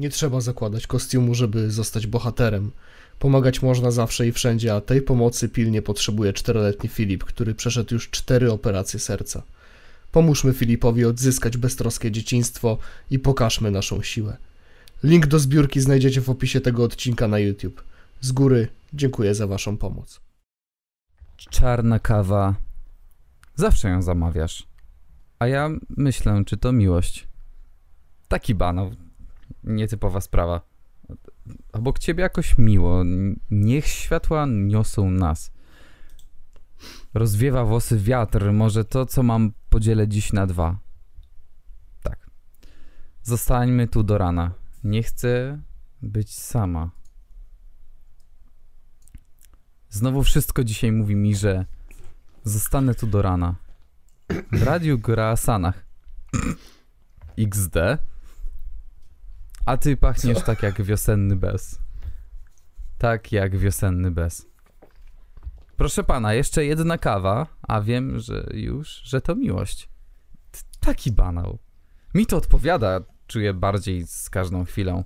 Nie trzeba zakładać kostiumu, żeby zostać bohaterem. Pomagać można zawsze i wszędzie, a tej pomocy pilnie potrzebuje czteroletni Filip, który przeszedł już cztery operacje serca. Pomóżmy Filipowi odzyskać beztroskie dzieciństwo i pokażmy naszą siłę. Link do zbiórki znajdziecie w opisie tego odcinka na YouTube. Z góry dziękuję za Waszą pomoc. Czarna kawa. Zawsze ją zamawiasz. A ja myślę, czy to miłość. Taki banał. Nietypowa sprawa. Obok ciebie jakoś miło. Niech światła niosą nas. Rozwiewa włosy wiatr. Może to, co mam, podzielę dziś na dwa. Tak. Zostańmy tu do rana. Nie chcę być sama. Znowu wszystko dzisiaj mówi mi, że zostanę tu do rana. W radiu gra Sanach. XD. A ty pachniesz Co? tak jak wiosenny bez. Tak jak wiosenny bez. Proszę pana, jeszcze jedna kawa, a wiem, że już, że to miłość. Taki banał. Mi to odpowiada, czuję bardziej z każdą chwilą.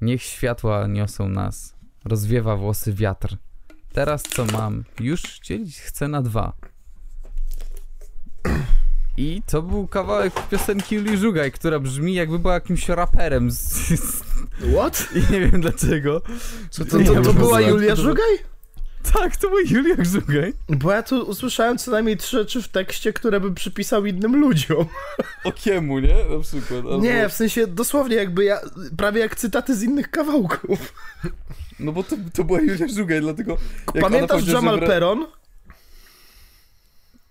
Niech światła niosą nas. Rozwiewa włosy wiatr. Teraz co mam? Już dzielić chcę na dwa. I to był kawałek piosenki Julii Żugaj, która brzmi jakby była jakimś raperem. Z, z, What? I nie wiem dlaczego. Co To, to, to co była Julia Żugaj? Tak, to był Julia Żugaj. Bo ja tu usłyszałem co najmniej trzy rzeczy w tekście, które bym przypisał innym ludziom. Okiemu, nie? Na przykład. Albo... Nie, w sensie dosłownie jakby ja, prawie jak cytaty z innych kawałków. No bo to, to była Julia Żugaj, dlatego... Pamiętasz Jamal że Peron?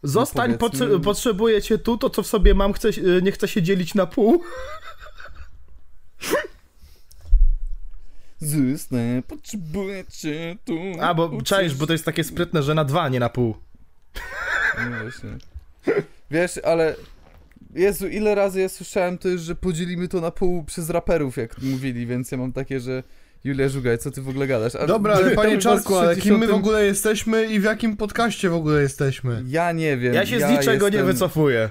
Zostań, potrze- potrzebuję cię tu, to co w sobie mam, chcę, nie chcę się dzielić na pół. Zostanę, potrzebuję cię tu. A, bo czaisz, bo to jest takie sprytne, że na dwa, nie na pół. No właśnie. Wiesz, ale... Jezu, ile razy ja słyszałem to już, że podzielimy to na pół przez raperów, jak mówili, więc ja mam takie, że... Julia Żugaj, co ty w ogóle gadasz? A Dobra, ale panie Czarku, w ale kim my w 60. ogóle jesteśmy i w jakim podcaście w ogóle jesteśmy? Ja nie wiem. Ja się z niczego nie jestem- wycofuję.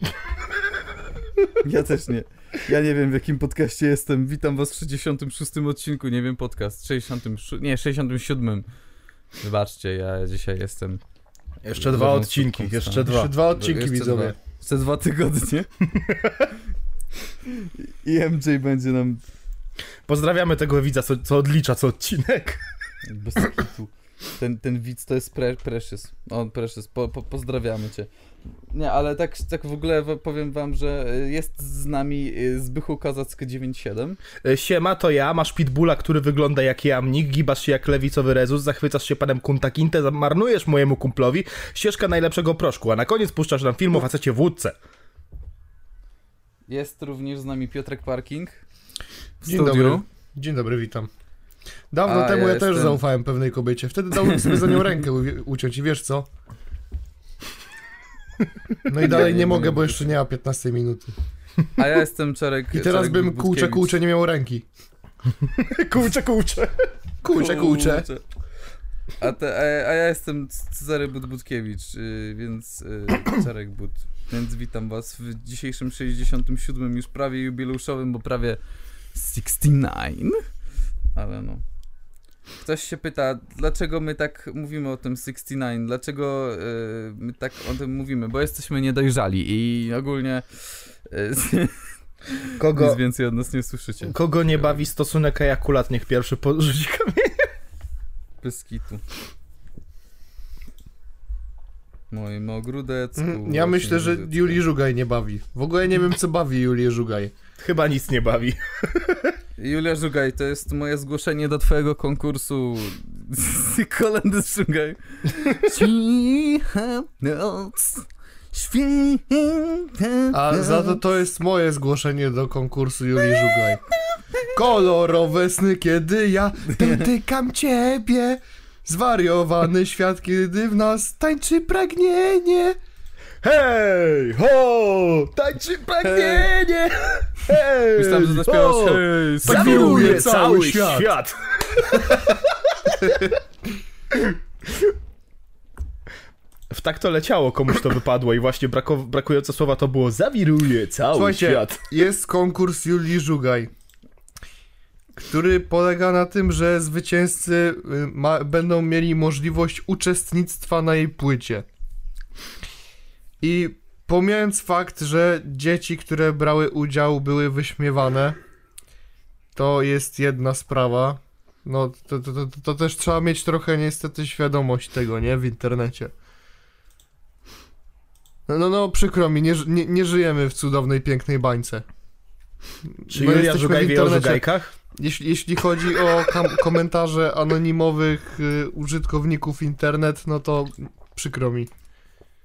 Ja też nie. Ja nie wiem w jakim podcaście jestem. Witam was w 66 odcinku, nie wiem podcast. 66, nie, 67. Wybaczcie, ja dzisiaj jestem. Jeszcze dwa odcinki, jeszcze dwa. Jeszcze dwa odcinki widzowie. Jeszcze dwa tygodnie. I MJ będzie nam Pozdrawiamy tego widza, co, co odlicza co odcinek. bez kitu. Ten, ten widz to jest pre, Precious. On Precious, po, po, pozdrawiamy cię. Nie, ale tak, tak w ogóle powiem wam, że y, jest z nami y, Zbychu Kazacki 97. E, Siema, to ja, masz pitbulla, który wygląda jak jamnik, gibasz się jak lewicowy rezus, zachwycasz się panem Kunta Kinte, marnujesz mojemu kumplowi ścieżka najlepszego proszku, a na koniec puszczasz nam film o facecie w łódce. Jest również z nami Piotrek Parking. Dzień studiu. dobry. Dzień dobry, witam. Dawno A, temu ja ja, też zaufałem pewnej kobiecie. Wtedy dałem sobie za nią rękę uciąć i wiesz co? No i dalej nie nie mogę mogę, bo jeszcze nie ma 15 minuty. A ja jestem Czarek. I teraz Czarek bym kółcze, kółcze nie miał ręki. Kurcze, kurcze. Kółcze, kółcze. A, te, a, a ja jestem Cezary Budbudkiewicz, yy, więc yy, Czarek Bud. Więc witam was w dzisiejszym 67 już prawie jubileuszowym, bo prawie 69. Ale no. Ktoś się pyta, dlaczego my tak mówimy o tym 69? Dlaczego yy, my tak o tym mówimy? Bo jesteśmy niedojrzali i ogólnie yy, Kogo, nic więcej od nas nie słyszycie. kogo nie bawi stosunek ejakulat, niech pierwszy porzuci kamień. Bez kitu. Moim ogródecku. Mhm, Ja myślę, że ogródecku. Julii Żugaj nie bawi. W ogóle nie wiem, co bawi Julię Żugaj. Chyba nic nie bawi. Julia Żugaj, to jest moje zgłoszenie do twojego konkursu. Kolendy Żugaj. Cicha noc, święta A za to to jest moje zgłoszenie do konkursu Julii Żugaj. Kolorowe sny, kiedy ja dotykam ciebie. Zwariowany świat, kiedy w nas tańczy pragnienie. Hej, ho, tańczy pragnienie. Hej, Myślałem, że zaśpiewasz hej, zawiruje cały świat. świat. W tak to leciało, komuś to wypadło i właśnie brakujące słowa to było zawiruje cały Słuchajcie, świat. jest konkurs Julii Żugaj. Który polega na tym, że zwycięzcy y, ma, będą mieli możliwość uczestnictwa na jej płycie. I pomijając fakt, że dzieci, które brały udział, były wyśmiewane, to jest jedna sprawa. No, to, to, to, to też trzeba mieć trochę niestety świadomość tego, nie? W internecie. No, no, no przykro mi, nie, nie, nie żyjemy w cudownej, pięknej bańce. Czy No, Julia Żugaj wie o żugajkach? Jeśli, jeśli chodzi o komentarze anonimowych y, użytkowników internet, no to przykro mi.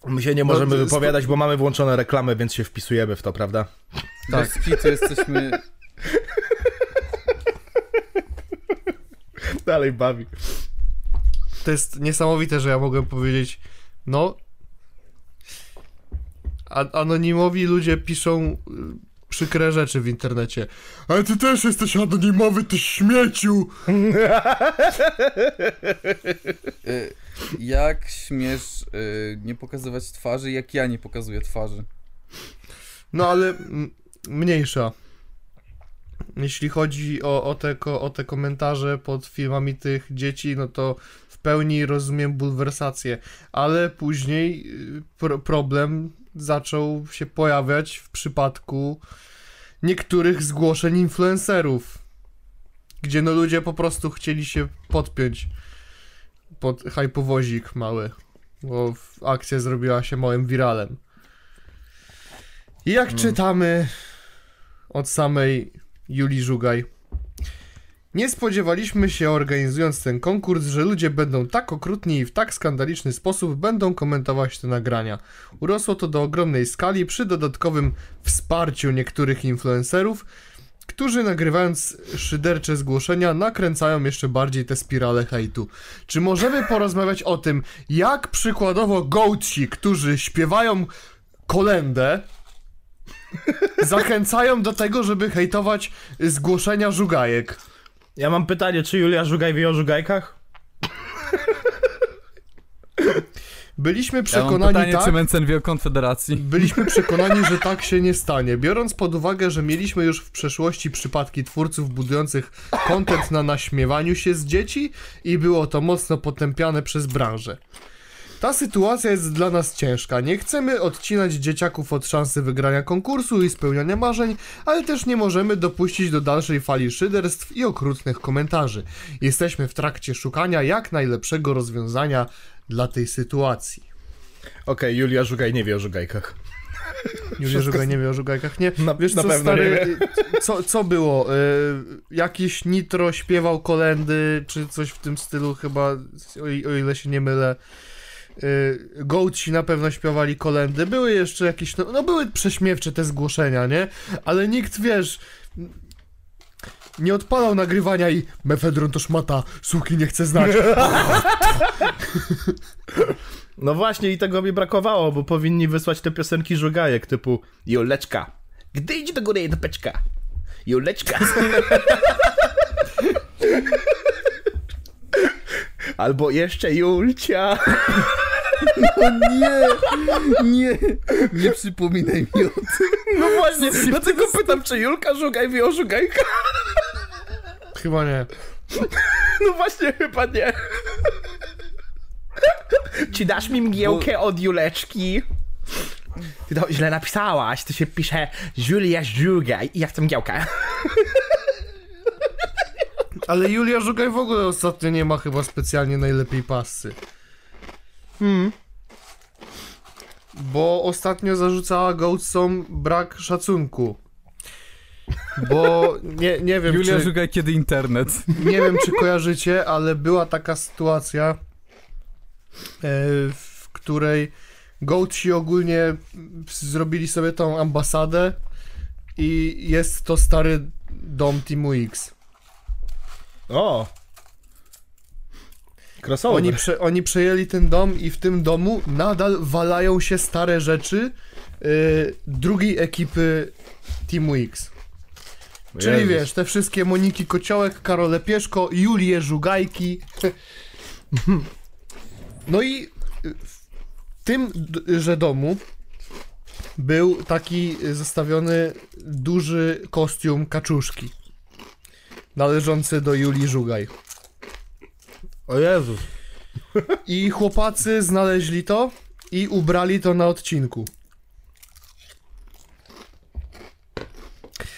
My się nie No, możemy to- wypowiadać, bo mamy włączone reklamy, więc się wpisujemy w to, prawda? Tak. Bez kitu jesteśmy... Dalej bawi. To jest niesamowite, że ja mogłem powiedzieć, no. A- anonimowi ludzie piszą y, przykre rzeczy w internecie. Ale ty też jesteś anonimowy, ty śmieciu! Y, Jak śmiesz y, nie pokazywać twarzy, jak ja nie pokazuję twarzy? No ale mniejsza. Jeśli chodzi o, o, te, o te komentarze pod filmami tych dzieci, no to w pełni rozumiem bulwersację, ale później y, pro, problem zaczął się pojawiać w przypadku niektórych zgłoszeń influencerów, gdzie no ludzie po prostu chcieli się podpiąć pod hypowozik mały, bo akcja zrobiła się małym wiralem. I jak czytamy od samej Julii Żugaj. Nie spodziewaliśmy się, organizując ten konkurs, że ludzie będą tak okrutni i w tak skandaliczny sposób będą komentować te nagrania. Urosło to do ogromnej skali przy dodatkowym wsparciu niektórych influencerów, którzy nagrywając szydercze zgłoszenia nakręcają jeszcze bardziej te spirale hejtu. Czy możemy porozmawiać o tym, jak przykładowo gołci, którzy śpiewają kolendę, zachęcają do tego, żeby hejtować zgłoszenia żugajek. Ja mam pytanie, czy Julia Żugaj wie o żugajkach? Byliśmy Ja mam przekonani pytanie, tak, czy Mencen wie o Konfederacji? byliśmy przekonani, że tak się nie stanie. Biorąc pod uwagę, że mieliśmy już w przeszłości przypadki twórców budujących content na naśmiewaniu się z dzieci i było to mocno potępiane przez branżę. Ta sytuacja jest dla nas ciężka. Nie chcemy odcinać dzieciaków od szansy wygrania konkursu i spełniania marzeń, ale też nie możemy dopuścić do dalszej fali szyderstw i okrutnych komentarzy. Jesteśmy w trakcie szukania jak najlepszego rozwiązania dla tej sytuacji. Okej, Julia Żugaj nie wie o żugajkach. Już Żugaj nie wie o żugajkach, nie? Na- Wiesz na co, pewno stary, co, co było? Y, jakiś Nitro śpiewał kolendy, czy coś w tym stylu chyba, o, o ile się nie mylę. Y, Gołci na pewno śpiewali kolendy. Były jeszcze jakieś, no, no były prześmiewcze te zgłoszenia, nie? Ale nikt, wiesz, nie odpalał nagrywania i mefedron to szmata, suki nie chce znać. No właśnie i tego mi brakowało, bo powinni wysłać te piosenki żugajek typu Juleczka, gdy idź do góry do peczka. Juleczka. Albo jeszcze Julcia. Nie, nie, nie przypominaj mi o tym. No właśnie, dlatego pytam, czy Julka Żugaj wie o żugajkach? Chyba nie. No właśnie, chyba nie. Czy dasz mi mgiełkę od Juleczki? Ty to źle napisałaś, to się pisze Julia Żugaj i ja chcę mgiełkę. Ale Julia Żugaj w ogóle ostatnio nie ma chyba specjalnie najlepiej pasy. Hmm. Bo ostatnio zarzucała Goatsom brak szacunku. Bo nie, nie wiem, Julia czy, Żugaj kiedy internet. nie wiem, czy kojarzycie, ale była taka sytuacja, e, w której Goatsi ogólnie zrobili sobie tą ambasadę i jest to stary dom Teamu X. O! Crossover. Oni, prze, oni przejęli ten dom i w tym domu nadal walają się stare rzeczy y, drugiej ekipy Teamu X. Czyli Jezus. wiesz, te wszystkie Moniki Kociołek, Karole Pieszko, Julie Żugajki. No i w tym że domu był taki zostawiony duży kostium kaczuszki. należący do Julii Żugaj. O Jezus. I chłopacy znaleźli to i ubrali to na odcinku.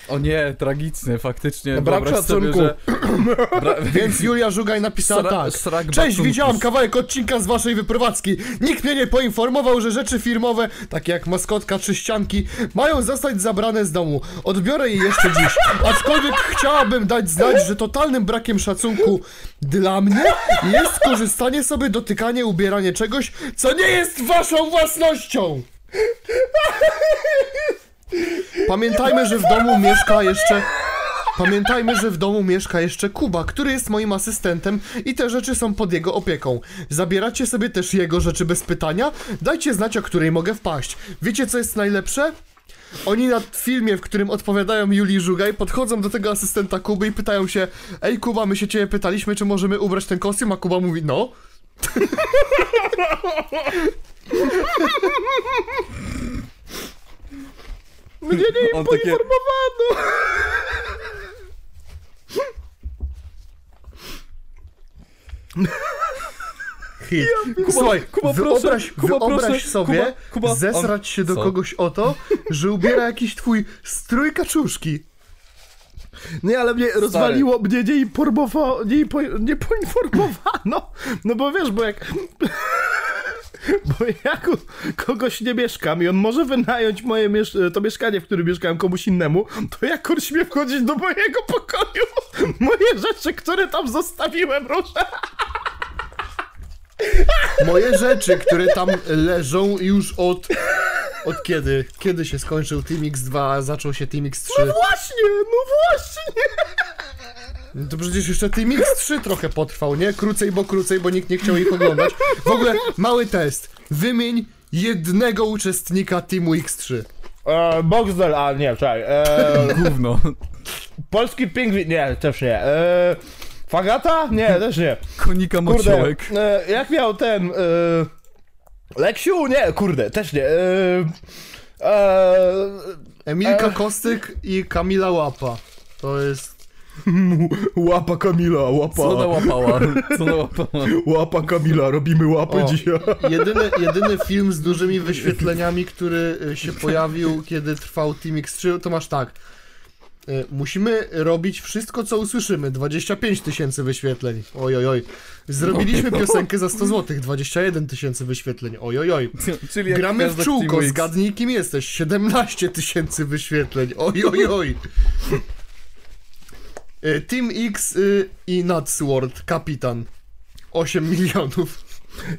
O nie, tragicznie, faktycznie. Brak szacunku. Sobie, że... Bra... Więc Julia Żugaj napisała Sra- tak. srak Cześć, widziałam kawałek odcinka z waszej wyprowadzki. Nikt mnie nie poinformował, że rzeczy firmowe, takie jak maskotka czy ścianki, mają zostać zabrane z domu. Odbiorę je jeszcze dziś. Aczkolwiek chciałabym dać znać, że totalnym brakiem szacunku dla mnie jest korzystanie sobie, dotykanie, ubieranie czegoś, co nie jest waszą własnością. Pamiętajmy, że w domu mieszka jeszcze. Pamiętajmy, że w domu mieszka jeszcze Kuba, który jest moim asystentem i te rzeczy są pod jego opieką. Zabieracie sobie też jego rzeczy bez pytania? Dajcie znać, o której mogę wpaść. Wiecie, co jest najlepsze? Oni na filmie, w którym odpowiadają Julii Żugaj, podchodzą do tego asystenta Kuby i pytają się Ej Kuba, my się ciebie pytaliśmy, czy możemy ubrać ten kostium, a Kuba mówi no. Mnie nie On takie- poinformowano. Hit. Słuchaj, Kuba, wyobraź, proszę, Kuba, wyobraź proszę, sobie Kuba, Kuba, zesrać on- się do co? kogoś o to, że ubiera jakiś twój strój kaczuszki. Nie, ale mnie rozwaliło, mnie nie, informowa- nie, po, nie poinformowano. No bo wiesz, bo jak... Bo jak kogoś nie mieszkam i on może wynająć moje miesz- to mieszkanie, w którym mieszkałem komuś innemu, to jak on śmie wchodzić do mojego pokoju? Moje rzeczy, które tam zostawiłem, proszę. Moje rzeczy, które tam leżą już od... Od kiedy? Kiedy się skończył Team X2, a zaczął się Team X3? Właśnie, no właśnie. No to przecież jeszcze Team X3 trochę potrwał, nie? Krócej, bo krócej, bo nikt nie chciał ich oglądać. W ogóle mały test. Wymień jednego uczestnika Teamu X3. E, Boxdel, a nie, czekaj. E, Gówno. polski pingwin, nie, też nie. E, Fagata? Nie, też nie. Konika Kurde, mociołek. e, jak miał ten... E, Leksiu? Nie, kurde, też nie. E, e, Emilka Ech. Kostyk i Kamila Łapa. To jest... łapa Kamila, łapa. Co ona łapała? Co ona łapała? Łapa Kamila, robimy łapę O. dzisiaj. Jedyny, jedyny film z dużymi wyświetleniami, który y, się pojawił, kiedy trwał Team X3, to masz tak. Y, Musimy robić wszystko, co usłyszymy. 25 tysięcy wyświetleń. Oj, oj, oj. Zrobiliśmy piosenkę za 100 zł. 21 tysięcy wyświetleń. Oj, oj, oj. Czyli Gramy w czółko. Zgadnij, kim jesteś. 17 tysięcy wyświetleń. Oj, oj, oj. Team X y, i Nutsword. Kapitan. 8 milionów.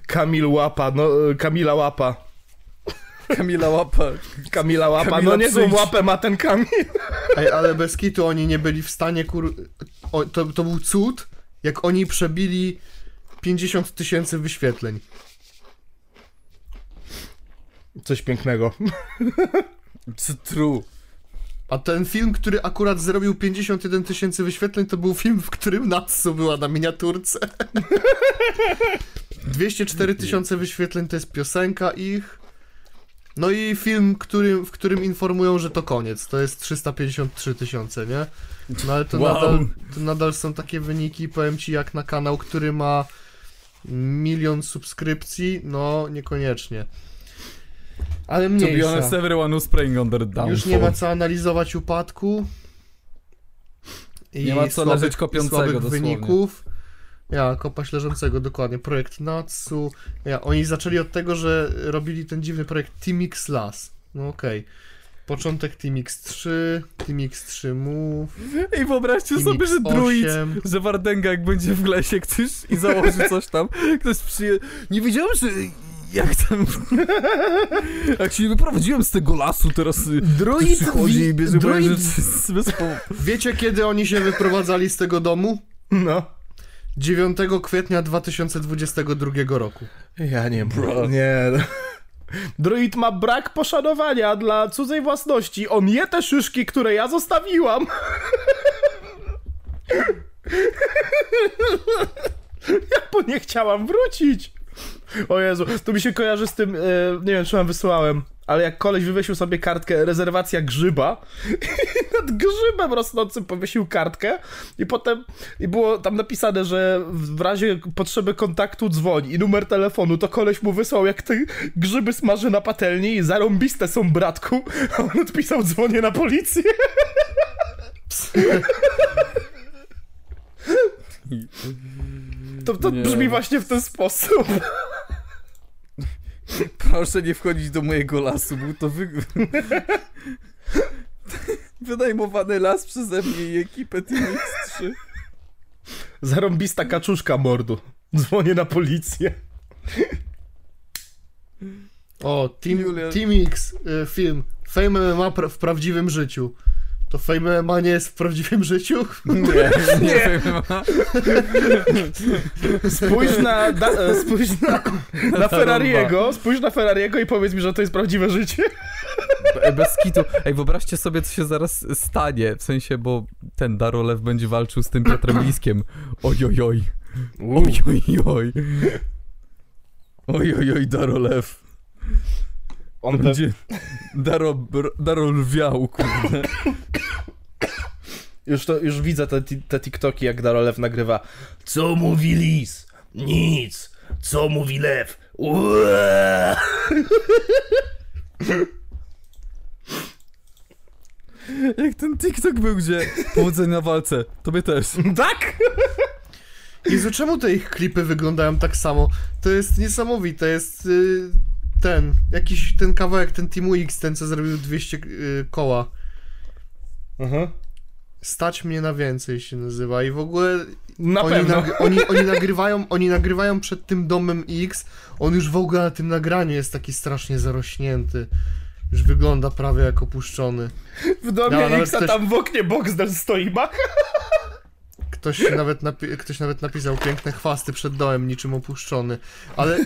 Kamil łapa, no, e, Kamila łapa. Kamila łapa. Kamila łapa, Kamila no niezłą łapę ma ten Kamil. Ej, ale bez kitu oni nie byli w stanie kur... O, to, to był cud, jak oni przebili 50 tysięcy wyświetleń. Coś pięknego. Czy true. A ten film, który akurat zrobił 51 tysięcy wyświetleń, to był film, w którym Natsu była na miniaturce. 204 tysiące wyświetleń to jest piosenka ich. No i film, w którym informują, że to koniec. To jest 353 tysiące, nie? No ale to, Wow. nadal, to nadal są takie wyniki, powiem ci, jak na kanał, który ma milion subskrypcji, no niekoniecznie. Ale To be mniejsza. honest, everyone was praying on their downfall. Już nie ma co analizować upadku. I Nie ma co słabych- leżeć kopiącego słabych dosłownie. wyników. Ja, kopać leżącego, dokładnie. Projekt Natsu. Ja, oni zaczęli od tego, że robili ten dziwny projekt Team X Las. No okej. Początek Team X3, Team X3 Move, I wyobraźcie Team sobie, że X8. druid, że Wardenga jak będzie w lesie ktoś i założy coś tam, ktoś przyje... Nie wiedziałem, że jak tam... jak się wyprowadziłem z tego lasu, teraz y, Druid przychodzi i bierze druid- rzeczy z. Wiecie, kiedy oni się wyprowadzali z tego domu? No. 9 kwietnia 2022 roku. Ja nie Bro. Nie. Druid ma brak poszanowania dla cudzej własności. On je te szyszki, które ja zostawiłam. Ja po nie chciałam wrócić. O Jezu, to mi się kojarzy z tym, e, nie wiem czy wam wysłałem, ale jak koleś wywiesił sobie kartkę rezerwacja grzyba i nad grzybem rosnącym powiesił kartkę i potem i było tam napisane, że w razie potrzeby kontaktu dzwoń i numer telefonu, to koleś mu wysłał jak te grzyby smaży na patelni i zarąbiste są bratku, a on odpisał dzwonię na policję. To, to Nie. brzmi właśnie w ten sposób. Proszę nie wchodzić do mojego lasu, był to wy... wynajmowany las przeze mnie i ekipę Team X3. Zarąbista kaczuszka mordu. Dzwonię na policję. O, Team, Julia. Team X, y, film. Fame MMA pra w prawdziwym życiu. To Fame MMA nie jest w prawdziwym życiu? Nie, nie wiem. Spójrz na, da, e, spójrz na, na Ferrariego, spójrz na Ferrariego i powiedz mi, że to jest prawdziwe życie. Be- Bez kitu. Ej, wyobraźcie sobie, co się zaraz stanie. W sensie, bo ten Darolew będzie walczył z tym Piotrem Liskiem. Ojojoj. Ojojoj. Ojojoj, Darolew. On Będzie Daro, br- Darolwiał, kurde. już, to, już widzę te, te TikToki, jak Darolew nagrywa. Co mówi lis? Nic. Co mówi lew? Ue! Jak ten TikTok był, gdzie powodzenia na walce. Tobie też. Tak? Jezu, czemu te ich klipy wyglądają tak samo? To jest niesamowite, jest y, ten, jakiś ten kawałek, ten Team X, ten co zrobił 200 y, koła. Mhm. Stać mnie na więcej się nazywa i w ogóle Na oni, pewno. nag- oni, oni, nagrywają, oni nagrywają przed tym domem X, on już w ogóle na tym nagraniu jest taki strasznie zarośnięty. Już wygląda prawie jak opuszczony. W domie nawet X, a też- tam w oknie Boxdel stoi mach. Ktoś nawet, napi- ktoś nawet napisał piękne chwasty przed domem, niczym opuszczony. Ale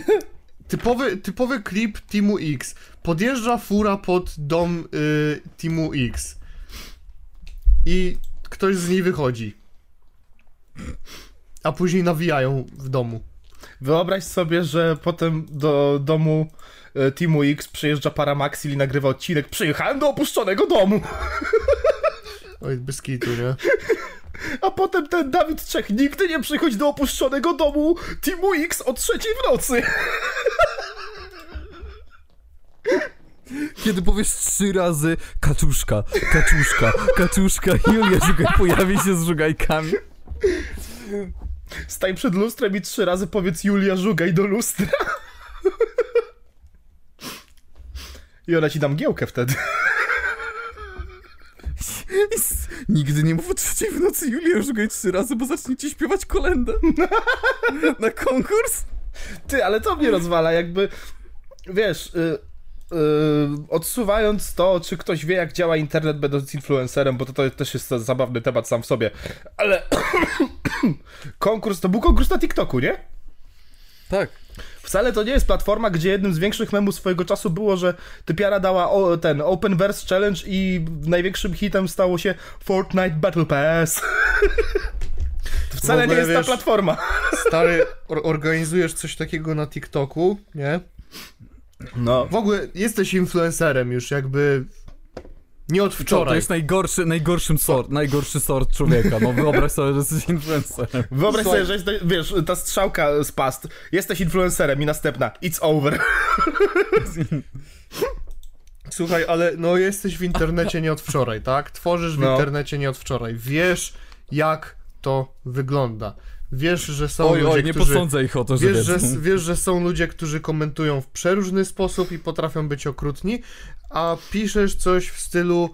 typowy, typowy klip Teamu X. Podjeżdża fura pod dom y, Teamu X. I ktoś z niej wychodzi. A później nawijają w domu. Wyobraź sobie, że potem do domu e, Teamu X przyjeżdża Paramaxil i nagrywa odcinek Przyjechałem do opuszczonego domu. Oj, bez kitu, nie? A potem ten Dawid Czech nigdy nie przychodzi do opuszczonego domu Teamu X o trzeciej w nocy. Kiedy powiesz trzy razy kaczuszka, kaczuszka, kaczuszka, Julia Żugaj pojawi się z żugajkami. Stań przed lustrem i trzy razy powiedz Julia Żugaj do lustra. I ona ci da mgiełkę wtedy. Nigdy nie mów o trzeciej w nocy Julia Żugaj trzy razy, bo zacznie ci śpiewać kolendę. Na konkurs? Ty, ale to mnie rozwala, jakby, wiesz, y, odsuwając to, czy ktoś wie, jak działa internet będąc influencerem, bo to, to też jest zabawny temat sam w sobie, ale konkurs, to był konkurs na TikToku, nie? Tak. Wcale to nie jest platforma, gdzie jednym z większych memów swojego czasu było, że typiara dała o, ten Open Verse Challenge i największym hitem stało się Fortnite Battle Pass. To wcale ogóle, nie jest ta wiesz- platforma. Stary, or- organizujesz coś takiego na TikToku, nie? No. W ogóle jesteś influencerem już jakby nie od To, to wczoraj. jest najgorszy, najgorszym sort, najgorszy sort człowieka. No wyobraź sobie, że jesteś influencerem. Wyobraź Słuchaj. sobie, że jesteś, wiesz, ta strzałka z past, jesteś influencerem i następna, it's over. Słuchaj, ale no jesteś w internecie nie od wczoraj, tak? Tworzysz w No. internecie nie od wczoraj. Wiesz, jak to wygląda. Wiesz, że są Oj, ludzie, oj, nie którzy... posądzę ich o to, że Wiesz że, wiesz, że są ludzie, którzy komentują w przeróżny sposób i potrafią być okrutni, a piszesz coś w stylu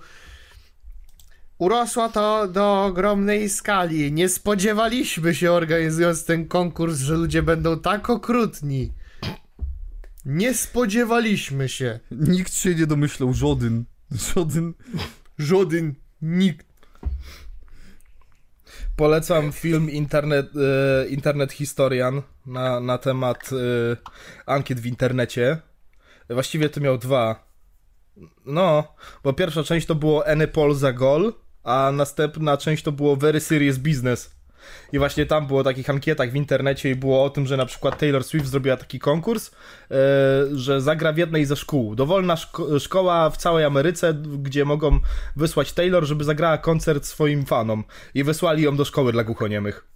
Urosła to do ogromnej skali. Nie spodziewaliśmy się, organizując ten konkurs, że ludzie będą tak okrutni. Nie spodziewaliśmy się. Nikt się nie domyślał, żaden. Żaden. Żaden nikt. Polecam film Internet, e, Internet Historian na, na temat e, ankiet w internecie. Właściwie to miał dwa. No, bo pierwsza część to było Any Poll za Gol, a następna część to było Very Serious Business. I właśnie tam było o takich ankietach w internecie i było o tym, że na przykład Taylor Swift zrobiła taki konkurs, e, że zagra w jednej ze szkół. Dowolna szko szkoła w całej Ameryce, gdzie mogą wysłać Taylor, żeby zagrała koncert swoim fanom. I wysłali ją do szkoły dla głuchoniemych.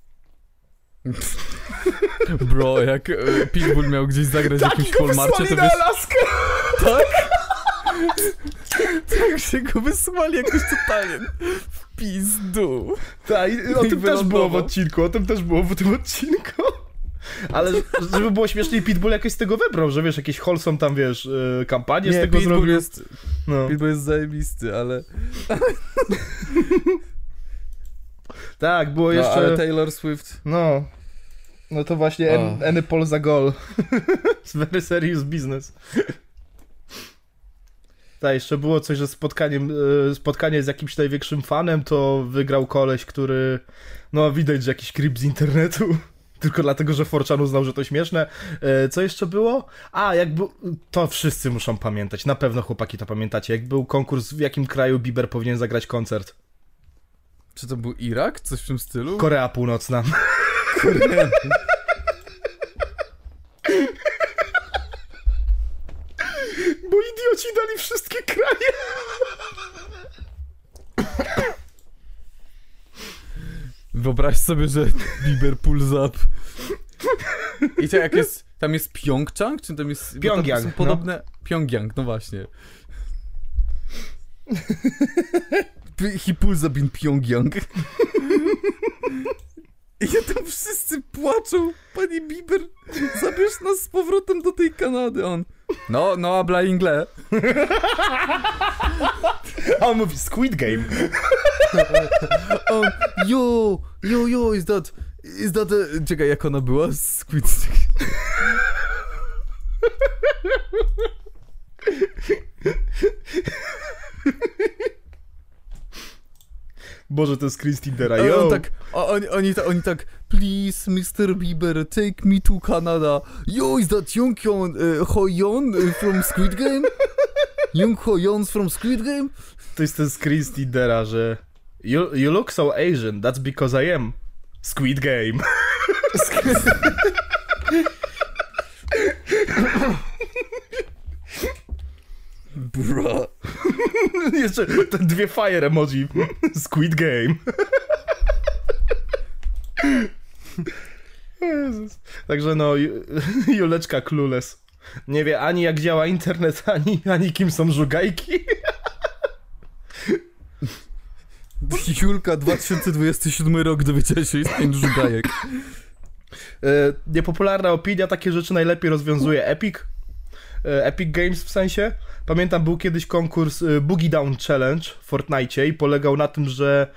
Bro, jak e, Pitbull miał gdzieś zagrać w jakimś Walmarcie, to na byś... Alaskę! Tak? tak się go wysłali jakoś totalnie pizdu. Tak, o tym też było w odcinku, o tym też było w tym odcinku. Ale żeby było śmieszniej, Pitbull jakoś z tego wybrał, że wiesz, jakieś Holson tam, wiesz, y, kampanię z tego Pitbull zrobił. jest, No. Pitbull jest zajebisty, ale... Tak, było No, jeszcze... ale Taylor Swift... No. No to właśnie O. N- Any Pol za gol. Very serious business. Tak, jeszcze było coś, że spotkaniem, e, spotkanie z jakimś największym fanem to wygrał koleś, który no widać, że jakiś creep z internetu. Tylko dlatego, że Forchan uznał, że to śmieszne. E, Co jeszcze było? A, jak był... To wszyscy muszą pamiętać. Na pewno chłopaki to pamiętacie. Jak był konkurs, w jakim kraju Bieber powinien zagrać koncert. Czy to był Irak? Coś w tym stylu? Korea Północna. Korea. Bo idioci dali wszystkie kraje. Wyobraź sobie, że Bieber pulls up. I to jak jest... Tam jest Pyeongchang? Czy tam jest... bo tam są no. podobne... Pjongjang, no właśnie. He pulls up in Pjongjang. I tam wszyscy płaczą. Panie Bieber, zabierz nas z powrotem do tej Kanady. On... No, no, habla ingle. A on mówi Squid Game. On, yo, yo, yo, is that... Is that a... Czekaj, jak ona była? Squid... Boże, to jest Chris Tindera, A yo. on tak, oni, oni tak, please, Mr. Bieber, take me to Canada. Yo, is that Jung Hyun, uh, Ho-yeon uh, from Squid Game? Jung Ho-yeon from Squid Game? To jest ten z Chris Tindera, że you, you look so Asian, that's because I am. Squid Game. Bro. Jeszcze te dwie fire emoji. Squid Game. Jezus. Także no, Ju- Juleczka clueless. Nie wie ani jak działa internet, ani, ani kim są żugajki. Julka, 2027 rok, dowiedziała się istnień żugajek. E, niepopularna opinia, takie rzeczy najlepiej rozwiązuje Epic. E, Epic Games w sensie. Pamiętam, był kiedyś konkurs e, Boogie Down Challenge w Fortnite i polegał na tym, że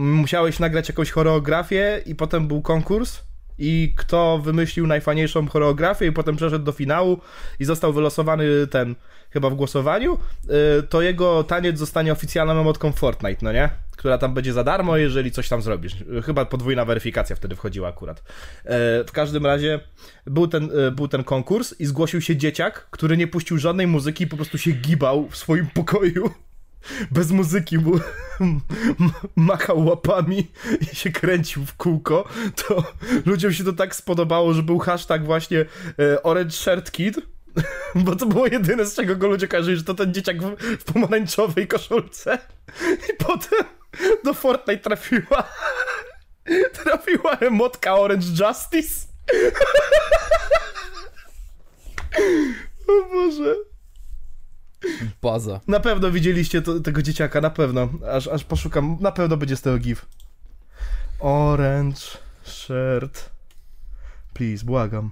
musiałeś nagrać jakąś choreografię i potem był konkurs i kto wymyślił najfajniejszą choreografię i potem przeszedł do finału i został wylosowany ten, chyba w głosowaniu, e, to jego taniec zostanie oficjalną emotką Fortnite, no nie? Która tam będzie za darmo, jeżeli coś tam zrobisz. Chyba podwójna weryfikacja wtedy wchodziła akurat. E, W każdym razie był ten, był ten konkurs i zgłosił się dzieciak, który nie puścił żadnej muzyki, po prostu się gibał w swoim pokoju. Bez muzyki mu machał łapami i się kręcił w kółko, to ludziom się to tak spodobało, że był hashtag właśnie e, Orange Shirt Kid, bo to było jedyne, z czego go ludzie kojarzyli, że to ten dzieciak w, w pomarańczowej koszulce. I potem do Fortnite trafiła trafiła emotka Orange Justice. o Boże. Baza. Na pewno widzieliście to, tego dzieciaka, na pewno. Aż, aż poszukam, na pewno będzie z tego gif. Orange shirt. Please, błagam.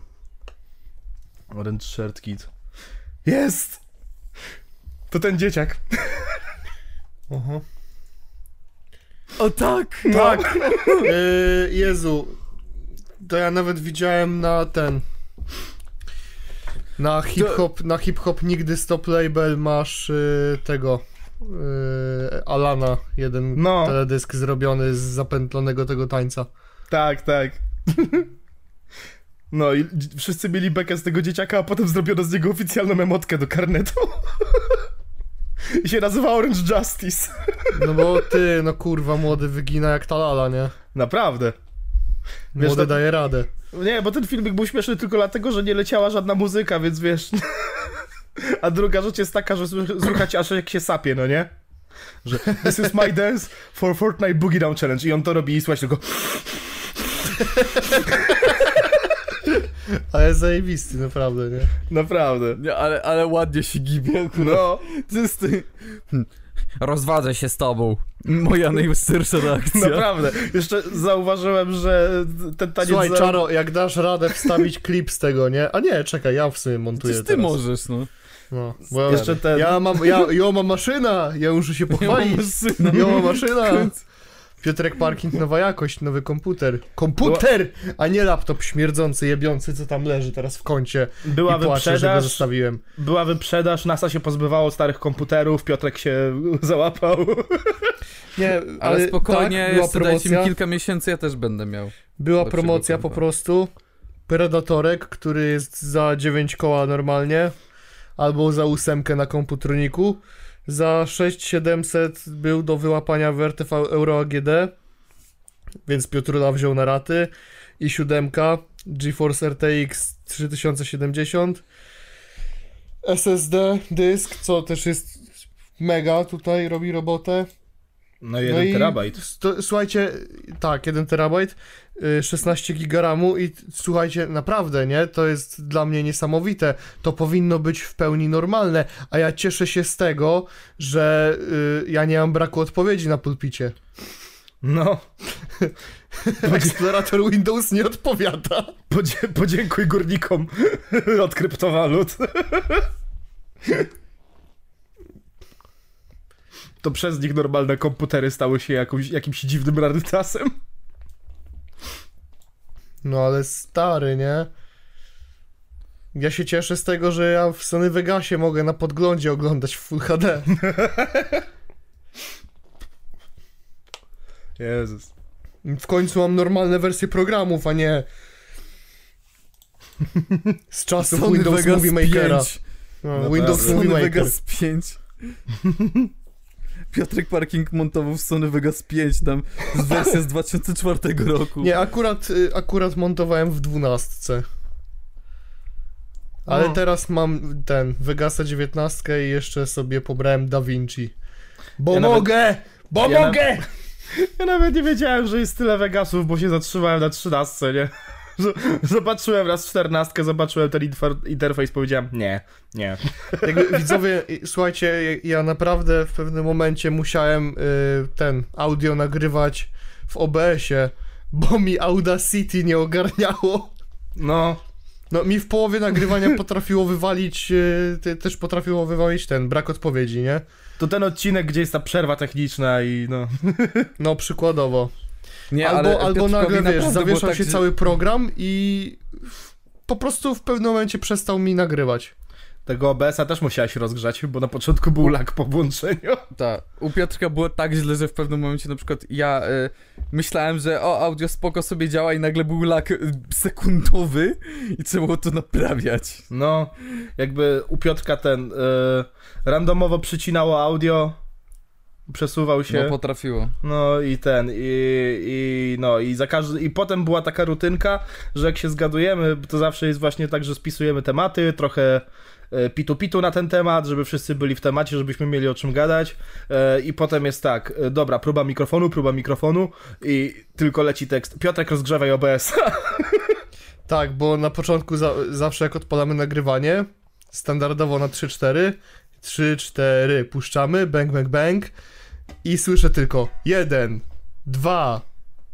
Orange shirt kid. Jest! To ten dzieciak. Aha. O tak! Tak! Yy, Jezu. To ja nawet widziałem na ten. Na hip-hop, na hip-hop nigdy stop label masz yy, tego. Yy, Alana, jeden No. teledysk zrobiony z zapętlonego tego tańca. Tak, tak. No i wszyscy mieli bekę z tego dzieciaka, a potem zrobiono z niego oficjalną emotkę do karnetu. I się nazywa Orange Justice. No bo ty, no kurwa, młody wygina jak ta lala, nie? Naprawdę. Wiesz, Młody to- daje radę. Nie, bo ten filmik był śmieszny tylko dlatego, że nie leciała żadna muzyka, więc wiesz... A druga rzecz jest taka, że sły- słychać aż jak się sapie, no nie? Że this is my dance for Fortnite Boogie Down Challenge i on to robi i słuchać tylko... Ale zajebisty, naprawdę, nie? Naprawdę. Nie, ale, ale ładnie się gibie. No, To jest ty... Hm. Rozwadzę się z tobą. Moja najwyższa reakcja. naprawdę. Jeszcze zauważyłem, że ten taniec... Słuchaj, za- Czaro, jak dasz radę wstawić klip z tego, nie? A nie, czekaj, ja w sumie montuję ty teraz. możesz, no. No, bo Jeszcze ten... ja mam, ja, ja mam maszyna, ja muszę się pochwalić. syna. Ja mam maszyna. Piotrek Parking, nowa jakość, nowy komputer. Komputer, a nie laptop śmierdzący, jebiący, co tam leży teraz w kącie. Była I płaczę, że go wyprzedaż, zostawiłem. była wyprzedaż, NASA się pozbywało starych komputerów, Piotrek się załapał. Nie, Ale spokojnie, tak, była jeszcze dajcie mi promocja. kilka miesięcy, ja też będę miał. Była promocja po prostu. Predatorek, który jest za 9 koła normalnie, albo za ósemkę na komputroniku. Za 6700 był do wyłapania w RTV Euro AGD, więc Piotrula wziął na raty. I siódemka GeForce RTX 3070. SSD dysk, co też jest mega tutaj, robi robotę. No jeden terabajt. sto- słuchajcie, tak, 1 terabajt, y, 16 gigaramu i słuchajcie, naprawdę, nie? To jest dla mnie niesamowite. To powinno być w pełni normalne, a ja cieszę się z tego, że y, ja nie mam braku odpowiedzi na pulpicie. No, Eksplorator Windows nie odpowiada. podzie- podziękuj górnikom od kryptowalut. To przez nich normalne komputery stały się jakąś, jakimś dziwnym rarytasem. No ale stary, nie? Ja się cieszę z tego, że ja w Sony Vegasie mogę na podglądzie oglądać w Full HD. Jezus. W końcu mam normalne wersje programów, a nie z czasów Windows Vegas Movie Makera. 5. No. Windows Sony Movie Maker. Vegas 5. Piotrek Parking montował w Sony Vegas 5, tam z wersja z 2004 roku. Nie, akurat, y, akurat montowałem w dwunastce. Ale No. teraz mam ten Vegasa 19 i jeszcze sobie pobrałem Da Vinci. Bo Ja nawet- mogę! Bo Ja mogę! Ja nawet nie wiedziałem, że jest tyle Vegasów, bo się zatrzymałem na 13, nie? Zobaczyłem raz 14, zobaczyłem ten interfejs, powiedziałem nie, nie. Jakby, widzowie, słuchajcie, ja- naprawdę w pewnym momencie musiałem y, ten audio nagrywać w OBS-ie, bo mi Audacity nie ogarniało. No, No, mi w połowie nagrywania potrafiło wywalić, y, te- też potrafiło wywalić ten brak odpowiedzi, nie? to ten odcinek, gdzie jest ta przerwa techniczna i no... No, przykładowo. Nie, albo ale albo nagle, wiesz, zawieszał tak, się że- cały program i po prostu w pewnym momencie przestał mi nagrywać. Tego OBS-a też musiałeś rozgrzać, bo na początku był lag po włączeniu. Tak. U Piotrka było tak źle, że w pewnym momencie na przykład ja y, myślałem, że o, audio spoko sobie działa i nagle był lag y, sekundowy i trzeba było to naprawiać. No, jakby u Piotrka ten... y, randomowo przycinało audio, przesuwał się... No potrafiło. No i ten, i, i no i za każdy, i potem była taka rutynka, że jak się zgadujemy, to zawsze jest właśnie tak, że spisujemy tematy, trochę e, pitu-pitu na ten temat, żeby wszyscy byli w temacie, żebyśmy mieli o czym gadać e, i potem jest tak, e, dobra, próba mikrofonu, próba mikrofonu i tylko leci tekst, Piotrek rozgrzewaj OBS. Tak, bo na początku za, zawsze jak odpalamy nagrywanie, standardowo na 3-4, 3-4 puszczamy, bang, bang, bang i słyszę tylko 1, 2,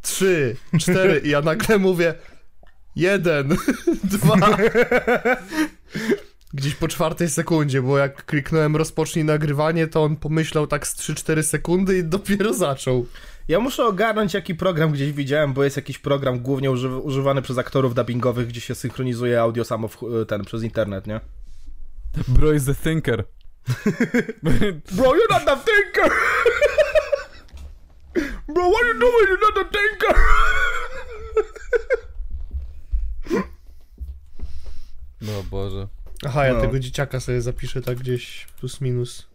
3, 4 i ja nagle mówię 1, 2. Gdzieś po czwartej sekundzie, bo jak kliknąłem rozpocznij nagrywanie, to on pomyślał tak z 3-4 sekundy i dopiero zaczął. Ja muszę ogarnąć jaki program gdzieś widziałem, bo jest jakiś program głównie uży, używany przez aktorów dubbingowych, gdzie się synchronizuje audio samo w, ten, przez internet, nie? Bro is the thinker. Bro, you're not the thinker! Bro, what you doing? You're not the thinker! No Boże. Aha, ja No. tego dzieciaka sobie zapiszę tak gdzieś plus minus.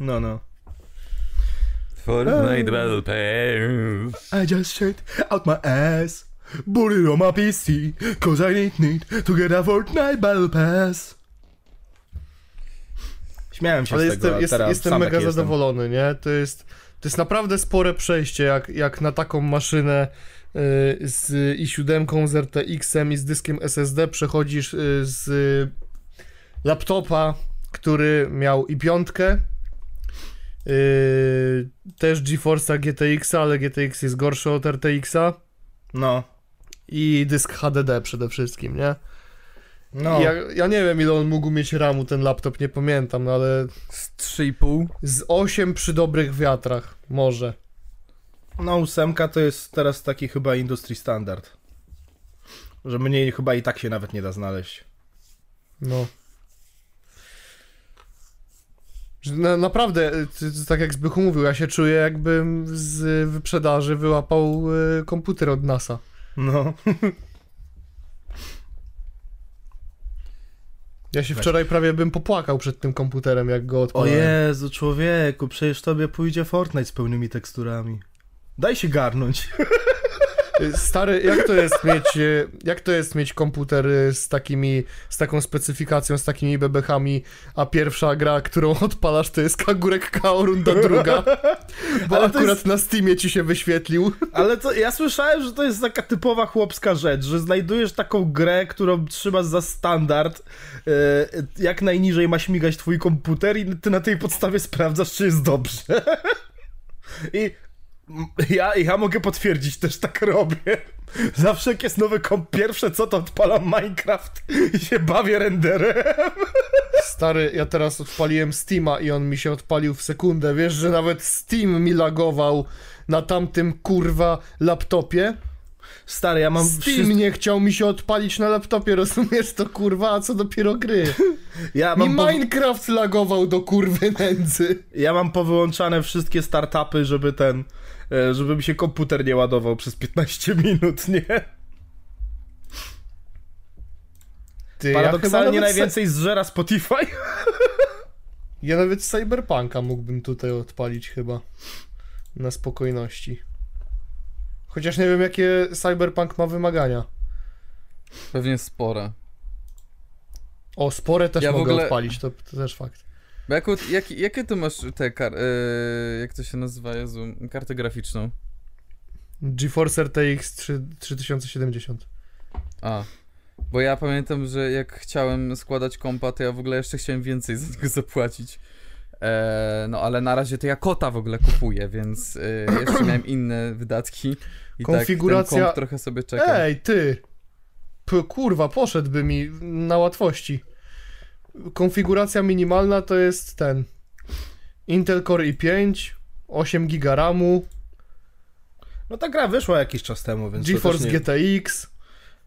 No, no. Fortnite Battle Pass. I just shit out my ass. Put it on my PC, cause I need need to get a Fortnite Battle Pass. Śmiałem się Ale z jestem, tego, jest, teraz jestem mega jestem. zadowolony, nie? To jest, to jest naprawdę spore przejście, jak, jak na taką maszynę y, z i7, z RTX-em i z dyskiem SSD przechodzisz y, z laptopa, który miał i piątkę, y, też GeForce'a GTX, ale GTX jest gorszy od RTX-a No, i dysk HDD przede wszystkim, nie? No. Ja, ja nie wiem ile on mógł mieć ramu ten laptop, nie pamiętam, no ale Z 3,5. z 8 przy dobrych wiatrach, może. No, ósemka to jest teraz taki chyba industry standard. Że mniej chyba i tak się nawet nie da znaleźć. No. Na, naprawdę, y, tak jak Zbychu mówił, ja się czuję jakbym z wyprzedaży wyłapał y, komputer od NASA. No. Ja się wczoraj prawie bym popłakał przed tym komputerem, jak go O odpalałem. Jezu, człowieku, przecież tobie pójdzie Fortnite z pełnymi teksturami. Daj się garnąć. Stary, jak to jest mieć, y, jak to jest mieć komputer y, z takimi, z taką specyfikacją, z takimi bebechami, a pierwsza gra, którą odpalasz to jest Kagurek Kao runda druga, bo Ale akurat jest- na Steamie ci się wyświetlił. Ale to, ja słyszałem, że to jest taka typowa chłopska rzecz, że znajdujesz taką grę, którą trzymasz za standard, e, jak najniżej ma śmigać twój komputer i ty na tej podstawie sprawdzasz, czy jest dobrze. I ja, ja mogę potwierdzić, też tak robię. Zawsze jak jest nowy komp, pierwsze co to odpalam Minecraft i się bawię renderem. Stary, ja teraz odpaliłem Steama i on mi się odpalił w sekundę. Wiesz, że nawet Steam mi lagował na tamtym kurwa laptopie? Stary, ja mam Steam wszystko... nie chciał mi się odpalić na laptopie, rozumiesz to kurwa, a co dopiero gry? Ja mam. Minecraft lagował do kurwy nędzy. ja mam powyłączane wszystkie startupy, żeby ten... e, Żeby mi się komputer nie ładował przez 15 minut, nie? Ty, Paradoksalnie ja najwięcej zżera Spotify. Ja nawet Cyberpunka mógłbym tutaj odpalić chyba. Na spokojności. Chociaż nie wiem, jakie Cyberpunk ma wymagania. Pewnie spore. O, spore też Ja w mogę ogóle- odpalić, to, to też fakt. Bo jak, jakie ty masz te kar... e, jak to się nazywa, Jezu? Kartę graficzną. GeForce RTX 3, 3070. A. Bo ja pamiętam, że jak chciałem składać kompa, to ja w ogóle jeszcze chciałem więcej za niego zapłacić. E, no ale na razie to ja kota w ogóle kupuję, więc e, jeszcze miałem inne wydatki. I Konfiguracja- tak ten komp trochę sobie czeka. Ej, ty! P kurwa, poszedłby mi na łatwości. Konfiguracja minimalna to jest ten Intel Core i5, 8 GB RAMu, No ta gra wyszła jakiś czas temu, więc GeForce nie... GTX.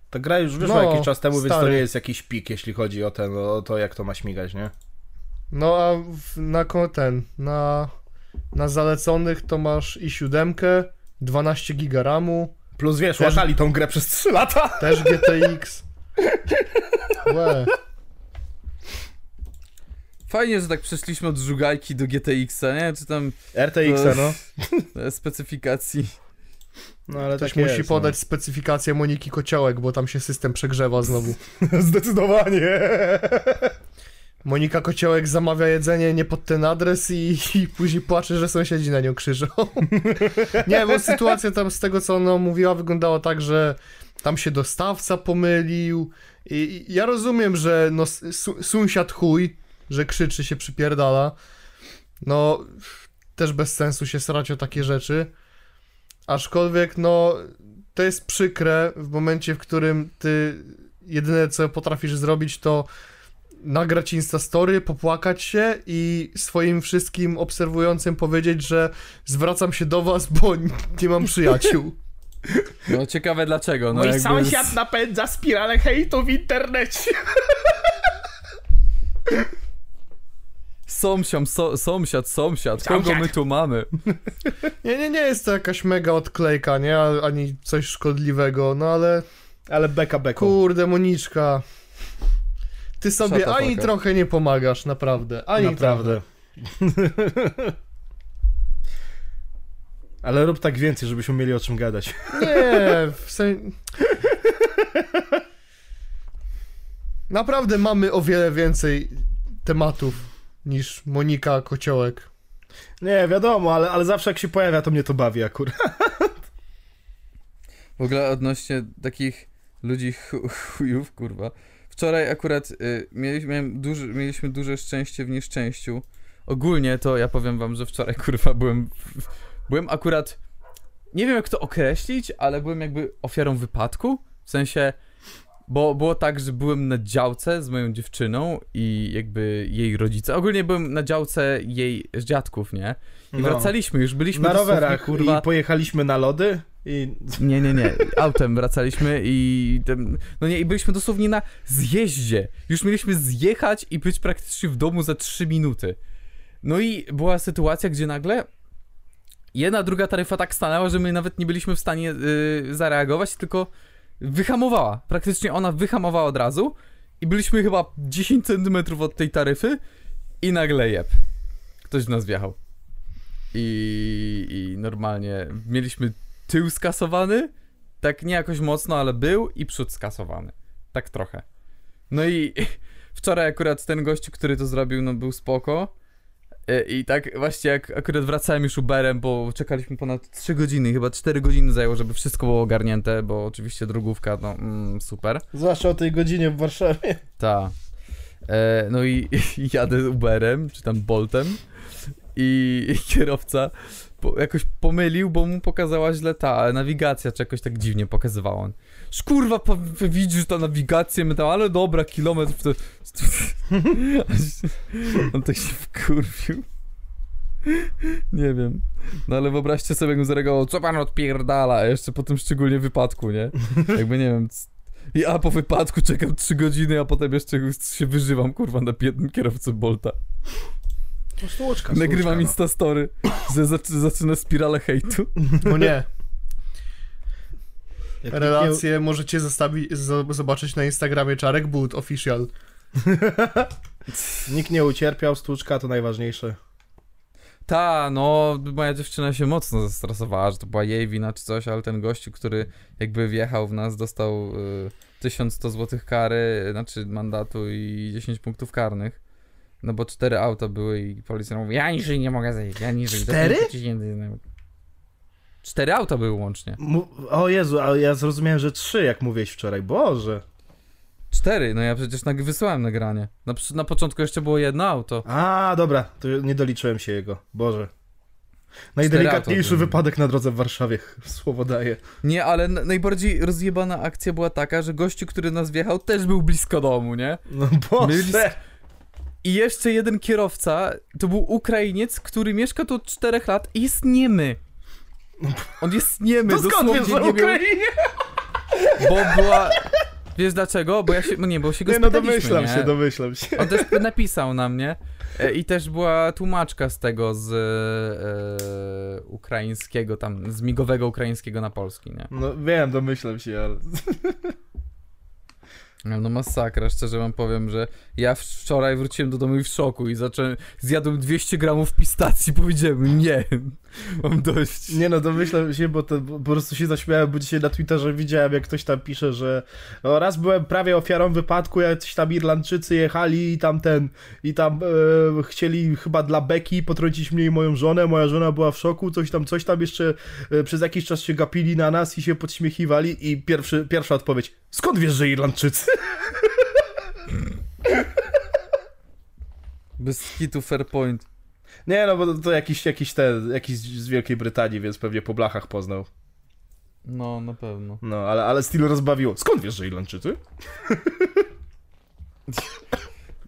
Ta gra już wyszła No, jakiś czas temu, więc to stary. nie jest jakiś pik, jeśli chodzi o ten, o to jak to ma śmigać, nie? No a w, na ten, na, na zaleconych to masz i 7, 12 GB RAMu, Plus wiesz, Też- łatali tą grę przez 3 lata. też GTX. Łe. Fajnie, że tak przeszliśmy od żugajki do GTX-a, nie? Czy tam RTX-a, no. specyfikacji. No ale Ktoś tak musi jest, podać specyfikację Moniki Kociołek, bo tam się system przegrzewa znowu. No. Zdecydowanie. Monika Kociołek zamawia jedzenie nie pod ten adres i, i później płacze, że sąsiedzi na nią krzyżą. nie, bo sytuacja tam z tego, co ona mówiła, wyglądała tak, że tam się dostawca pomylił. I, i ja rozumiem, że no, su, sąsiad chuj, że krzyczy się, przypierdala. No, też bez sensu się srać o takie rzeczy. Aczkolwiek, no, to jest przykre w momencie, w którym ty jedyne, co potrafisz zrobić, to nagrać Instastory, popłakać się i swoim wszystkim obserwującym powiedzieć, że zwracam się do was, bo nie mam przyjaciół. No ciekawe dlaczego. No, Mój jakby sąsiad napędza spiralę hejtu w internecie. Sąsiad, so, sąsiad, sąsiad, kogo my tu mamy? Nie, nie, nie jest to jakaś mega odklejka, nie? Ani coś szkodliwego, no ale Ale beka beką. kurde, Moniczka. Ty sobie the ani trochę nie pomagasz, naprawdę. Ani Naprawdę. Ale rób tak więcej, żebyśmy mieli o czym gadać. Nie, w sensie... Naprawdę mamy o wiele więcej tematów niż Monika Kociołek. Nie, wiadomo, ale, ale zawsze jak się pojawia, to mnie to bawi akurat. W ogóle odnośnie takich ludzi chu- chujów, kurwa. Wczoraj akurat y, mieliśmy, duży, mieliśmy duże szczęście w nieszczęściu. Ogólnie to ja powiem wam, że wczoraj kurwa byłem. Byłem akurat. Nie wiem jak to określić, ale byłem jakby ofiarą wypadku. W sensie. Bo było tak, że byłem na działce z moją dziewczyną i jakby jej rodzice. Ogólnie byłem na działce jej dziadków, nie? I No. wracaliśmy, już byliśmy Na rowerach kurwa. i pojechaliśmy na lody i... Nie, nie, nie. Autem wracaliśmy i. No nie, i byliśmy dosłownie na zjeździe. Już mieliśmy zjechać i być praktycznie w domu za 3 minuty. No i była sytuacja, gdzie nagle jedna, druga taryfa tak stanęła, że my nawet nie byliśmy w stanie y, zareagować, tylko wyhamowała. Praktycznie ona wyhamowała od razu i byliśmy chyba 10 centymetrów od tej taryfy i nagle jeb. Ktoś w nas wjechał. I, I normalnie mieliśmy tył skasowany, tak nie jakoś mocno, ale był i przód skasowany. Tak trochę. No i wczoraj akurat ten gościu, który to zrobił, no był spoko. E, I tak właśnie jak akurat wracałem już Uberem, bo czekaliśmy ponad 3 godziny, chyba 4 godziny zajęło, żeby wszystko było ogarnięte, bo oczywiście drogówka, no mm, super. Zwłaszcza o tej godzinie w Warszawie. Ta. E, no i, i jadę Uberem, czy tam Boltem i, i kierowca jakoś pomylił, bo mu pokazała źle ta nawigacja, czy jakoś tak dziwnie pokazywała. On, widzisz ta nawigację, my tam, ale dobra, kilometr to... On tak się wkurwił. Nie wiem. No ale wyobraźcie sobie, jak mu zareagował, co pan odpierdala, a jeszcze po tym szczególnie wypadku, nie? Jakby nie wiem, ja po wypadku czekam 3 godziny, a potem jeszcze się wyżywam, kurwa, na biednym kierowcy Bolta. No Nagrywam stłuczka, Instastory, że zaczyna spiralę hejtu. No nie. no. Jak Relacje możecie zostawi- z- zobaczyć na Instagramie Czarek But Official. Nikt nie, nikt nie ucierpiał, stłuczka to najważniejsze. Ta, no, moja dziewczyna się mocno zestresowała, że to była jej wina czy coś, ale ten gościu, który jakby wjechał w nas, dostał y, 1100 zł kary, znaczy mandatu i 10 punktów karnych. No bo cztery auta były i policja mówi, ja niżej nie mogę zejść, ja niżej. Cztery? 5 tysięcy. Cztery auta były łącznie. Mu- o Jezu, a ja zrozumiałem, że trzy, jak mówiłeś wczoraj. Boże. Cztery, no ja przecież nag- wysłałem nagranie. Na, na początku jeszcze było jedno auto. A, dobra, to nie doliczyłem się jego. Boże. Najdelikatniejszy wypadek na drodze w Warszawie, słowo daję. Nie, ale najbardziej rozjebana akcja była taka, że gościu, który nas wjechał, też był blisko domu, nie? No Boże. Byli- I jeszcze jeden kierowca, to był Ukrainiec, który mieszka tu od 4 lat i jest niemy. On jest niemy, To dosłownie wiesz, nie miał, Ukrainie? bo była... Wiesz dlaczego? Bo ja się, no nie, bo się go Nie, no domyślam nie? się, domyślam się. On też napisał na mnie e, i też była tłumaczka z tego, z e, ukraińskiego tam, z migowego ukraińskiego na polski, nie? No wiem, domyślam się, ale... Ale No masakra, szczerze wam powiem, że ja wczoraj wróciłem do domu i w szoku i zacząłem, zjadłem 200 gramów pistacji, powiedziałem nie, mam dość. Nie no, domyślam się, bo to bo po prostu się zaśmiałem, bo dzisiaj na Twitterze widziałem, jak ktoś tam pisze, że o, raz byłem prawie ofiarą wypadku, jacyś tam Irlandczycy jechali i tam ten, i tam e, chcieli chyba dla Beki potrącić mnie i moją żonę, moja żona była w szoku, coś tam, coś tam jeszcze e, przez jakiś czas się gapili na nas i się podśmiechiwali i pierwszy, pierwsza odpowiedź, skąd wiesz, że Irlandczycy? Bez hitu fair point. Nie no, bo to, jakiś, jakiś ten, jakiś z Wielkiej Brytanii, więc pewnie po blachach poznał. No, na pewno. No, ale, ale stylu rozbawiło. Skąd wiesz, że Irlandczycy?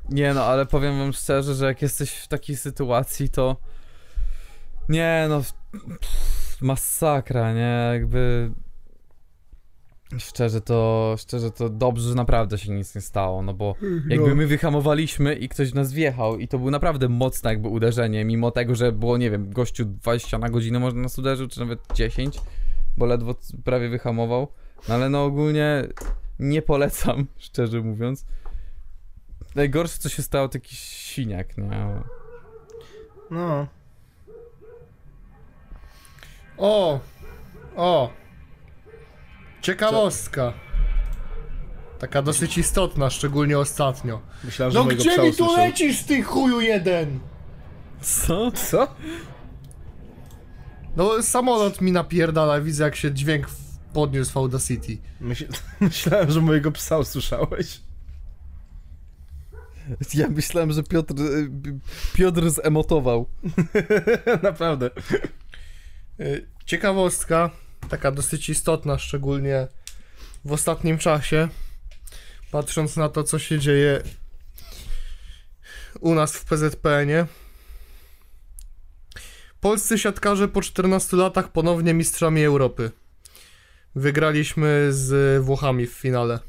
Nie no, ale powiem wam szczerze, że jak jesteś w takiej sytuacji, to nie no, pff, masakra, nie, jakby szczerze to, szczerze to dobrze, że naprawdę się nic nie stało, no bo jakby my wyhamowaliśmy i ktoś w nas wjechał i to było naprawdę mocne jakby uderzenie, mimo tego, że było, nie wiem, gościu 20 na godzinę może nas uderzył, czy nawet 10, bo ledwo prawie wyhamował, no ale no ogólnie nie polecam, szczerze mówiąc. Najgorsze co się stało to jakiś siniak, nie? No. O! O! Ciekawostka. Taka dosyć istotna, szczególnie ostatnio. Myślałem, że No gdzie mi tu lecisz, ty chuju jeden? Co? Co? No samolot mi napierdala, widzę jak się dźwięk podniósł w Audacity. Myśl... Myślałem, że mojego psa usłyszałeś. Ja myślałem, że Piotr, y, Piotr zemotował. Naprawdę. Y, Ciekawostka, taka dosyć istotna, szczególnie w ostatnim czasie, patrząc na to, co się dzieje u nas w PZPN-ie. Polscy siatkarze po 14 latach ponownie mistrzami Europy. Wygraliśmy z Włochami w finale.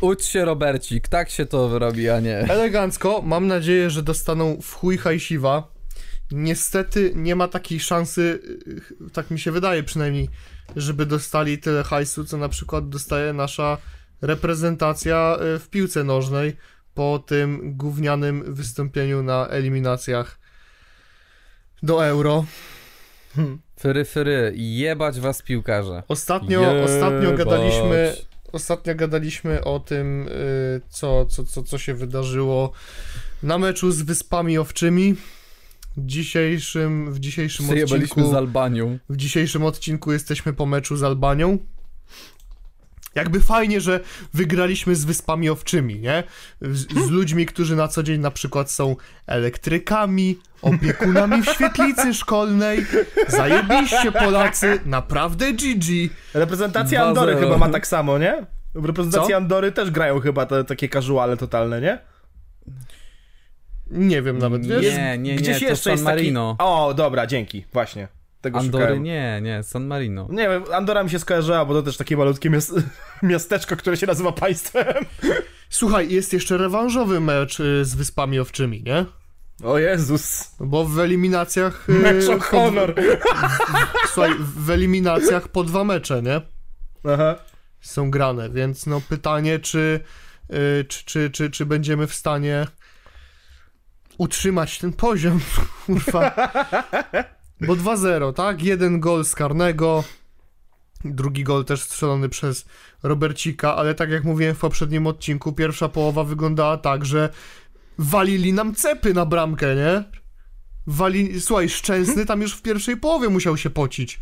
Ucz się, Robercik, tak się to robi, a nie. Elegancko, mam nadzieję, że dostaną w chuj hajsiwa. Niestety nie ma takiej szansy, y, tak mi się wydaje przynajmniej, żeby dostali tyle hajsu, co na przykład dostaje nasza reprezentacja y, w piłce nożnej po tym gównianym wystąpieniu na eliminacjach do Euro. Fyry, fyry, jebać was piłkarze. Ostatnio, ostatnio gadaliśmy, ostatnio gadaliśmy o tym, y, co, co, co, co się wydarzyło na meczu z Wyspami Owczymi. W dzisiejszym, w dzisiejszym odcinku, z Albanią. w dzisiejszym odcinku jesteśmy po meczu z Albanią. Jakby fajnie, że wygraliśmy z Wyspami Owczymi, nie? Z, z ludźmi, którzy na co dzień na przykład są elektrykami, opiekunami w świetlicy szkolnej. Zajebiście Polacy, naprawdę GG. Reprezentacja 2-0. Andory chyba ma tak samo, nie? W reprezentacji Co? Andory też grają chyba te takie casuale totalne, nie? Nie wiem nawet, wiesz? Nie, nie, nie, Gdzieś to jeszcze San jest Marino. taki... O, dobra, dzięki, właśnie. Tego Andory szukałem. nie, nie, San Marino. Nie wiem, Andora mi się skojarzyła, bo to też takie malutkie miast... miasteczko, które się nazywa państwem. Słuchaj, jest jeszcze rewanżowy mecz y, z Wyspami Owczymi, nie? O Jezus. Bo w eliminacjach... y, Mecz o po- honor. Słuchaj, w eliminacjach po dwa mecze, nie? Aha. Są grane, więc no pytanie, czy, y, czy, czy, czy, czy będziemy w stanie utrzymać ten poziom, kurwa. Bo 2-0, tak? Jeden gol z karnego, drugi gol też strzelony przez Robercika, ale tak jak mówiłem w poprzednim odcinku, pierwsza połowa wyglądała tak, że walili nam cepy na bramkę, nie? Wali... Słuchaj, Szczęsny tam już w pierwszej połowie musiał się pocić.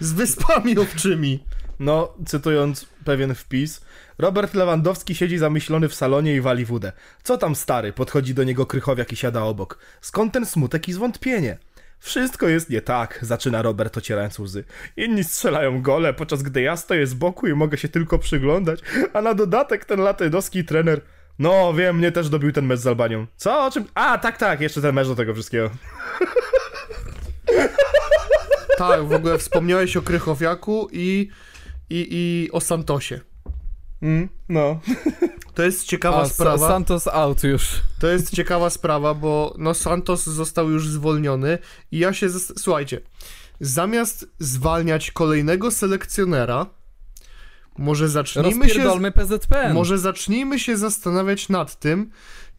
Z wyspami owczymi. No, cytując pewien wpis, Robert Lewandowski siedzi zamyślony w salonie i wali wódę. Co tam stary? Podchodzi do niego Krychowiak i siada obok. Skąd ten smutek i zwątpienie? Wszystko jest nie tak, zaczyna Robert ocierając łzy. Inni strzelają gole, podczas gdy ja stoję z boku i mogę się tylko przyglądać, a na dodatek ten latejnowski trener... No, wiem, mnie też dobił ten mecz z Albanią. Co? O czym? A, tak, tak, jeszcze ten mecz do tego wszystkiego. Tak, w ogóle wspomniałeś o Krychowiaku i, i, i o Santosie. Mm, no. To jest ciekawa A, sprawa. Sa- Santos out już. To jest ciekawa sprawa, bo no Santos został już zwolniony i ja się zas- słuchajcie, zamiast zwalniać kolejnego selekcjonera, może zacznijmy się PZPN. może zacznijmy się zastanawiać nad tym,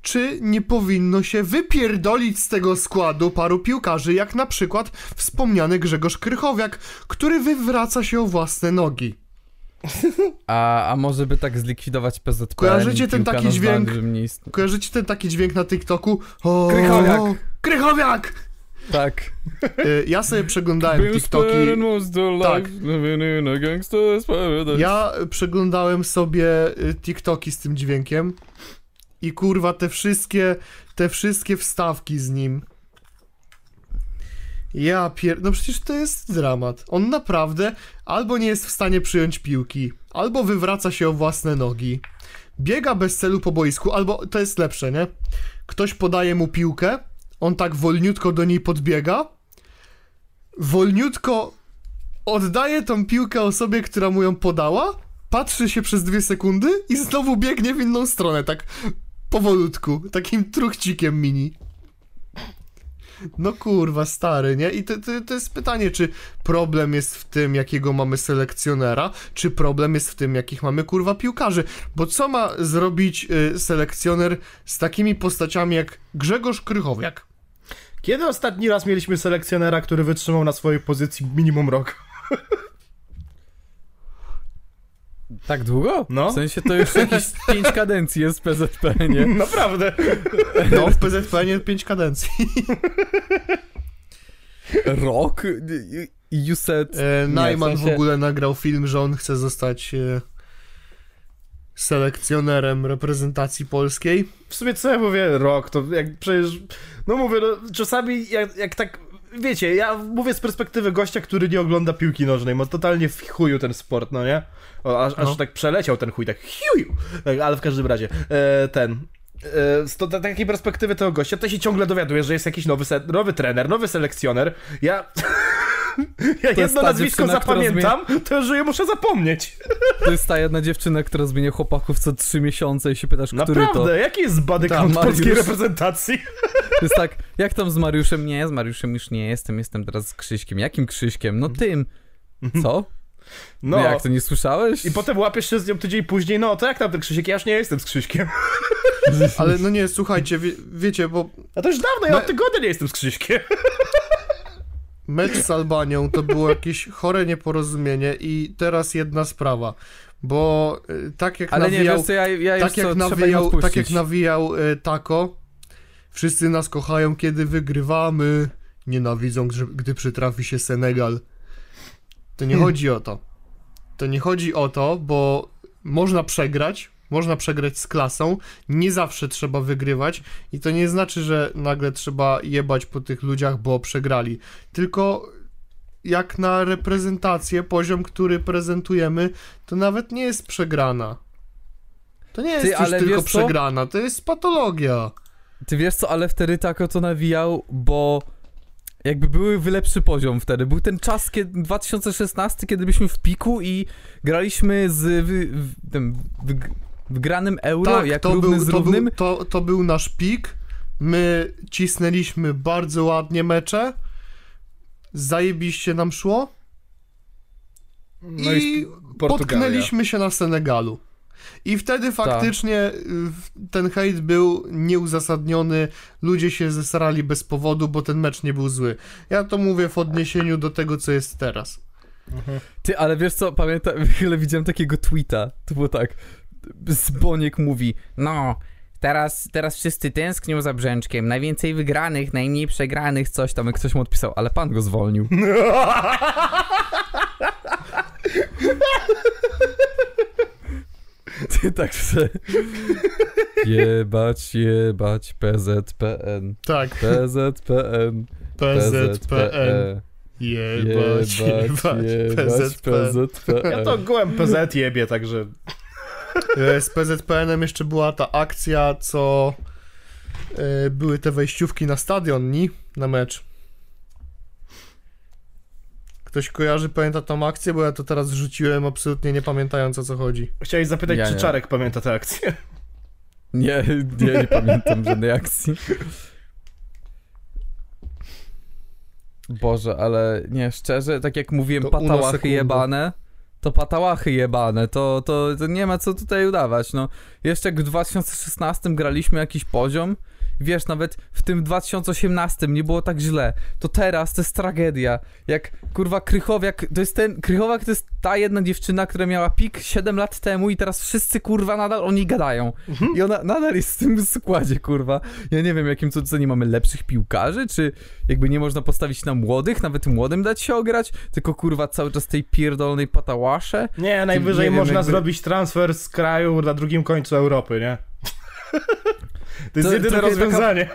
czy nie powinno się wypierdolić z tego składu paru piłkarzy, jak na przykład wspomniany Grzegorz Krychowiak, który wywraca się o własne nogi. A, a może by tak zlikwidować PZPN Kojarzycie ten taki dźwięk? Kojarzycie ten taki dźwięk na TikToku? O, Krychowiak. Krychowiak! Tak. Y, Ja sobie przeglądałem TikToki. Tak. Tak. Ja przeglądałem sobie y, TikToki z tym dźwiękiem i kurwa te wszystkie, te wszystkie wstawki z nim. Ja pier... No przecież to jest dramat. On naprawdę albo nie jest w stanie przyjąć piłki, albo wywraca się o własne nogi, biega bez celu po boisku, albo to jest lepsze, nie? Ktoś podaje mu piłkę, on tak wolniutko do niej podbiega, wolniutko oddaje tą piłkę osobie, która mu ją podała, patrzy się przez dwie sekundy i znowu biegnie w inną stronę, tak powolutku, takim truchcikiem mini. No kurwa, stary, nie? I to, to, to jest pytanie, czy problem jest w tym, jakiego mamy selekcjonera, czy problem jest w tym, jakich mamy kurwa piłkarzy. Bo co ma zrobić y, selekcjoner z takimi postaciami jak Grzegorz Krychowiak? Kiedy ostatni raz mieliśmy selekcjonera, który wytrzymał na swojej pozycji minimum rok? Tak długo? No. W sensie to już jakieś pięć kadencji jest w PZP, nie? Naprawdę. No, w PZP nie 5 kadencji. Rok? You said... E, Najman w sensie- w ogóle nagrał film, że on chce zostać e, selekcjonerem reprezentacji polskiej. W sumie co ja mówię, rok, to jak przecież, no mówię, no, czasami jak, jak tak, wiecie, ja mówię z perspektywy gościa, który nie ogląda piłki nożnej, ma totalnie w chuju ten sport, no nie? O, aż, No. aż tak przeleciał ten chuj, tak chuju, tak, ale w każdym razie, e, ten... e, Z to, ta- takiej perspektywy tego gościa, to się ciągle dowiaduje, że jest jakiś nowy, se, nowy trener, nowy selekcjoner. Ja, ja jedno nazwisko zapamiętam, to że je muszę zapomnieć. To jest ta jedna dziewczyna, która zmienia chłopaków co trzy miesiące i się pytasz, który to... Naprawdę, jaki jest body count polskiej reprezentacji? To jest tak, jak tam z Mariuszem? Nie, z Mariuszem już nie jestem, jestem teraz z Krzyśkiem. Jakim Krzyśkiem? No tym. Co? No, No, jak, to nie słyszałeś? I potem łapiesz się z nią tydzień później, no to jak tam ten Krzysiek? Ja już nie jestem z Krzyśkiem. Ale no nie, słuchajcie, wie, wiecie, bo A to już dawno, ja No- od tygodnia nie jestem z Krzyśkiem. mecz z Albanią to było jakieś chore nieporozumienie i teraz jedna sprawa, bo y, tak jak Ale nie, nawijał, wiesz co, ja, ja tak, co, jak im nawijał tak jak nawijał y, Tako, wszyscy nas kochają, kiedy wygrywamy, nienawidzą, gdy, gdy przytrafi się Senegal. To nie chodzi o to. To nie chodzi o to, bo można przegrać, można przegrać z klasą, nie zawsze trzeba wygrywać i to nie znaczy, że nagle trzeba jebać po tych ludziach, bo przegrali. Tylko jak na reprezentację, poziom, który prezentujemy, to nawet nie jest przegrana. To nie jest Ty, już tylko przegrana, to jest patologia. Ty wiesz co, ale wtedy Tako to nawijał, bo jakby były lepszy poziom wtedy. Był ten czas, kiedy 2016, kiedy byliśmy w piku i graliśmy z wy, tym wyg- wygranym euro, tak, jak to równy był, z to, równym. był, to, to był nasz pik. My cisnęliśmy bardzo ładnie mecze. Zajebiście nam szło. No I potknęliśmy się na Senegalu. I wtedy faktycznie y, w- ten hejt był nieuzasadniony, ludzie się zesrali bez powodu, bo ten mecz nie był zły. Ja to mówię w odniesieniu do tego, co jest teraz. Ty, ale wiesz co, pamiętam, chwilę widziałem takiego tweeta, to było tak, Zboniek mówi, no, teraz, teraz wszyscy tęsknią za Brzęczkiem, najwięcej wygranych, najmniej przegranych, coś tam, ktoś mu odpisał, ale pan go zwolnił. Ty tak se... Jebać, jebać, PZPN, Tak, PZPN, PZPN. Jebać, jebać, PZPN. Ja to gołem PZ jebie, także... E, Z PZPN-em jeszcze była ta akcja, co e, były te wejściówki na stadion, ni? Na mecz. Ktoś kojarzy, pamięta tą akcję? Bo ja to teraz rzuciłem absolutnie nie pamiętając o co chodzi. Chciałeś zapytać, Ja czy nie. Czarek pamięta tę akcję? Nie, nie, nie pamiętam żadnej akcji. Boże, ale nie, szczerze, tak jak mówiłem, To patałachy jebane, to patałachy jebane, to, to, to nie ma co tutaj udawać, no. Jeszcze w 2016 graliśmy jakiś poziom, wiesz, nawet w tym 2018 nie było tak źle, to teraz to jest tragedia. Jak, kurwa, Krychowiak, to jest ten, Krychowiak to jest ta jedna dziewczyna, która miała pik 7 lat temu i teraz wszyscy, kurwa, nadal o niej gadają. I ona nadal jest w tym składzie, kurwa. Ja nie wiem, jakim cudem nie mamy lepszych piłkarzy, czy jakby nie można postawić na młodych, nawet młodym dać się ograć, tylko kurwa cały czas tej pierdolnej patałasze. Nie, najwyżej nie wiem, można jakby- zrobić transfer z kraju na drugim końcu Europy, nie? To jest To jedyne trochę taka- rozwiązanie.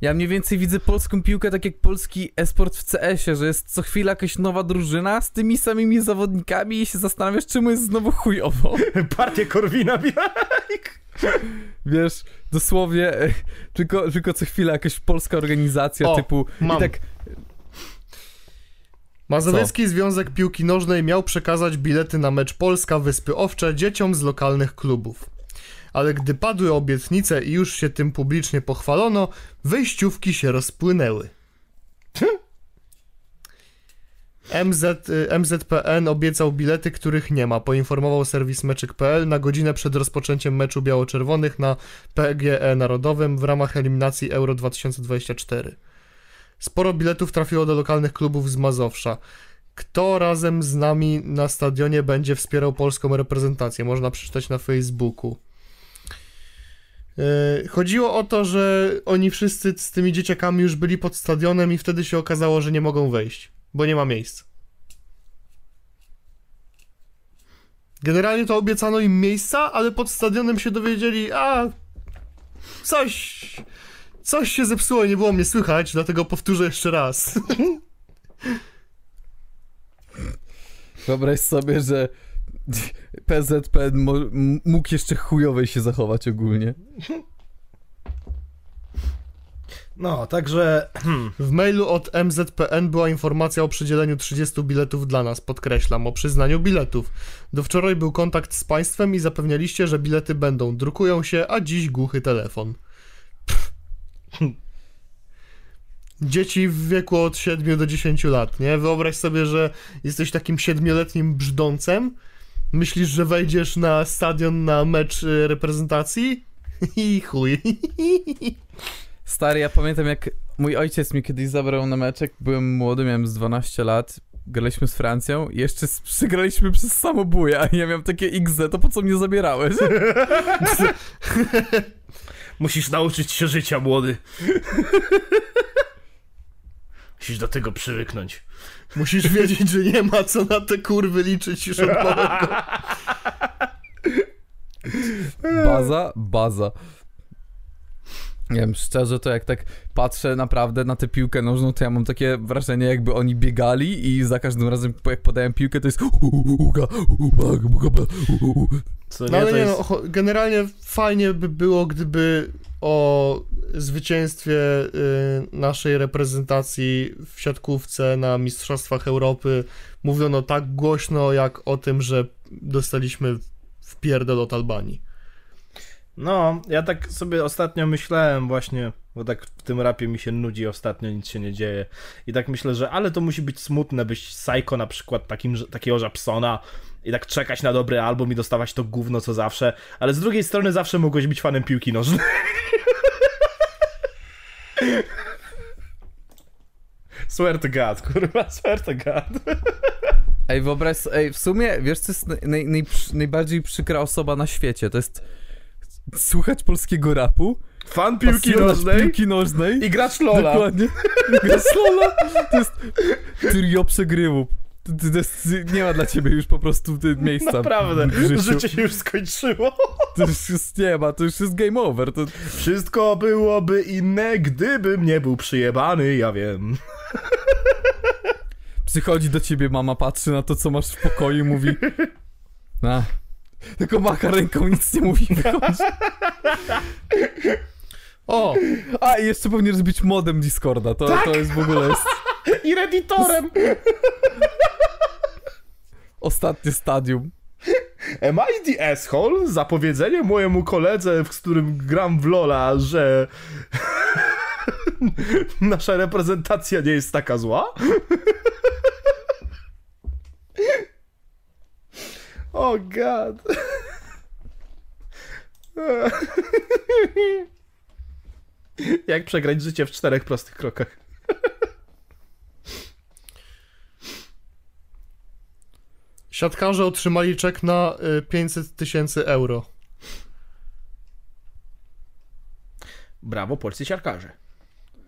Ja mniej więcej widzę polską piłkę tak jak polski esport w CS-ie, że jest co chwila jakaś nowa drużyna z tymi samymi zawodnikami i się zastanawiasz, czemu jest znowu chujowo. Partię Korwina Wiesz, dosłownie e, tylko, tylko co chwila jakaś polska organizacja O, typu... mam. I tak, Mazowiecki Związek Piłki Nożnej miał przekazać bilety na mecz Polska-Wyspy Owcze dzieciom z lokalnych klubów. Ale gdy padły obietnice i już się tym publicznie pochwalono, wejściówki się rozpłynęły. MZ, y, MZPN obiecał bilety, których nie ma, poinformował serwis meczyk.pl na godzinę przed rozpoczęciem meczu biało-czerwonych na PGE Narodowym w ramach eliminacji Euro 2024. Sporo biletów trafiło do lokalnych klubów z Mazowsza. Kto razem z nami na stadionie będzie wspierał polską reprezentację? Można przeczytać na Facebooku. Yy, Chodziło o to, że oni wszyscy z tymi dzieciakami już byli pod stadionem i wtedy się okazało, że nie mogą wejść, bo nie ma miejsc. Generalnie to obiecano im miejsca, ale pod stadionem się dowiedzieli, a coś, coś się zepsuło, nie było mnie słychać, dlatego powtórzę jeszcze raz. Wyobraź sobie, że PZPN mógł jeszcze chujowej się zachować ogólnie. No, także W mailu od MZPN była informacja o przydzieleniu 30 biletów dla nas, podkreślam, o przyznaniu biletów. Do wczoraj był kontakt z państwem i zapewnialiście, że bilety będą, drukują się, a dziś głuchy telefon. Dzieci w wieku od 7 do 10 lat, nie? Wyobraź sobie, że jesteś takim siedmioletnim brzdącem, myślisz, że wejdziesz na stadion na mecz y, reprezentacji i chuj. Stary, ja pamiętam jak mój ojciec mnie kiedyś zabrał na meczek, byłem młody, miałem z 12 lat, graliśmy z Francją i jeszcze przegraliśmy przez samobuja i ja miałem takie XZ, to po co mnie zabierałeś? musisz nauczyć się życia, młody. Musisz do tego przywyknąć. Musisz wiedzieć, że nie ma co na te kurwy liczyć już od. Baza, baza. Nie wiem, szczerze to jak tak patrzę naprawdę na tę piłkę nożną, to ja mam takie wrażenie, jakby oni biegali i za każdym razem jak podają piłkę, to jest No nie, ale nie, jest... no, generalnie fajnie by było, gdyby o zwycięstwie y, naszej reprezentacji w siatkówce na Mistrzostwach Europy mówiono tak głośno, jak o tym, że dostaliśmy w pierdol od Albanii. No, ja tak sobie ostatnio myślałem właśnie, bo tak w tym rapie mi się nudzi ostatnio, nic się nie dzieje. I tak myślę, że ale to musi być smutne być psycho na przykład takim, takiego Japsona i tak czekać na dobry album i dostawać to gówno co zawsze, ale z drugiej strony zawsze mogłeś być fanem piłki nożnej. Swear to God, kurwa, swear to God. Ej, wyobraź ej, w sumie, wiesz co jest naj, naj, najbardziej przykra osoba na świecie? To jest słuchać polskiego rapu, Fan piłki nożnej piłki nożnej i gracz Lola. Dokładnie. Gra z Lola. To jest trio przegrywu. Jest, nie ma dla ciebie już po prostu miejsca Naprawdę, życie się już skończyło. To już jest, nie ma, to już jest game over. To, Wszystko byłoby inne, gdybym nie był przyjebany, ja wiem. przychodzi do ciebie mama, patrzy na to, co masz w pokoju i mówi a, tylko macha ręką, nic nie mówi, wychodzi. O, A, i jeszcze powinieneś być modem Discorda, to, Tak. to jest w ogóle jest I redditorem. ostatnie stadium. Am I the asshole? Za powiedzenie mojemu koledze, w którym gram w Lola, że nasza reprezentacja nie jest taka zła? Oh god. Jak przegrać życie w czterech prostych krokach? siatkarze otrzymali czek na y, 500 tysięcy euro. Brawo polscy siatkarze.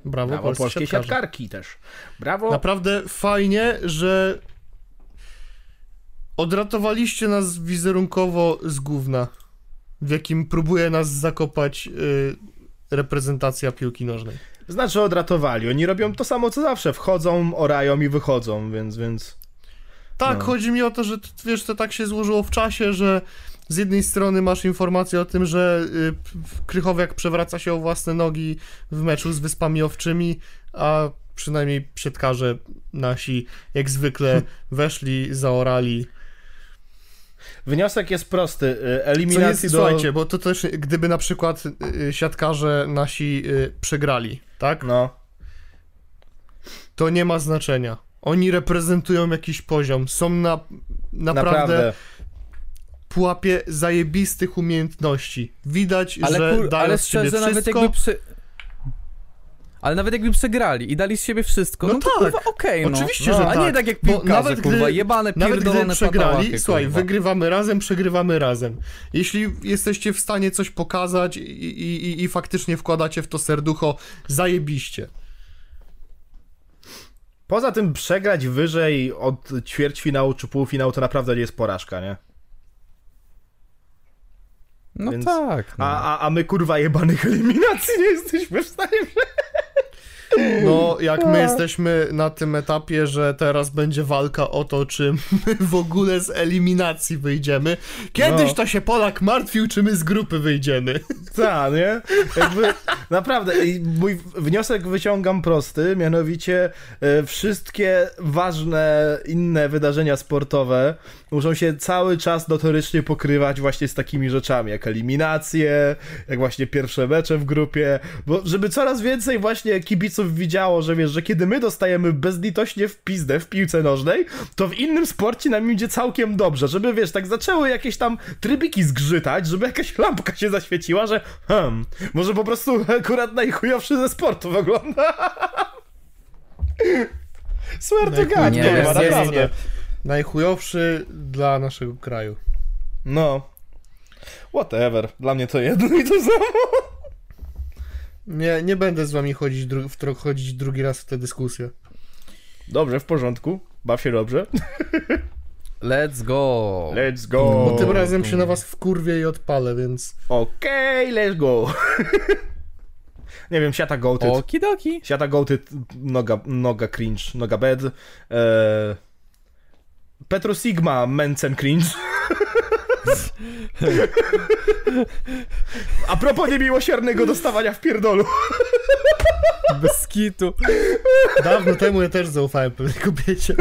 Brawo, Brawo polscy polskie siatkarze. siatkarki też. Brawo. Naprawdę fajnie, że odratowaliście nas wizerunkowo z gówna, w jakim próbuje nas zakopać y, reprezentacja piłki nożnej. Znaczy odratowali. Oni robią to samo co zawsze. Wchodzą, orają i wychodzą, więc, więc... Tak, No. chodzi mi o to, że wiesz, to tak się złożyło w czasie, że z jednej strony masz informację o tym, że y, Krychowiak przewraca się o własne nogi w meczu z Wyspami Owczymi, a przynajmniej siatkarze nasi jak zwykle weszli, zaorali. Wniosek jest prosty. y, Eliminacji jest, do... Słuchajcie, bo to też, gdyby na przykład y, siatkarze nasi y, przegrali, tak? No. To nie ma znaczenia. Oni reprezentują jakiś poziom, są na naprawdę, Naprawdę. pułapie zajebistych umiejętności. Widać, Ale, że kur, dają ale szczerze, nawet wszystko. jakby przy... Ale nawet jakby przegrali i dali z siebie wszystko, no, No to tak. kurwa okej, no. Oczywiście, no, że A tak. nie tak jak Bo piłkarze, nawet kurwa, gdy- jebane, Nawet gdy przegrali, patałachy, słuchaj, kurwa. wygrywamy razem, przegrywamy razem. Jeśli jesteście w stanie coś pokazać i, i, i, i faktycznie wkładacie w to serducho, zajebiście. Poza tym przegrać wyżej od ćwierćfinału czy półfinału to naprawdę nie jest porażka, nie? No Więc- tak. No. A, a, a my kurwa jebanych eliminacji nie jesteśmy w stanie No, jak my jesteśmy na tym etapie, że teraz będzie walka o to, czy my w ogóle z eliminacji wyjdziemy. Kiedyś No. to się Polak martwił, czy my z grupy wyjdziemy. Tak, nie? Jakby, naprawdę, i mój wniosek wyciągam prosty, mianowicie e, wszystkie ważne inne wydarzenia sportowe muszą się cały czas notorycznie pokrywać właśnie z takimi rzeczami, jak eliminacje, jak właśnie pierwsze mecze w grupie, bo żeby coraz więcej właśnie kibiców widziało, że wiesz, że kiedy my dostajemy bezlitośnie w pizdę w piłce nożnej, to w innym sporcie nam idzie całkiem dobrze, żeby wiesz, tak zaczęły jakieś tam trybiki zgrzytać, żeby jakaś lampka się zaświeciła, że hmm, może po prostu akurat najchujowszy ze sportu wygląda. Swear to God, Nie, jest- naprawdę. Najchujowszy dla naszego kraju. No. Whatever. Dla mnie to jedno i to samo. Nie, nie będę z wami chodzić, dru- w tro- chodzić drugi raz w tę dyskusję. Dobrze, w porządku. Baw się dobrze. Let's go. Let's go. Bo tym razem się na was wkurwię i odpalę, więc... Okej, let's go. Nie wiem, siata goated. Okidoki. Siata goated, noga, noga cringe, noga bed. Eee... Petro Sigma, Mencen cringe. A propos niemiłosiernego dostawania w pierdolu. Bez kitu. Dawno temu ja też zaufałem pewnej kobiecie.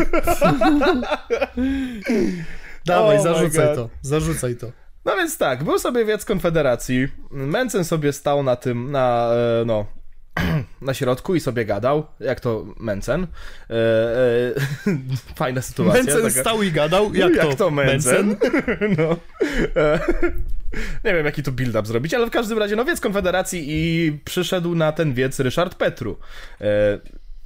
Dawaj, Oh zarzucaj to, zarzucaj to. No więc tak, był sobie wiec Konfederacji. Mencen sobie stał na tym, na, e, no, na środku i sobie gadał, jak to Mencen. E, e, fajna sytuacja. Mencen taka- stał i gadał, jak, Jak to, to Mencen? no. E, Nie wiem, jaki to build-up zrobić, ale w każdym razie, no wiec Konfederacji i przyszedł na ten wiec Ryszard Petru. E,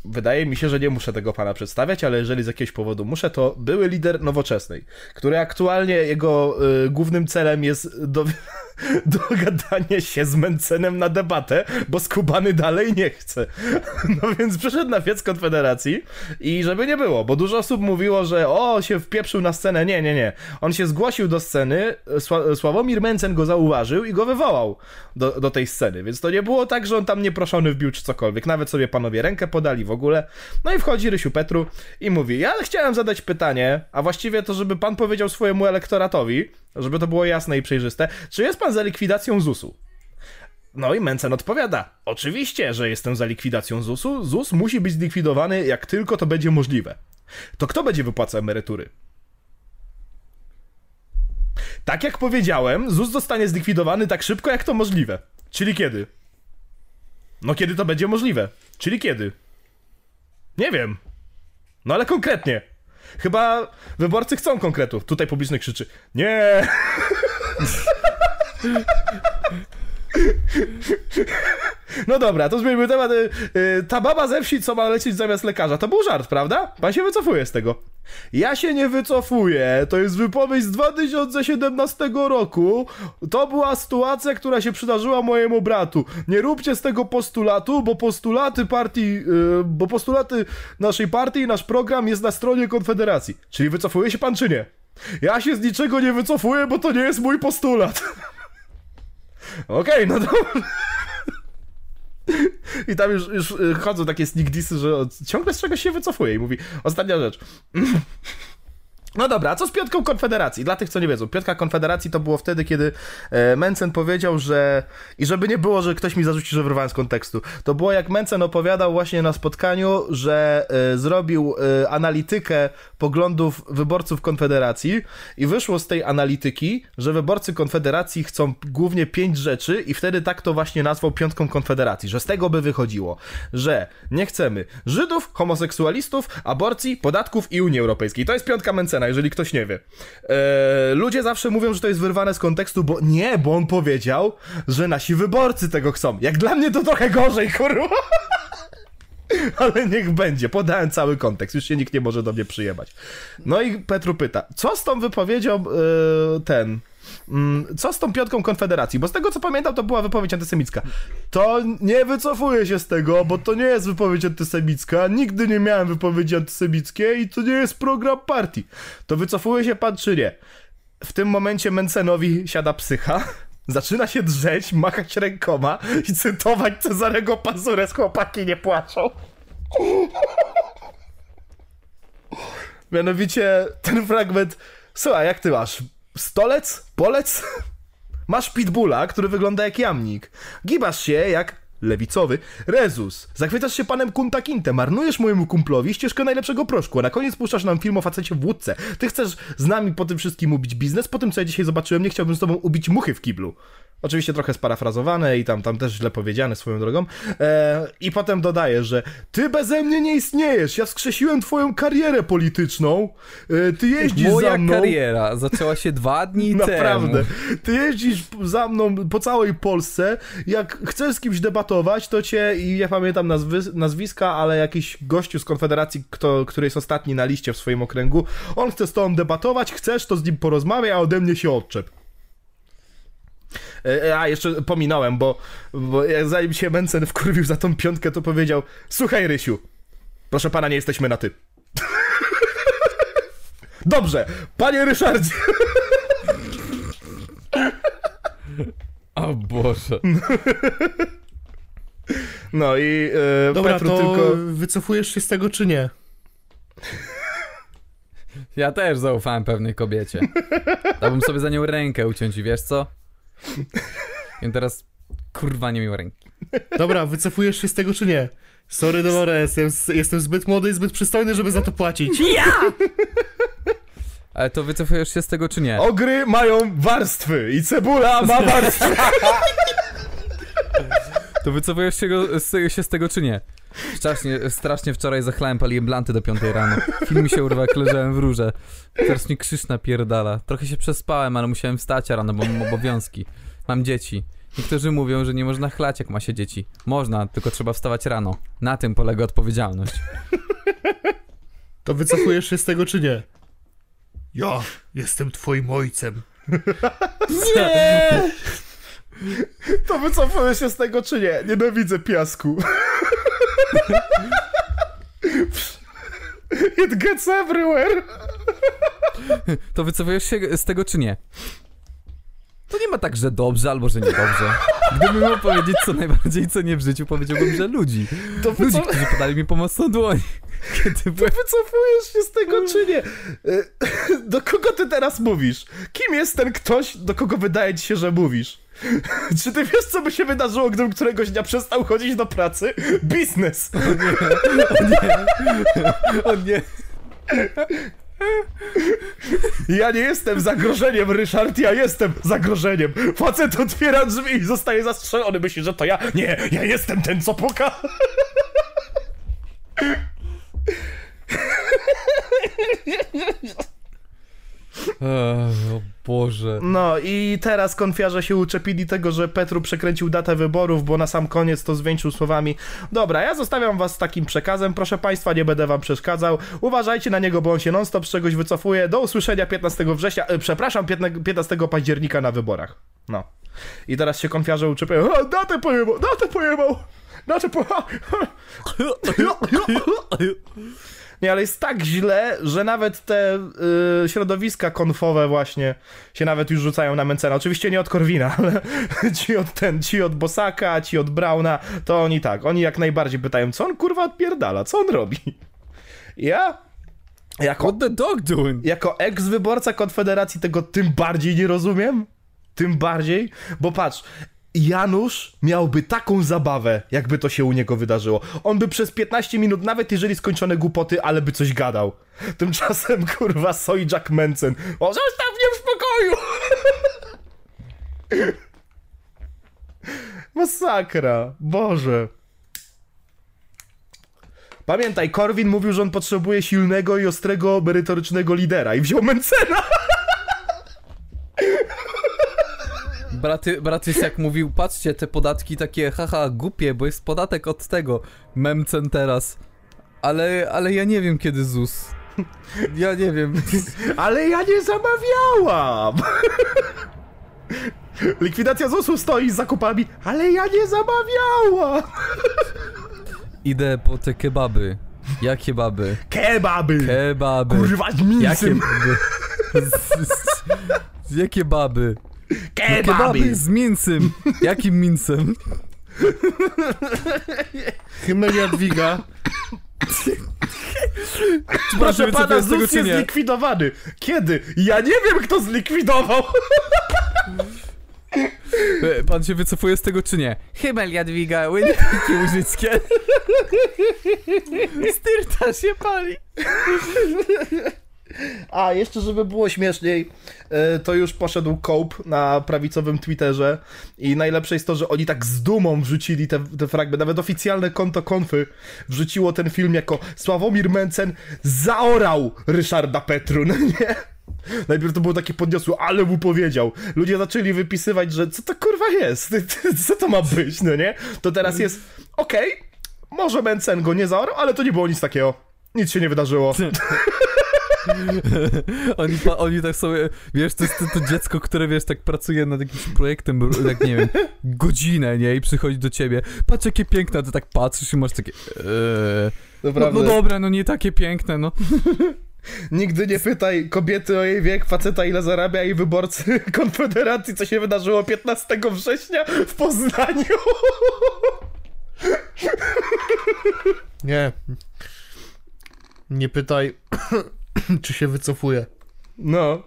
Wydaje mi się, że nie muszę tego pana przedstawiać, ale jeżeli z jakiegoś powodu muszę, to były lider nowoczesnej, który aktualnie jego y, głównym celem jest do, dogadanie się z Mencenem na debatę, bo skubany dalej nie chce. No więc przyszedł na wiec Konfederacji i żeby nie było, bo dużo osób mówiło, że o, się wpieprzył na scenę. Nie, nie, nie. On się zgłosił do sceny, Sła- Sławomir Mencen go zauważył i go wywołał do, do tej sceny, więc to nie było tak, że on tam nieproszony wbił czy cokolwiek. Nawet sobie panowie rękę podali w ogóle. No i wchodzi Rysiu Petru i mówi, ja chciałem zadać pytanie, a właściwie to, żeby pan powiedział swojemu elektoratowi, żeby to było jasne i przejrzyste, czy jest pan za likwidacją ZUS-u? No i Mencen odpowiada: Oczywiście, że jestem za likwidacją ZUS-u. ZUS musi być zlikwidowany, jak tylko to będzie możliwe. To kto będzie wypłacał emerytury? Tak jak powiedziałem, ZUS zostanie zlikwidowany tak szybko, jak to możliwe. Czyli kiedy? No kiedy to będzie możliwe? Czyli kiedy? Nie wiem. No ale konkretnie. Chyba wyborcy chcą konkretów. Tutaj publiczny krzyczy: Nie! No dobra, to zmieńmy temat. Y, y, Ta baba ze wsi, co ma lecieć zamiast lekarza, to był żart, prawda? Pan się wycofuje z tego. Ja się nie wycofuję. To jest wypowiedź z 2017 roku. To była sytuacja, która się przydarzyła mojemu bratu. Nie róbcie z tego postulatu, bo postulaty partii, y, bo postulaty naszej partii i nasz program jest na stronie Konfederacji. Czyli wycofuje się pan czy nie? Ja się z niczego nie wycofuję, bo to nie jest mój postulat. Okej, no dobrze. I tam już, już y, chodzą takie sneak dissy, że ciągle z czegoś się wycofuje i mówi, ostatnia rzecz. No dobra, a co z piątką Konfederacji? Dla tych, co nie wiedzą, piątka Konfederacji to było wtedy, kiedy e, Mencen powiedział, że... I żeby nie było, że ktoś mi zarzuci, że wyrwałem z kontekstu. To było jak Mencen opowiadał właśnie na spotkaniu, że e, zrobił e, analitykę poglądów wyborców Konfederacji i wyszło z tej analityki, że wyborcy Konfederacji chcą głównie pięć rzeczy i wtedy tak to właśnie nazwał piątką Konfederacji, że z tego by wychodziło, że nie chcemy Żydów, homoseksualistów, aborcji, podatków i Unii Europejskiej. To jest piątka Mencena. Mencena, jeżeli ktoś nie wie. E, ludzie zawsze mówią, że to jest wyrwane z kontekstu, bo nie, bo on powiedział, że nasi wyborcy tego chcą. Jak dla mnie to trochę gorzej, kurwa. Ale niech będzie, podałem cały kontekst, już się nikt nie może do mnie przyjebać. No i Petru pyta, co z tą wypowiedzią e, ten... mm, Co z tą piątką Konfederacji? Bo z tego co pamiętam, to była wypowiedź antysemicka. To nie wycofuję się z tego, bo to nie jest wypowiedź antysemicka. Nigdy nie miałem wypowiedzi antysemickiej i to nie jest program partii. To wycofuje się pan czy nie? W tym momencie Mencenowi siada psycha. Zaczyna się drzeć, machać rękoma i cytować Cezarego Pazurę z chłopaki nie płaczą. Mianowicie ten fragment. Słuchaj, jak ty masz? Stolec? Polec? Masz pitbulla, który wygląda jak jamnik. Gibasz się jak lewicowy Rezus. Zachwycasz się panem Kunta Kinte, marnujesz mojemu kumplowi ścieżkę najlepszego proszku, a na koniec puszczasz nam film o facecie w łódce. Ty chcesz z nami po tym wszystkim ubić biznes, po tym co ja dzisiaj zobaczyłem, nie chciałbym z tobą ubić muchy w kiblu. Oczywiście trochę sparafrazowane i tam, tam też źle powiedziane swoją drogą. E, I potem dodaje, że ty beze mnie nie istniejesz, ja wskrzesiłem twoją karierę polityczną, e, ty jeździsz Moja za mną... kariera zaczęła się dwa dni Naprawdę. temu. Ty jeździsz za mną po całej Polsce. Jak chcesz z kimś debatować, to cię, i ja pamiętam nazwy, nazwiska, ale jakiś gościu z Konfederacji, kto, który jest ostatni na liście w swoim okręgu, on chce z tobą debatować, chcesz, to z nim porozmawiaj, a ode mnie się odczep. E, A, jeszcze pominąłem, bo, bo jak zanim się Mencen wkurwił za tą piątkę, to powiedział Słuchaj, Rysiu, proszę pana, nie jesteśmy na ty. Dobrze, panie Ryszardzie. O Boże. No i e, Dobra, Petru to tylko... wycofujesz się z tego czy nie? Ja też zaufałem pewnej kobiecie. Dałbym sobie za nią rękę uciąć i wiesz co? I teraz kurwa nie miał ręki. Dobra, wycofujesz się z tego czy nie? Sorry Dolores, jestem, jestem zbyt młody i zbyt przystojny, żeby za to płacić. Ale to wycofujesz się z tego czy nie? Ogry mają warstwy i cebula ma warstwy. To wycofujesz się, go, z, się z tego czy nie? Strasznie, strasznie wczoraj zachlałem, paliłem blanty do 5 rano. Film mi się urwa, jak leżałem w rurze. Teraz mnie krzyż napierdala. Trochę się przespałem, ale musiałem wstać rano, bo mam obowiązki. Mam dzieci. Niektórzy mówią, że nie można chlać, jak ma się dzieci. Można, tylko trzeba wstawać rano. Na tym polega odpowiedzialność. To wycofujesz się z tego czy nie? Ja jestem twoim ojcem. Nie! To wycofujesz się z tego czy nie? Nienawidzę piasku. It gets everywhere. To wycofujesz się z tego czy nie? To nie ma tak, że dobrze albo że niedobrze. Gdybym miał powiedzieć co najbardziej cenię w życiu, powiedziałbym, że ludzi. To, Ludzi, wycof... którzy podali mi pomocną dłoń. Kiedy to byłem... wycofujesz się z tego czy nie? E, Do kogo ty teraz mówisz? Kim jest ten ktoś, do kogo wydaje ci się, że mówisz? Czy ty wiesz, co by się wydarzyło, gdybym któregoś dnia przestał chodzić do pracy? Biznes! O nie. Ja nie jestem zagrożeniem, Ryszard, ja jestem zagrożeniem. Facet otwiera drzwi i zostaje zastrzelony. Myśli, że to ja. Nie, ja jestem ten, co puka. O Boże. No i teraz konfiarze się uczepili tego, że Petru przekręcił datę wyborów, bo na sam koniec to zwieńczył słowami Dobra, ja zostawiam was z takim przekazem, proszę państwa, nie będę wam przeszkadzał. Uważajcie na niego, bo on się non-stop z czegoś wycofuje. Do usłyszenia 15 września, e, przepraszam, 15 października na wyborach. No. I teraz się konfiarze uczepiają, "A, datę pojebał, datę pojebał, datę pojebał. Nie, ale jest tak źle, że nawet te y, środowiska konfowe właśnie się nawet już rzucają na Mencena. Oczywiście nie od Korwina, ale ci od ten, ci od Bosaka, ci od Brauna, to oni tak, oni jak najbardziej pytają, co on kurwa odpierdala, co on robi? Ja jako, What the dog doing? jako eks-wyborca Konfederacji tego tym bardziej nie rozumiem. Tym bardziej, bo patrz, Janusz miałby taką zabawę, jakby to się u niego wydarzyło. On by przez 15 minut, nawet jeżeli skończone głupoty, ale by coś gadał. Tymczasem, kurwa, Soy Jack Mencen. O, zostaw mnie w spokoju! Masakra, Boże. Pamiętaj, Korwin mówił, że on potrzebuje silnego i ostrego, merytorycznego lidera i wziął Mencena. Braty, Bratysiak mówił, patrzcie, te podatki takie, haha, głupie, bo jest podatek od tego, memcen teraz. Ale, ale ja nie wiem, kiedy ZUS. Ja nie wiem. Ale ja nie zamawiałam! Likwidacja ZUS-u stoi z zakupami, ale ja nie zamawiałam! Idę po te kebaby. Jakie baby? Kebaby! Kebaby. Kurwa, z Jakie baby? Z- z- Jakie baby? No, Kebaby! Z mincem. Jakim mincem? Himmel Jadwiga. Proszę to pana, ZUS jest zlikwidowany. Kiedy? Ja nie wiem, kto zlikwidował. Pan się wycofuje z tego, czy nie? Himmel Jadwiga, Winnipegi Łużyckie. Styrta się pali. A, jeszcze żeby było śmieszniej, e, to już poszedł Cope na prawicowym Twitterze i najlepsze jest to, że oni tak z dumą wrzucili te, te fragmenty, nawet oficjalne konto konfy wrzuciło ten film jako Sławomir Mencen zaorał Ryszarda Petru, no nie? Najpierw to było takie podniosłe, ale mu powiedział. Ludzie zaczęli wypisywać, że co to kurwa jest? Co to ma być, no nie? To teraz jest, okej, może Mencen go nie zaorał, ale to nie było nic takiego. Nic się nie wydarzyło. Oni, pa, oni tak sobie, wiesz, to jest to, to dziecko, które, wiesz, tak pracuje nad jakimś projektem, tak nie wiem, godzinę, nie? I przychodzi do ciebie, patrz jakie piękne, ty tak patrzysz i masz takie, eee, no, no dobra, no nie takie piękne, no. Nigdy nie pytaj kobiety o jej wiek, faceta ile zarabia i wyborcy Konfederacji, co się wydarzyło 15 września w Poznaniu. Nie. Nie pytaj, czy się wycofuje. No.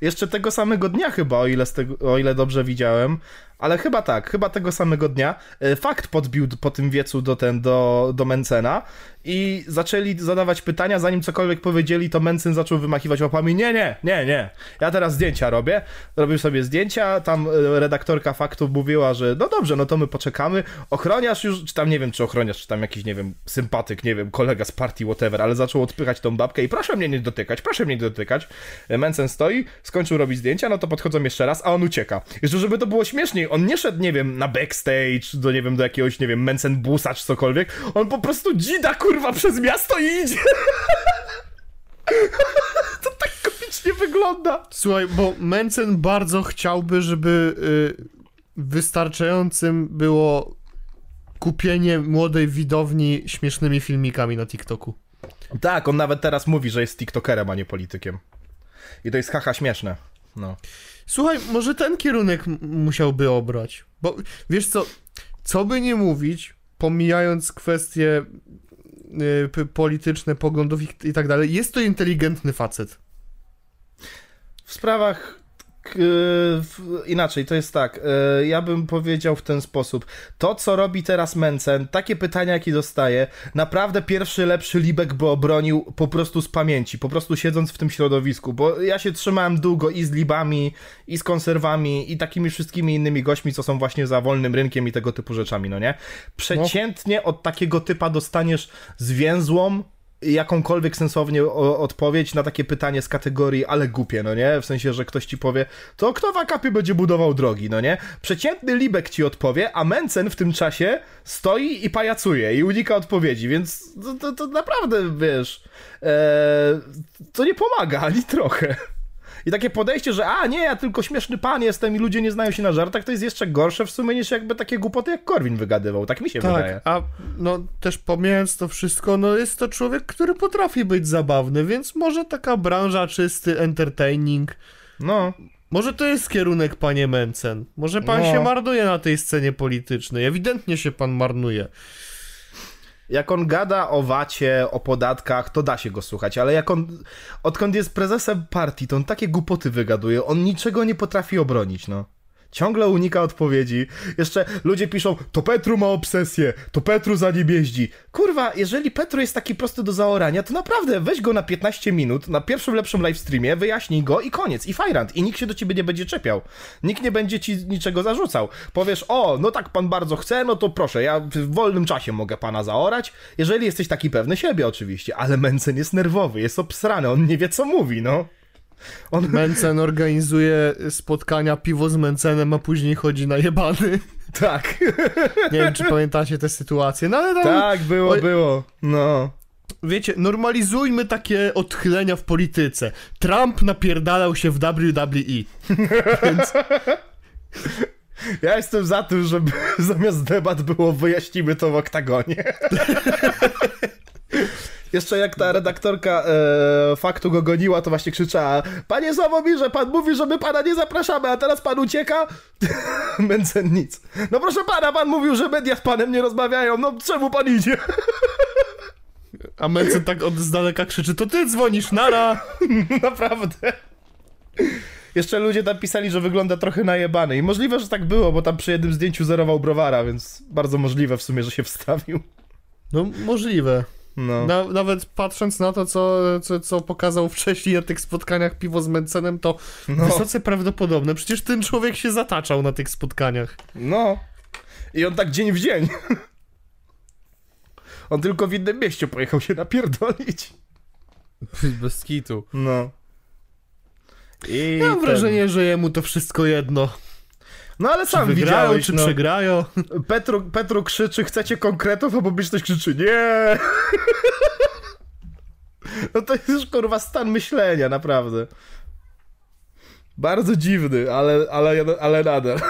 Jeszcze tego samego dnia chyba, o ile, tego, o ile dobrze widziałem, ale chyba tak, chyba tego samego dnia, e, fakt podbił po tym wiecu do, ten, do, do Mencena i zaczęli zadawać pytania, zanim cokolwiek powiedzieli, to Mencen zaczął wymachiwać łapami, nie, nie, nie, nie, ja teraz zdjęcia robię, robił sobie zdjęcia, tam e, redaktorka faktu mówiła, że no dobrze, no to my poczekamy, ochroniarz już, czy tam nie wiem, czy ochroniarz, czy tam jakiś, nie wiem, sympatyk, nie wiem, kolega z partii, whatever, ale zaczął odpychać tą babkę i proszę mnie nie dotykać, proszę mnie nie dotykać. E, Mencen stoi, skończył robić zdjęcia, no to podchodzą jeszcze raz, a on ucieka. Jeszcze żeby to było śmieszniej, on nie szedł, nie wiem, na backstage, do, nie wiem, do jakiegoś, nie wiem, Mencen busa czy cokolwiek, on po prostu dzida, kurwa, przez miasto i idzie. to tak komicznie wygląda. Słuchaj, bo Mencen bardzo chciałby, żeby y, wystarczającym było kupienie młodej widowni śmiesznymi filmikami na TikToku. Tak, on nawet teraz mówi, że jest tiktokerem, a nie politykiem. I to jest haha śmieszne. No. Słuchaj, może ten kierunek musiałby obrać. Bo wiesz co, co by nie mówić, pomijając kwestie y, polityczne, poglądów i, i tak dalej, jest to inteligentny facet. W sprawach inaczej, to jest tak, e, ja bym powiedział w ten sposób, to co robi teraz Mencen, takie pytania jakie dostaje, naprawdę pierwszy lepszy Libek by obronił po prostu z pamięci, po prostu siedząc w tym środowisku, bo ja się trzymałem długo i z Libami, i z konserwami, i takimi wszystkimi innymi gośćmi, co są właśnie za wolnym rynkiem i tego typu rzeczami, no nie? Przeciętnie od takiego typa dostaniesz zwięzłą, jakąkolwiek sensownie odpowiedź na takie pytanie z kategorii ale głupie, no nie? W sensie, że ktoś ci powie, to kto w akapie będzie budował drogi, no nie? Przeciętny Libek ci odpowie, a Mencen w tym czasie stoi i pajacuje i unika odpowiedzi, więc to, to, to naprawdę, wiesz, e, to nie pomaga ani trochę. I takie podejście, że a nie, ja tylko śmieszny pan jestem i ludzie nie znają się na żartach, to jest jeszcze gorsze w sumie niż jakby takie głupoty jak Korwin wygadywał, tak mi się wydaje. Tak, a no też pomijając to wszystko, no jest to człowiek, który potrafi być zabawny, więc może taka branża czysty entertaining, No. może to jest kierunek, panie Mencen. Może pan No. się marnuje na tej scenie politycznej. Ewidentnie się pan marnuje. Jak on gada o wacie, o podatkach, to da się go słuchać, ale jak on, odkąd jest prezesem partii, to on takie głupoty wygaduje, on niczego nie potrafi obronić, no. Ciągle unika odpowiedzi. Jeszcze ludzie piszą, to Petru ma obsesję, to Petru za nim jeździ. Kurwa, jeżeli Petru jest taki prosty do zaorania, to naprawdę weź go na 15 minut, na pierwszym lepszym livestreamie, wyjaśnij go i koniec, i fajrant. I nikt się do ciebie nie będzie czepiał. Nikt nie będzie ci niczego zarzucał. Powiesz, o, no tak pan bardzo chce, no to proszę, ja w wolnym czasie mogę pana zaorać, jeżeli jesteś taki pewny siebie oczywiście, ale Mencen jest nerwowy, jest obsrany, on nie wie co mówi, no. On... Mencen organizuje spotkania, piwo z Mencenem, a później chodzi na jebany. Tak. Nie wiem, czy pamiętacie tę sytuację, no ale tam... Tak, było, o... było, no. Wiecie, normalizujmy takie odchylenia w polityce. Trump napierdalał się w WWE. Więc... Ja jestem za tym, żeby zamiast debat było wyjaśnimy to w oktagonie. Jeszcze jak ta redaktorka e, faktu go goniła, to właśnie krzyczała Panie Sławomirze, pan mówi, że my pana nie zapraszamy, a teraz pan ucieka? Mencen nic. No proszę pana, pan mówił, że media z panem nie rozmawiają, no czemu pan idzie? A Mencen tak od z daleka krzyczy, to ty dzwonisz, nara! Naprawdę. Jeszcze ludzie tam pisali, że wygląda trochę najebany i możliwe, że tak było, bo tam przy jednym zdjęciu zerował browara, więc bardzo możliwe w sumie, że się wstawił. No, możliwe. No. Na, nawet patrząc na to, co, co, co pokazał wcześniej na tych spotkaniach piwo z Mencenem, to no. wysoce prawdopodobne. Przecież ten człowiek się zataczał na tych spotkaniach. No. I on tak dzień w dzień. On tylko w innym mieście pojechał się napierdolić. Bez kitu. No. I ja mam ten... wrażenie, że jemu to wszystko jedno. No ale sam czy wygrają, widziałeś, czy no. przegrają. Petru, Petru krzyczy, chcecie konkretów, a publiczność krzyczy, nie! No to jest już kurwa stan myślenia, naprawdę. Bardzo dziwny, ale, ale, ale nadal.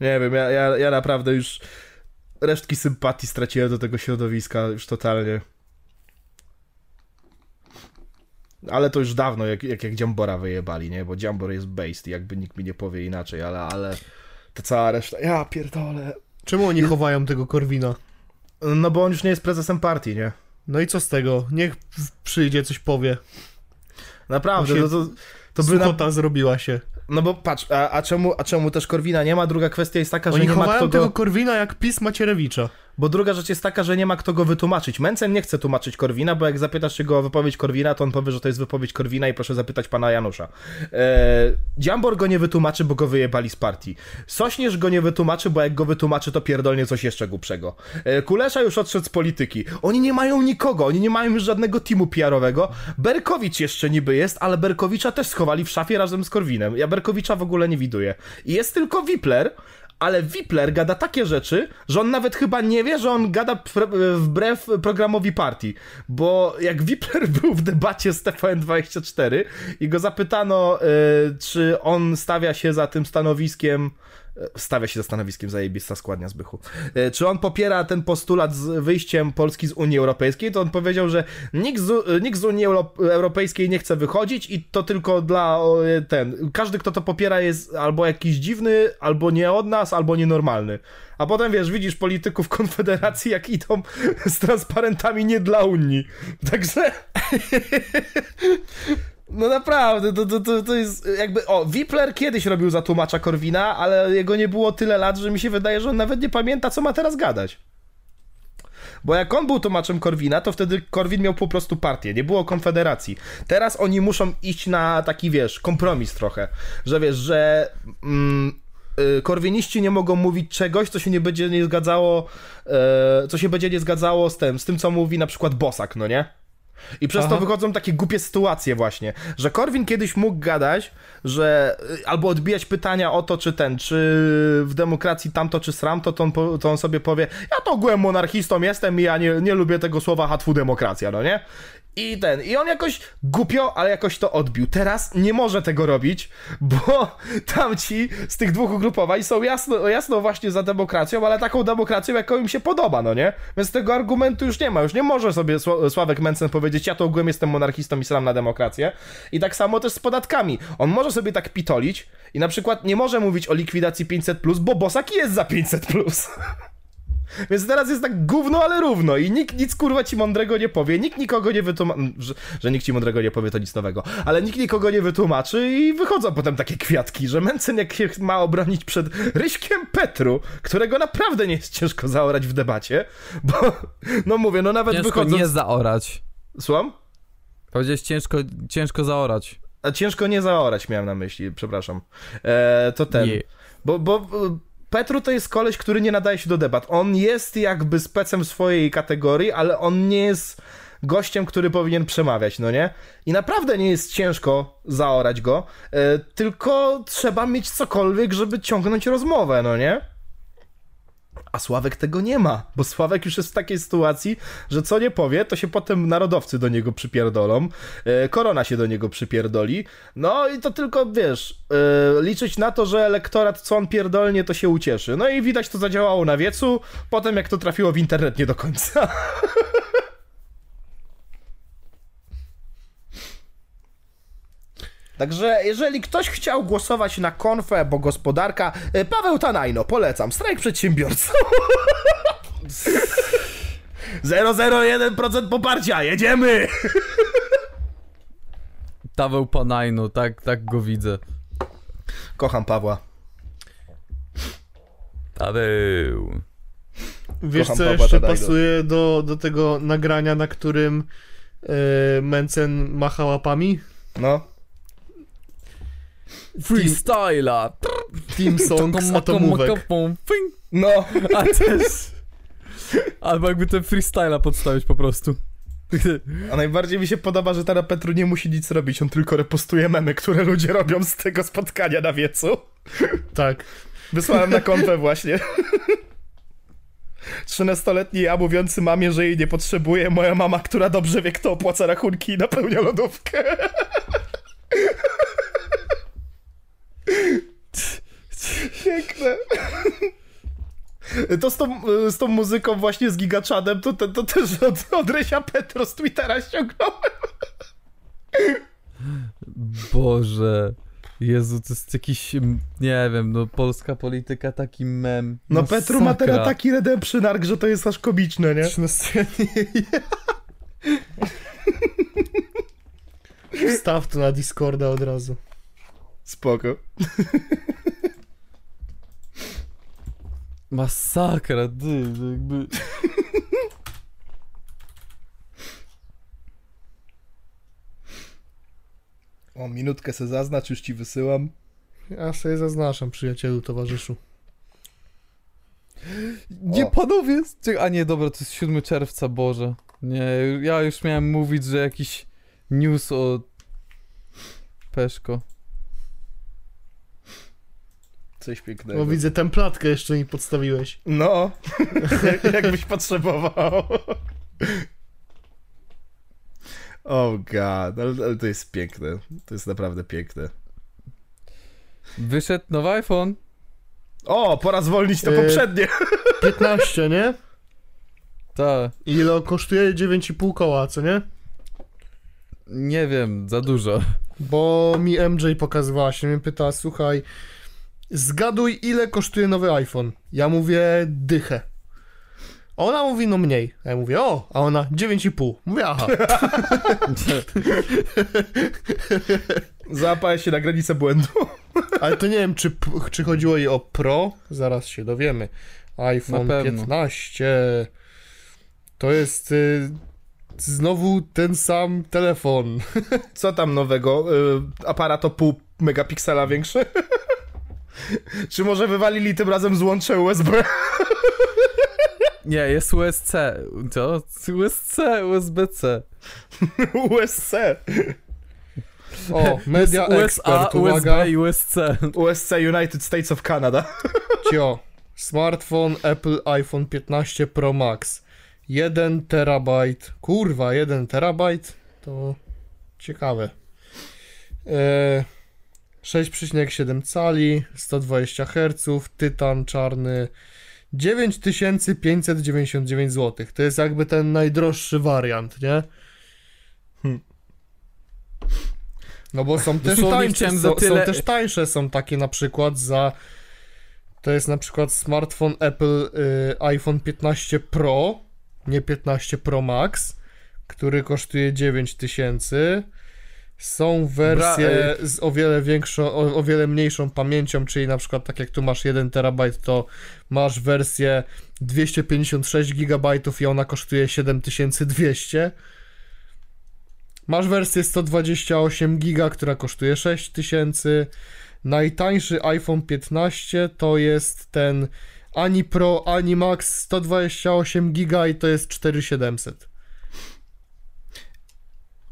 Nie wiem, ja, ja, ja naprawdę już resztki sympatii straciłem do tego środowiska już totalnie. Ale to już dawno, jak, jak, jak Dziambora wyjebali, nie? Bo Dziambor jest based, jakby nikt mi nie powie inaczej, ale, ale ta cała reszta, ja pierdolę. Czemu oni chowają tego Korwina? No bo on już nie jest prezesem partii, nie? No i co z tego? Niech przyjdzie, coś powie. Naprawdę, to, to, to by na... zrobiła się. No bo patrz, a, a, czemu, a czemu też Korwina nie ma? Druga kwestia jest taka, Oni że nie ma kto go... tego Korwina jak PiS Macierewicza. Bo druga rzecz jest taka, że nie ma kto go wytłumaczyć. Mencen nie chce tłumaczyć Korwina, bo jak zapytasz się go o wypowiedź Korwina, to on powie, że to jest wypowiedź Korwina i proszę zapytać pana Janusza. Eee, Dziambor go nie wytłumaczy, bo go wyjebali z partii. Sośnierz go nie wytłumaczy, bo jak go wytłumaczy, to pierdolnie coś jeszcze głupszego. Eee, Kulesza już odszedł z polityki. Oni nie mają nikogo, oni nie mają już żadnego teamu PR-owego. Berkowicz jeszcze niby jest, ale Berkowicza też schowali w szafie razem z Korwinem. Ja Berkowicza w ogóle nie widuję. I jest tylko Wipler, ale Wipler gada takie rzeczy, że on nawet chyba nie wie, że on gada wbrew programowi partii. Bo jak Wipler był w debacie z TVN24 i go zapytano, y, czy on stawia się za tym stanowiskiem stawia się za stanowiskiem zajebista składnia Zbychu. E, czy on popiera ten postulat z wyjściem Polski z Unii Europejskiej, to on powiedział, że nikt z, nikt z Unii Europejskiej nie chce wychodzić i to tylko dla ten, każdy kto to popiera jest albo jakiś dziwny, albo nie od nas, albo nienormalny. A potem wiesz, widzisz polityków Konfederacji, jak idą z transparentami nie dla Unii. Także... No naprawdę, to, to, to, to jest jakby, o, Wipler kiedyś robił za tłumacza Korwina, ale jego nie było tyle lat, że mi się wydaje, że on nawet nie pamięta, co ma teraz gadać. Bo jak on był tłumaczem Korwina, to wtedy Korwin miał po prostu partię, nie było konfederacji. Teraz oni muszą iść na taki, wiesz, kompromis trochę, że wiesz, że mm, y, korwiniści nie mogą mówić czegoś, co się nie będzie nie zgadzało, y, co się będzie nie zgadzało z tym, z tym, co mówi na przykład Bosak, no nie? I przez Aha. to wychodzą takie głupie sytuacje właśnie, że Korwin kiedyś mógł gadać, że y, albo odbijać pytania o to, czy ten, czy w demokracji tamto, czy sramto, to on, to on sobie powie, ja to ogółem monarchistą jestem i ja nie, nie lubię tego słowa hatwu demokracja, no nie? I ten, i on jakoś głupio, ale jakoś to odbił. Teraz nie może tego robić, bo tamci z tych dwóch ugrupowań są jasno, jasno właśnie za demokracją, ale taką demokracją, jaką im się podoba, no nie? Więc tego argumentu już nie ma, już nie może sobie Sławek Mencen powiedzieć, ja to ogółem jestem monarchistą i sram na demokrację. I tak samo też z podatkami. On może sobie tak pitolić i na przykład nie może mówić o likwidacji 500+, bo Bosak jest za 500+. Więc teraz jest tak gówno, ale równo i nikt nic kurwa ci mądrego nie powie, nikt nikogo nie wytłumaczy, że, że nikt ci mądrego nie powie to nic nowego, ale nikt nikogo nie wytłumaczy i wychodzą potem takie kwiatki, że Mencen jak się ma obronić przed Ryśkiem Petru, którego naprawdę nie jest ciężko zaorać w debacie, bo no mówię, no nawet Ciężko wychodząc... nie zaorać. Słucham? Powiedziałeś ciężko, ciężko zaorać. A ciężko nie zaorać miałem na myśli, przepraszam. E, to ten. Nie. Bo, bo Petru to jest koleś, który nie nadaje się do debat. On jest jakby specem w swojej kategorii, ale on nie jest gościem, który powinien przemawiać, no nie? I naprawdę nie jest ciężko zaorać go, e, tylko trzeba mieć cokolwiek, żeby ciągnąć rozmowę, no nie? A Sławek tego nie ma, bo Sławek już jest w takiej sytuacji, że co nie powie, to się potem narodowcy do niego przypierdolą, e, korona się do niego przypierdoli, no i to tylko, wiesz, e, liczyć na to, że elektorat, co on pierdolnie, to się ucieszy. No i widać, to zadziałało na wiecu, potem jak to trafiło w internet, nie do końca. Także jeżeli ktoś chciał głosować na konfę, bo gospodarka, e, Paweł Tanajno, polecam, strajk przedsiębiorców. 001% poparcia, jedziemy! Paweł Panajno, tak, tak go widzę. Kocham Pawła. Paweł. Wiesz, Kocham co Pawła jeszcze Tadajdo. pasuje do, do tego nagrania, na którym e, Mencen macha łapami? No. Freestyla. Team Song z atomówek. No. A też... Albo jakby ten freestyla podstawić po prostu. A najbardziej mi się podoba, że teraz Petru nie musi nic robić, on tylko repostuje memy, które ludzie robią z tego spotkania na wiecu. Tak. Wysłałem na konfę właśnie. 13-letni ja mówiący mamie, że jej nie potrzebuje, moja mama, która dobrze wie, kto opłaca rachunki i napełnia lodówkę. Piękne. To z tą, z tą muzyką właśnie z Gigaczadem, to, to, to też od, od Rysia Petro z Twittera ściągnąłem. Boże. Jezu, to jest jakiś, nie wiem, no polska polityka taki mem. No, Petru ma teraz taki redemption arc, że to jest aż komiczne, nie? Wstaw to na Discorda od razu. Spoko. Masakra, ty, jakby... O, minutkę se zaznacz, już ci wysyłam. Ja sobie zaznaczam, przyjacielu, towarzyszu. Nie, O. panowie! A nie, dobra, to jest 7 czerwca, Boże. Nie, ja już miałem mówić, że jakiś news o Peszko. Coś pięknego. No widzę, templatkę jeszcze mi podstawiłeś. No, jakbyś potrzebował. Oh god, ale, ale to jest piękne. To jest naprawdę piękne. Wyszedł nowy iPhone. O, pora zwolnić to Yy. poprzednie. 15, nie? Tak. I Ile on kosztuje? 9,5 koła, co nie? Nie wiem, za dużo. Bo mi MJ pokazywała się, mnie pyta, słuchaj, zgaduj ile kosztuje nowy iPhone. Ja mówię, dychę. Ona mówi, no mniej. A ja mówię, o, a ona 9,5. Mówię, aha. Załapałeś się na granicę błędu. Ale to nie wiem, czy, czy chodziło jej o Pro. Zaraz się dowiemy. iPhone Na pewno. 15. To jest y, znowu ten sam telefon. Co tam nowego? Y, aparat o pół megapiksela większy? Czy może wywalili tym razem złącze USB? Nie, jest USC. Co? USC, USB-C. USC. O, Media USA, Expert, uwaga. USB i USC. USC United States of Canada. Cio. Smartfon Apple iPhone 15 Pro Max. 1 terabajt. Kurwa, 1 terabajt? To ciekawe. E, 6,7 cali, 120 Hz, tytan czarny. 9599 zł. To jest jakby ten najdroższy wariant, nie? Hmm. No bo są też tańsze, są, tyle- są też tańsze, są takie na przykład za To jest na przykład smartfon Apple y, iPhone 15 Pro, nie 15 Pro Max, który kosztuje 9000. Są wersje Bra- z o wiele większą, o, o wiele mniejszą pamięcią, czyli na przykład tak jak tu masz 1 terabajt, to masz wersję 256 GB i ona kosztuje 7200. Masz wersję 128 GB, która kosztuje 6000. Najtańszy iPhone 15 to jest ten ani Pro, ani Max 128 GB i to jest 4700.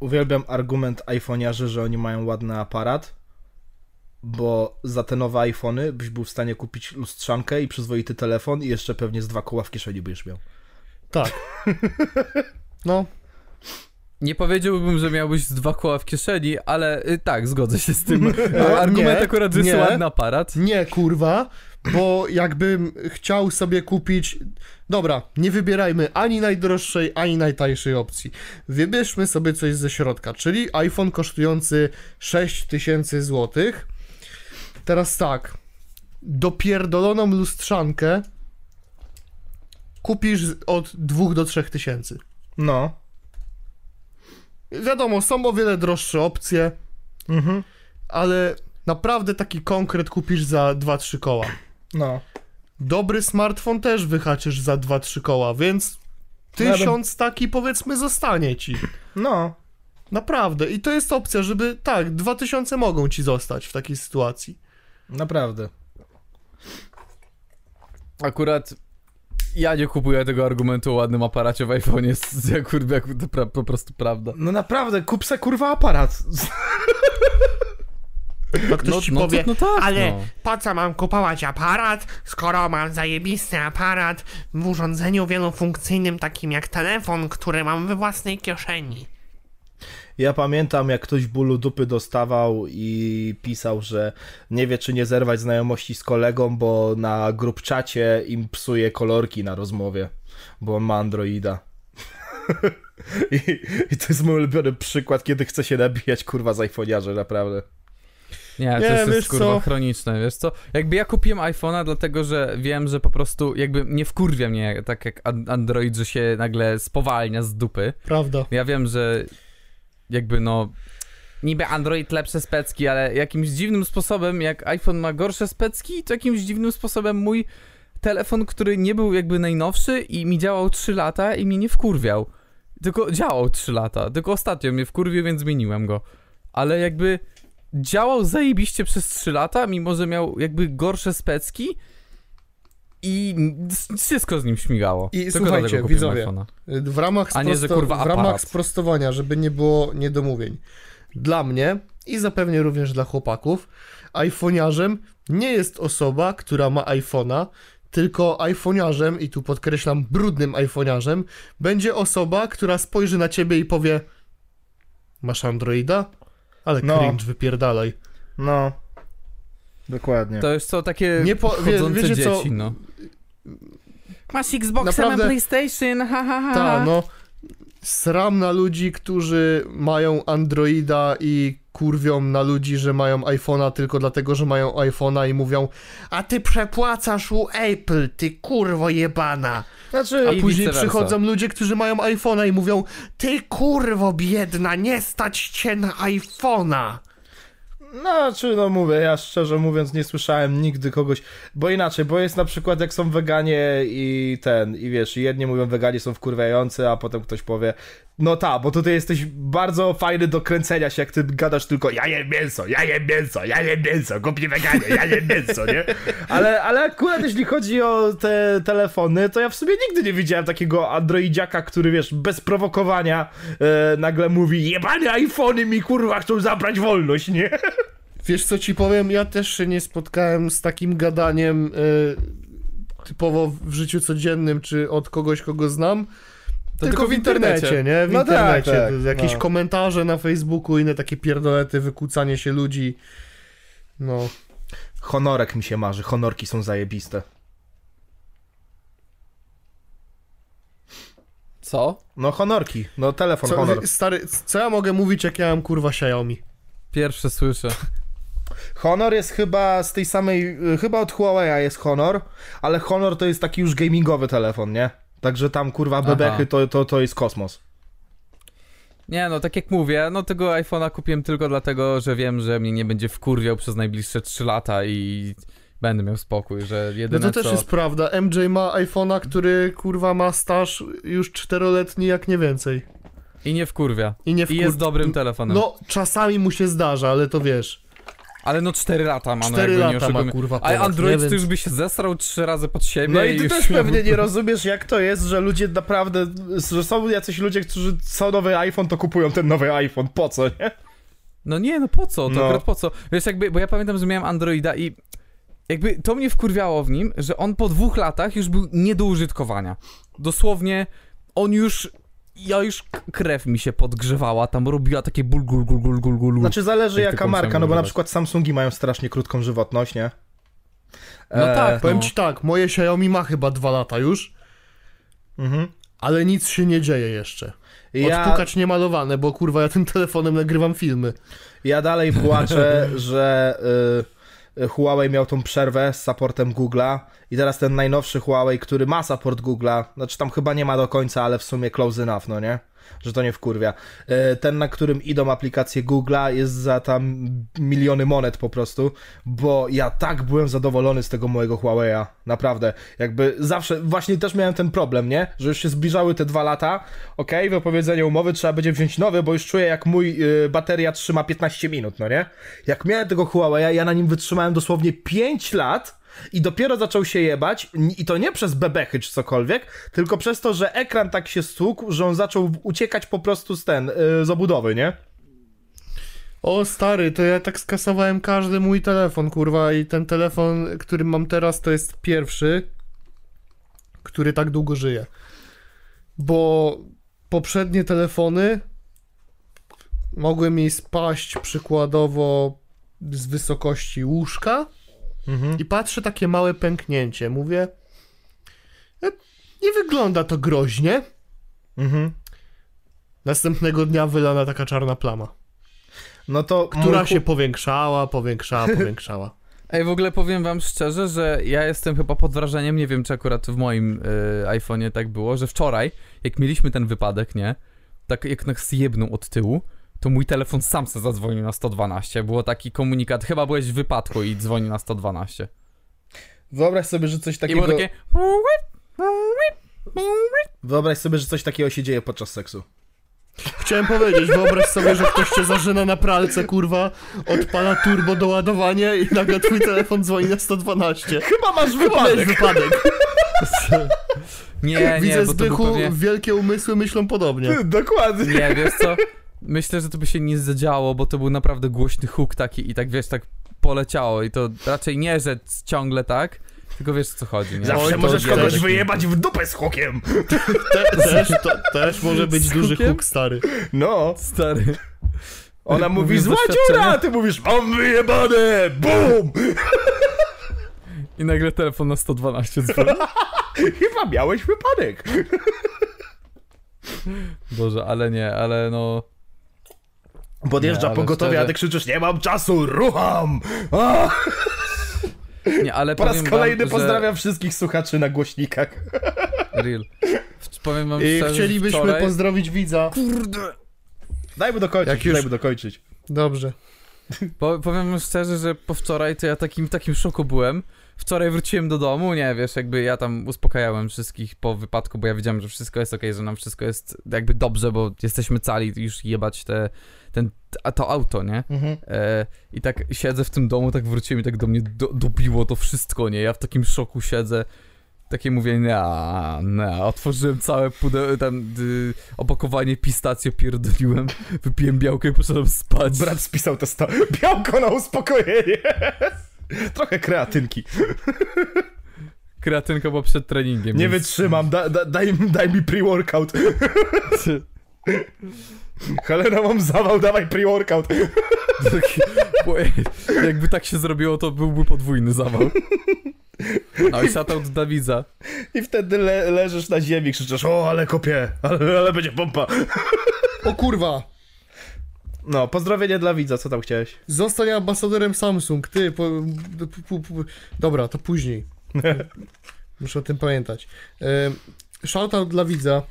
Uwielbiam argument iPhone'iarzy, że oni mają ładny aparat, bo za te nowe iPhony byś był w stanie kupić lustrzankę i przyzwoity telefon i jeszcze pewnie z dwa koła w kieszeni byś miał. Tak. No, Nie powiedziałbym, że miałbyś z dwa koła w kieszeni, ale y, tak, zgodzę się z tym. Nie, Argument akurat, że nie. jest ładny aparat. nie kurwa, bo jakbym chciał sobie kupić. Dobra, nie wybierajmy ani najdroższej, ani najtańszej opcji. Wybierzmy sobie coś ze środka, czyli iPhone kosztujący 6000 zł. Teraz tak, dopierdoloną lustrzankę kupisz od 2 do 3 tysięcy. No. Wiadomo, są o wiele droższe opcje, Mhm. ale naprawdę taki konkret kupisz za 2-3 koła. No. Dobry smartfon też wyhaczysz za 2-3 koła, więc tysiąc taki powiedzmy zostanie ci. No. Naprawdę. I to jest opcja, żeby tak, 2000 mogą ci zostać w takiej sytuacji. Naprawdę. Akurat ja nie kupuję tego argumentu o ładnym aparacie w iPhone'ie, jak kurwa, jak to pra- po prostu prawda. No naprawdę, kup se kurwa aparat. To ktoś No, ci no, powie, to, no tak, ale no. po co mam kupować aparat, skoro mam zajebisty aparat w urządzeniu wielofunkcyjnym takim jak telefon, który mam we własnej kieszeni. Ja pamiętam, jak ktoś bólu dupy dostawał i pisał, że nie wie, czy nie zerwać znajomości z kolegą, bo na grupczacie im psuje kolorki na rozmowie, bo on ma Androida. I, I to jest mój ulubiony przykład, kiedy chce się nabijać kurwa z iPhone'iarzy, naprawdę. Nie, to jest, wiesz kurwa co? chroniczne, wiesz co? Jakby ja kupiłem iPhone'a, dlatego że wiem, że po prostu jakby nie wkurwia mnie tak jak an- Android, że się nagle spowalnia z dupy. Prawda. Ja wiem, że jakby no niby Android lepsze specki, ale jakimś dziwnym sposobem, jak iPhone ma gorsze specki, to jakimś dziwnym sposobem mój telefon, który nie był jakby najnowszy i mi działał 3 lata i mnie nie wkurwiał. Tylko działał 3 lata, tylko ostatnio mnie wkurwił, więc zmieniłem go. Ale jakby działał zajebiście przez 3 lata, mimo że miał jakby gorsze specki i wszystko z nim śmigało. I Tylko słuchajcie, widzowie, iPhone'a. W ramach, nie, w ramach sprostowania, żeby nie było niedomówień. Dla mnie i zapewne również dla chłopaków, iPhoniarzem nie jest osoba, która ma iPhone'a, tylko iPhoniarzem, i tu podkreślam brudnym iPhoniarzem, będzie osoba, która spojrzy na ciebie i powie Masz Androida? Ale No. cringe, wypierdalaj. No. Dokładnie. To jest co, takie Nie po- wie- chodzące wiecie co? dzieci, no. Masz Xboxa, Naprawdę- mam PlayStation, ha, ha, ha. Ta, no. Sram na ludzi, którzy mają Androida i kurwią na ludzi, że mają iPhone'a tylko dlatego, że mają iPhone'a i mówią A ty przepłacasz u Apple, ty kurwo jebana. Znaczy, A później przychodzą ludzie, którzy mają iPhone'a i mówią Ty kurwo biedna, nie stać cię na iPhone'a. No, czy no mówię, ja szczerze mówiąc nie słyszałem nigdy kogoś, bo inaczej, bo jest na przykład jak są weganie i ten, i wiesz, jedni mówią weganie są wkurwiający, a potem ktoś powie, no ta, bo tutaj jesteś bardzo fajny do kręcenia się, jak ty gadasz tylko ja jem mięso, ja jem mięso, ja jem mięso, głupi weganie, ja jem mięso, nie? Ale, ale akurat jeśli chodzi o te telefony, to ja w sumie nigdy nie widziałem takiego androidziaka, który wiesz, bez prowokowania e, nagle mówi jebane iPhony mi kurwa chcą zabrać wolność, nie? Wiesz co ci powiem, ja też się nie spotkałem z takim gadaniem y, typowo w życiu codziennym, czy od kogoś, kogo znam. To tylko, w internecie, nie? W No tak, internecie. tak, Jakieś no. komentarze na Facebooku, inne takie pierdolety, wykłócanie się ludzi. No. Honorek mi się marzy, honorki są zajebiste. Co? No honorki, no telefon Co, honor. stary, co ja mogę mówić, jak ja mam kurwa Xiaomi? Pierwsze słyszę. Honor jest chyba z tej samej, y, chyba od Huawei jest Honor, ale Honor to jest taki już gamingowy telefon, nie? Także tam kurwa bebechy to, to, to jest kosmos. Nie, no tak jak mówię, no tego iPhone'a kupiłem tylko dlatego, że wiem, że mnie nie będzie wkurwiał przez najbliższe 3 lata i będę miał spokój, że No jedyne to też co... jest prawda. MJ ma iPhone'a, który kurwa ma staż już czteroletni jak nie więcej. I nie wkurwia. I nie I wkur... jest dobrym telefonem. No, czasami mu się zdarza, ale to wiesz. Ale no 4 lata ma, no Cztery jakby nie lata ma kurwa A ponad, Android to już by się zesrał trzy razy pod siebie No i ty też pewnie nie rozumiesz, jak to jest, że ludzie naprawdę, że są jacyś ludzie, którzy co nowy iPhone, to kupują ten nowy iPhone. Po co, nie? No nie, no po co? To No. akurat po co? Wiesz, jakby, bo ja pamiętam, że miałem Androida i jakby to mnie wkurwiało w nim, że on po dwóch latach już był nie do użytkowania. Dosłownie on już, ja już krew mi się podgrzewała, tam robiła takie ból, gul, gul, gul, gul, gul. Znaczy zależy Jak jaka marka, no bo na przykład Samsungi mają strasznie krótką żywotność, nie? No tak, Powiem no. ci tak, moje Xiaomi ma chyba dwa lata już, Mhm. ale nic się nie dzieje jeszcze. Ja, Odpukać niemalowane, bo kurwa ja tym telefonem nagrywam filmy. ja dalej płaczę, że y, Huawei miał tą przerwę z supportem Google'a i teraz ten najnowszy Huawei, który ma support Google'a, znaczy tam chyba nie ma do końca, ale w sumie close enough, no nie? Że to nie wkurwia. Y, ten, na którym idą aplikacje Google'a jest za tam miliony monet po prostu, bo ja tak byłem zadowolony z tego mojego Huawei'a, naprawdę. Jakby zawsze, właśnie też miałem ten problem, nie? Że już się zbliżały te dwa lata, okej, wypowiedzenie umowy, trzeba będzie wziąć nowy, bo już czuję jak mój y, bateria trzyma 15 minut, no nie? Jak miałem tego Huawei'a, ja na nim wytrzymałem dosłownie 5 lat i dopiero zaczął się jebać i to nie przez bebechy czy cokolwiek, tylko przez to, że ekran tak się stłukł, że on zaczął uciekać po prostu z ten, y, z obudowy, nie? O stary, to ja tak skasowałem każdy mój telefon, kurwa, i ten telefon, który mam teraz, to jest pierwszy, który tak długo żyje. Bo poprzednie telefony mogły mi spaść przykładowo z wysokości łóżka Mhm. i patrzę takie małe pęknięcie. Mówię, "E, nie wygląda to groźnie. Mhm. Następnego dnia wylana taka czarna plama, No to która mój się powiększała, powiększała, powiększała. Ej, w ogóle powiem wam szczerze, że ja jestem chyba pod wrażeniem, nie wiem czy akurat w moim y, iPhone'ie tak było, że wczoraj, jak mieliśmy ten wypadek, nie, tak jak nas jebnął od tyłu, to mój telefon sam se zadzwonił na 112. Było taki komunikat, chyba byłeś w wypadku i dzwoni na 112. Wyobraź sobie, że coś I takiego... było takie... Wyobraź sobie, że coś takiego się dzieje podczas seksu. Chciałem powiedzieć, wyobraź sobie, że ktoś cię zażyna na pralce, kurwa, odpala turbo doładowanie i nagle twój telefon dzwoni na 112. Chyba masz Chyba miałeś wypadek. Nie, nie, Widzę bo to był Zbychu, pewnie... wielkie umysły myślą podobnie. Dokładnie. Nie, wiesz co? Myślę, że to by się nie zadziało, bo to był naprawdę głośny huk taki i tak, wiesz, tak poleciało i to raczej nie, że ciągle tak, tylko wiesz o co chodzi, nie? Zawsze Oj, możesz kogoś taki- wyjebać w dupę z hukiem. Te, też, to, też może być Z duży hukiem? huk, stary. No. Stary. Ona mówi, Mówisz zła dziura, a ty mówisz, mam wyjebane, bum! I nagle telefon na 112 dzwoni. Chyba miałeś wypadek. Boże, ale nie, ale no... Podjeżdża Nie, ale pogotowie, a szczerze- ty krzyczysz, nie mam czasu, rucham! A! Nie, ale Po raz kolejny wam, pozdrawiam wszystkich słuchaczy na głośnikach. Że... Real. Powiem wam I szczerze, chcielibyśmy wczoraj... pozdrowić widza. Kurde! Dajmy dokończyć, Jak już- dajmy dokończyć. Dobrze. Po, powiem wam szczerze, że po wczoraj to ja takim takim szoku byłem. Wczoraj wróciłem do domu, nie wiesz, jakby ja tam uspokajałem wszystkich po wypadku, bo ja wiedziałem, że wszystko jest okej, że nam wszystko jest jakby dobrze, bo jesteśmy cali już jebać te, ten, a to auto, nie? Mhm. E, I tak siedzę w tym domu, tak wróciłem i tak do mnie do, dobiło to wszystko, nie? Ja w takim szoku siedzę. Takie mówię, nie, nie, otworzyłem całe pudełko, tam y, opakowanie pistacjo pierdoliłem, wypiłem białko i poszedłem spać. Brat spisał to sto... Białko na uspokojenie. Trochę kreatynki. Kreatynka była przed treningiem. Nie więc- wytrzymam, da, da, daj, daj mi pre-workout. Helena, mam zawał, dawaj pre-workout. Bo jakby tak się zrobiło, to byłby podwójny zawał. No i shoutout do Dawidza. I wtedy le, leżysz na ziemi, krzyczysz, o, ale kopię, ale, ale będzie pompa. O kurwa. No, pozdrowienie dla widza, co tam chciałeś? Zostań ambasadorem Samsung, ty. Po, po, po, po, dobra, to później. Muszę o tym pamiętać. E, Shoutout dla widza,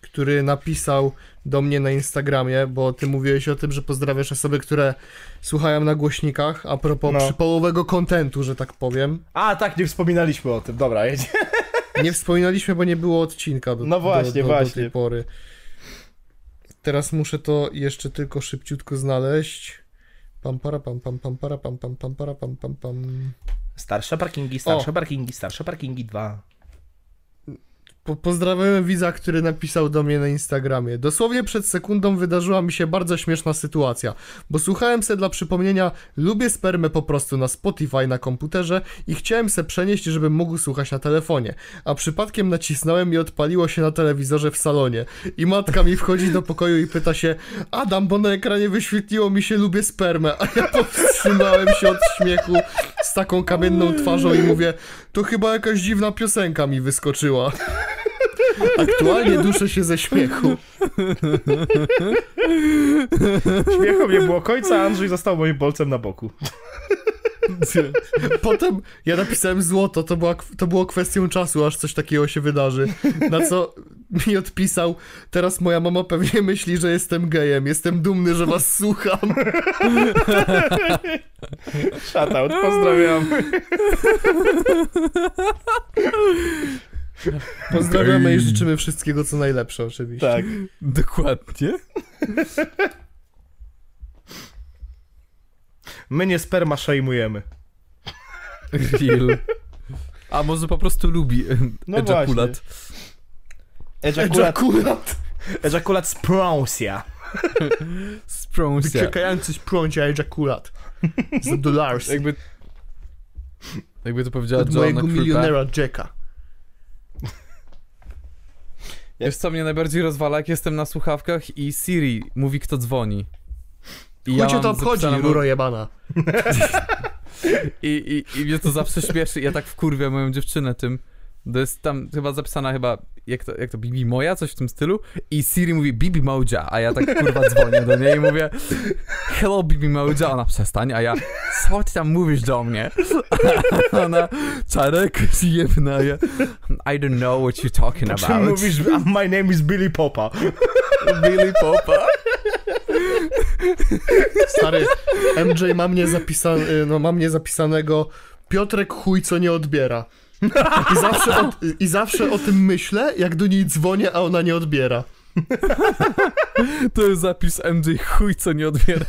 który napisał do mnie na Instagramie, bo ty mówiłeś o tym, że pozdrawiasz osoby, które słuchają na głośnikach, a propos No. przypołowego kontentu, że tak powiem. A, tak, nie wspominaliśmy o tym, dobra, jedzie. Nie wspominaliśmy, bo nie było odcinka do, No właśnie, do, do, właśnie. do tej pory. Teraz muszę to jeszcze tylko szybciutko znaleźć. Pam para pam pam pam para pam pam pam para pam pam pam. Starsze parkingi, starsze parkingi, starsze parkingi 2. Po, pozdrawiam widza, który napisał do mnie na Instagramie. Dosłownie przed sekundą wydarzyła mi się bardzo śmieszna sytuacja, bo słuchałem se dla przypomnienia Lubię spermę po prostu na Spotify na komputerze i chciałem se przenieść, żebym mógł słuchać na telefonie, a przypadkiem nacisnąłem i odpaliło się na telewizorze w salonie i matka mi wchodzi do pokoju i pyta się Adam, bo na ekranie wyświetliło mi się Lubię spermę, a ja powstrzymałem się od śmiechu z taką kamienną twarzą i mówię to chyba jakaś dziwna piosenka mi wyskoczyła. Aktualnie duszę się ze śmiechu. Śmiechu nie było końca, Andrzej został moim bolcem na boku. Potem ja napisałem złoto, to, była, to było kwestią czasu, aż coś takiego się wydarzy. Na co mi odpisał, teraz moja mama pewnie myśli, że jestem gejem, jestem dumny, że was słucham. Shoutout, pozdrawiam. Pozdrawiamy i życzymy wszystkiego, co najlepsze oczywiście. Tak. Dokładnie. My nie sperma szejmujemy. Real. A może po prostu lubi No ejakulat. Ejakulat, Ejakulat. ejakulat sprąsia. Sprąsia. Czekający sprącia ejakulat. Za dollars. Jakby... Jakby to powiedziała Od Joanna mojego Krupa. milionera Jacka. Wiesz co mnie najbardziej rozwala, jak jestem na słuchawkach i Siri mówi kto dzwoni. I Chuj cię mam to obchodzi, zapisane- ruro jebana. I, i, I mnie to zawsze śmieszy. Ja tak wkurwiam moją dziewczynę tym. To jest tam chyba zapisana chyba, jak to, jak to Bibi moja, coś w tym stylu. I Siri mówi Bibi Moja, a ja tak kurwa dzwonię do niej i mówię Hello Bibi Moja, ona przestań, a ja co ty tam mówisz do mnie? A ona Czarek zjebna, ja I don't know what you're talking about. mówisz, "A my name is Billy Popa. Billy Popa. Stary, MJ ma mnie, zapisa- no, ma mnie zapisanego Piotrek chuj co nie odbiera. I zawsze, o, I zawsze o tym myślę, jak do niej dzwonię, a ona nie odbiera. To jest zapis MJ chuj co nie odbiera.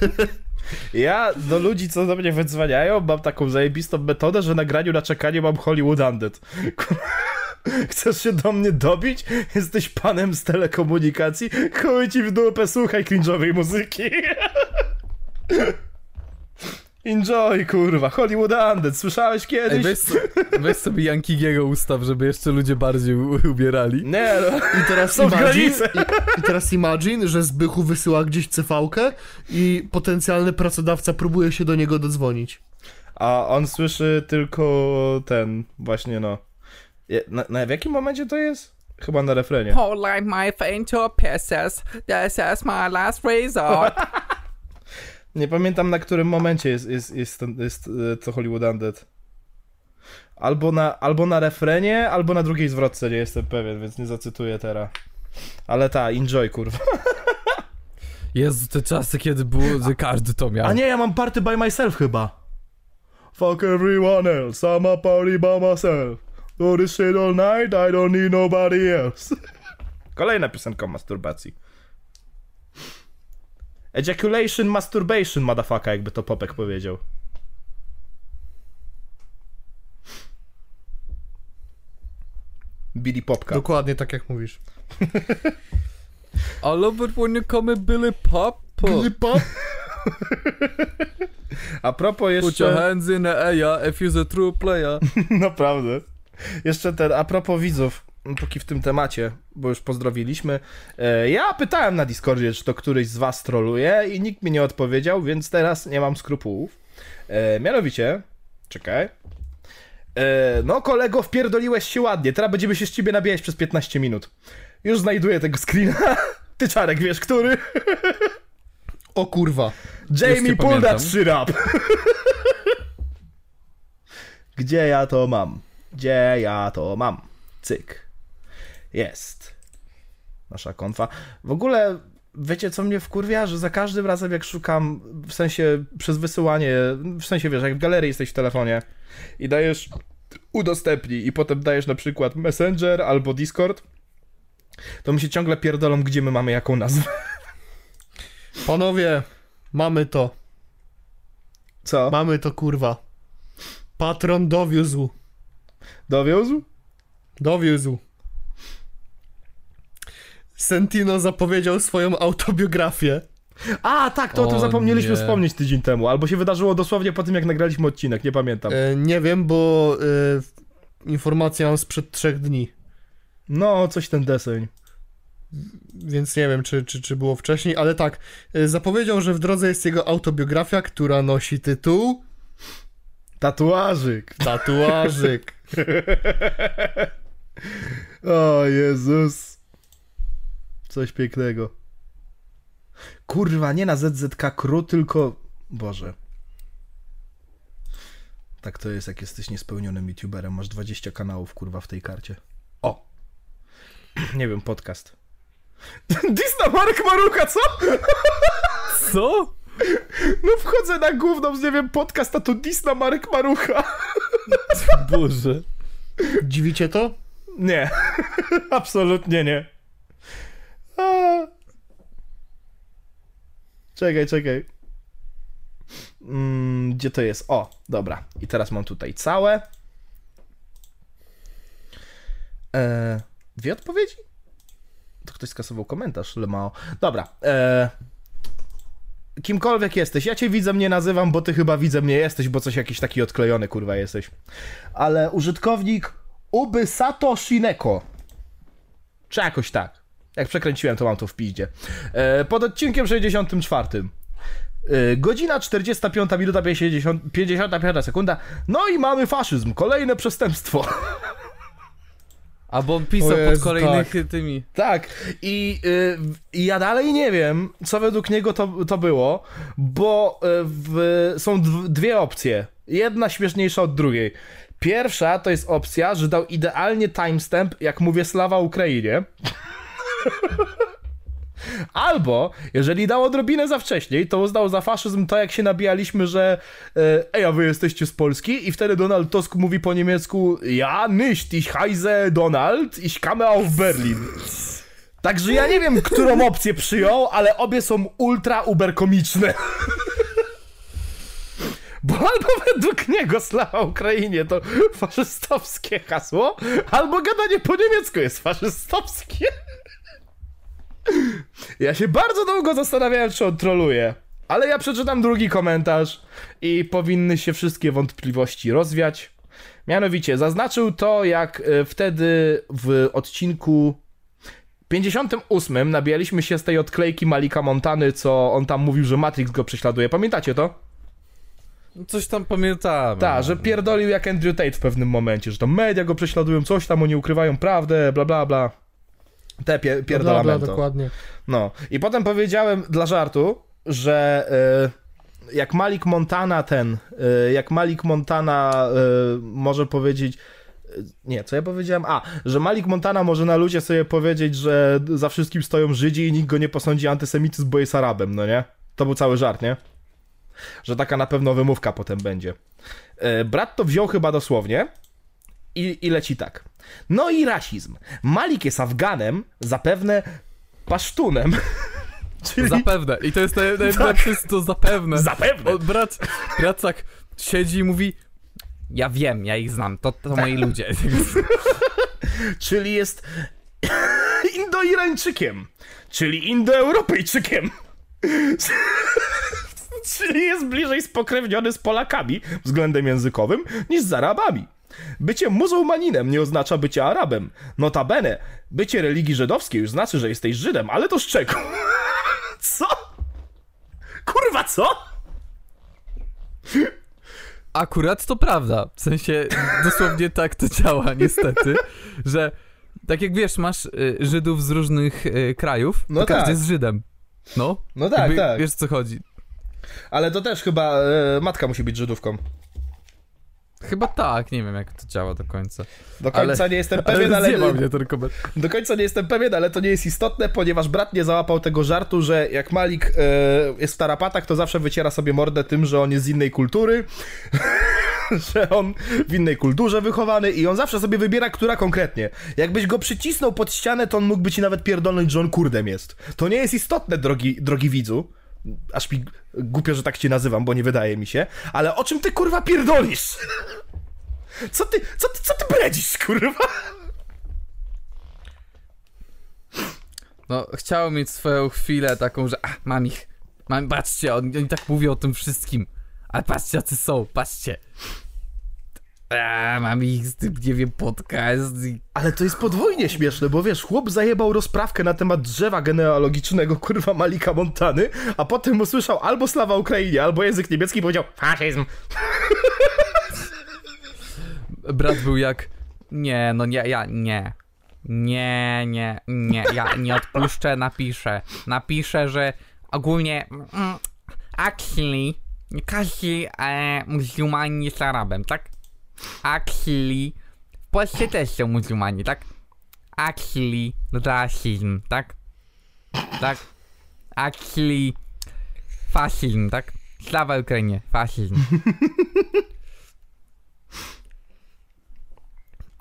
Ja do ludzi, co do mnie wydzwaniają, mam taką zajebistą metodę, że na graniu na czekanie mam Hollywood Undead. Chcesz się do mnie dobić? Jesteś panem z telekomunikacji? Chuj ci w dupę, słuchaj cringe'owej muzyki. Enjoy, kurwa. Hollywood Undead, słyszałeś Ej, kiedyś? weź, so, weź sobie Yankigiego ustaw, żeby jeszcze ludzie bardziej u- ubierali. Nie, no. I teraz Są imagine, i, i teraz imagine, że Zbychu wysyła gdzieś CV-kę i potencjalny pracodawca próbuje się do niego dodzwonić. A on słyszy tylko ten, właśnie no. Na, na w jakim momencie to jest? Chyba na refrenie. Hold like my fame to pieces. This is my last resort. Nie pamiętam na którym momencie jest, jest, jest, jest, e, to Hollywood Undead. Albo na, albo na refrenie, albo na drugiej zwrotce, nie jestem pewien, więc nie zacytuję teraz. Ale ta, enjoy, kurwa. Jezu, te czasy, kiedy było, że każdy to miał. A nie, ja mam party by myself chyba. Fuck everyone else, I'm a party by myself. Do this shit all night, I don't need nobody else. Kolejna piosenka o masturbacji. Ejaculation, masturbation, motherfucker, jakby to Popek powiedział. Billy Popka. Dokładnie tak jak mówisz. I love it when you call me Billy Pop. Lipa? A propos Put your jeszcze... hands in the air if you're a true player. Naprawdę. Jeszcze ten, a propos widzów, póki w tym temacie, bo już pozdrowiliśmy. E, ja pytałem na Discordzie, czy to któryś z was troluje i nikt mi nie odpowiedział, więc teraz nie mam skrupułów. E, mianowicie, czekaj. E, no kolego, wpierdoliłeś się ładnie, teraz będziemy się z ciebie nabijać przez 15 minut. Już znajduję tego screena. Ty Czarek, wiesz, który? O kurwa. Jamie, that shit up. Gdzie ja to mam? Gdzie ja to mam? Cyk. Jest. Nasza konfa. W ogóle, wiecie co mnie wkurwia? Że za każdym razem jak szukam, w sensie przez wysyłanie, w sensie wiesz, jak w galerii jesteś w telefonie i dajesz udostępnij i potem dajesz na przykład Messenger albo Discord, to mi się ciągle pierdolą, gdzie my mamy jaką nazwę. Panowie, mamy to. Co? Mamy to kurwa. Patron dowiózł. Dowiózł? Dowiózł. Sentino zapowiedział swoją autobiografię. A, tak, to o tym O zapomnieliśmy nie. wspomnieć tydzień temu. Albo się wydarzyło dosłownie po tym, jak nagraliśmy odcinek, nie pamiętam. E, nie wiem, bo e, informacja mam sprzed trzech dni. No, coś ten deseń. Więc nie wiem, czy, czy, czy było wcześniej, ale tak. e, Zapowiedział, że w drodze jest jego autobiografia, która nosi tytuł Tatuażyk. Tatuażyk. O Jezus. Coś pięknego. Kurwa, nie na ZZK Kru, tylko... Boże. Tak to jest, jak jesteś niespełnionym youtuberem. Masz 20 kanałów, kurwa, w tej karcie. O! Nie wiem, podcast. Disna Marek Maruka, co? Co? No wchodzę na główną, nie wiem, podcast, a to Disna Marek Marucha. Boże. Dziwicie to? Nie, absolutnie nie. A. Czekaj, czekaj. Mm, gdzie to jest? O, dobra. I teraz mam tutaj całe. E, dwie odpowiedzi? To ktoś skasował komentarz, Lemao. Dobra. E, kimkolwiek jesteś, ja cię widzę, mnie nazywam, bo ty chyba widzę mnie jesteś, bo coś jakiś taki odklejony, kurwa, jesteś. Ale użytkownik Ubysato Shineko. Czy jakoś tak. Jak przekręciłem, to mam to w piździe. E, pod odcinkiem 64. E, godzina 45 minuta 50, 55 sekunda. No i mamy faszyzm. Kolejne przestępstwo. Albo pisał O pod Jezu, kolejnych tak. tymi. Tak, i y, ja dalej nie wiem, co według niego to, to było, bo y, w, są dw, dwie opcje. Jedna śmieszniejsza od drugiej. Pierwsza to jest opcja, że dał idealnie timestamp, jak mówię slawa Ukrainie. Albo, jeżeli dał odrobinę za wcześniej, to uznał za faszyzm to, jak się nabijaliśmy, że e, ej, a wy jesteście z Polski? I wtedy Donald Tusk mówi po niemiecku ja nicht, ich heiße Donald, ich komme auf Berlin. Także ja nie wiem, którą opcję przyjął, ale obie są ultra uber komiczne. Bo albo według niego slawa Ukrainie to faszystowskie hasło, albo gadanie po niemiecku jest faszystowskie. Ja się bardzo długo zastanawiałem, czy on troluje. Ale ja przeczytam drugi komentarz i powinny się wszystkie wątpliwości rozwiać. Mianowicie, zaznaczył to, jak e, wtedy w odcinku 58 nabijaliśmy się z tej odklejki Malika Montany, co on tam mówił, że Matrix go prześladuje. Pamiętacie to? Coś tam pamiętamy. Tak, że pierdolił jak Andrew Tate w pewnym momencie, że to media go prześladują, coś tam, oni ukrywają prawdę, bla bla bla. Te pie pierdolamento. dokładnie. No. I potem powiedziałem dla żartu, że y, jak Malik Montana ten, y, jak Malik Montana y, może powiedzieć nie, co ja powiedziałem? A, że Malik Montana może na ludzie sobie powiedzieć, że za wszystkim stoją Żydzi i nikt go nie posądzi antysemityzm, bo jest Arabem, no nie? To był cały żart, nie? Że taka na pewno wymówka potem będzie. Brat to wziął chyba dosłownie i, i leci tak. No i rasizm. Malik jest Afganem, zapewne pasztunem. Czyli Zapewne. I to jest naj- najlepsze, jest to zapewne. zapewne. O, brat, tak siedzi i mówi ja wiem, ja ich znam, to, to moi ludzie. Czyli jest Indo-Irańczykiem. Czyli Indo-Europejczykiem. Czyli jest bliżej spokrewniony z Polakami względem językowym niż z Arabami. Bycie muzułmaninem nie oznacza bycia Arabem. Notabene, bycie religii żydowskiej już znaczy, że jesteś Żydem, ale to z czego? Co? Kurwa, co? Akurat to prawda. W sensie dosłownie tak to działa, niestety, że tak jak wiesz, masz y, Żydów z różnych y, krajów, No to każdy tak. jest Żydem. No? No tak, Jakby, tak. Wiesz co chodzi. Ale to też chyba e, matka musi być Żydówką. Chyba tak, nie wiem jak to działa do końca. Do końca Ale- nie jestem pewien, ale, zjebał mnie ten komentarz. do końca nie jestem pewien, ale to nie jest istotne, ponieważ brat nie załapał tego żartu, że jak Malik e, jest w tarapatach, to zawsze wyciera sobie mordę tym, że on jest z innej kultury, że on w innej kulturze wychowany i on zawsze sobie wybiera, która konkretnie. Jakbyś go przycisnął pod ścianę, to on mógłby ci nawet pierdolnąć, że on kurdem jest. To nie jest istotne, drogi, drogi widzu. Aż mi głupio, że tak cię nazywam, bo nie wydaje mi się. Ale o czym ty kurwa pierdolisz? Co ty, co ty, co ty bredzisz, kurwa? No, chciał mieć swoją chwilę taką, że a, mam ich. Mam, patrzcie, oni, oni tak mówią o tym wszystkim. Ale patrzcie, jacy są, patrzcie. A, mam ich z tym, nie wiem, podcast i... Ale to jest podwójnie śmieszne, bo wiesz, chłop zajebał rozprawkę na temat drzewa genealogicznego, kurwa, Malika Montany, a potem usłyszał albo slawa Ukrainie, albo język niemiecki i powiedział faszyzm. Brat był jak... Nie, no nie, ja, nie. Nie, nie, nie, ja nie odpuszczę, napiszę. Napiszę, że ogólnie... Mm, actually, każdy e, muzułmanin jest Arabem, tak? Actually, w Polsce też są muzułmanie, tak? Actually, rasizm, tak? Tak? Actually, fasizm, tak? Slawa Ukrainie, fasizm.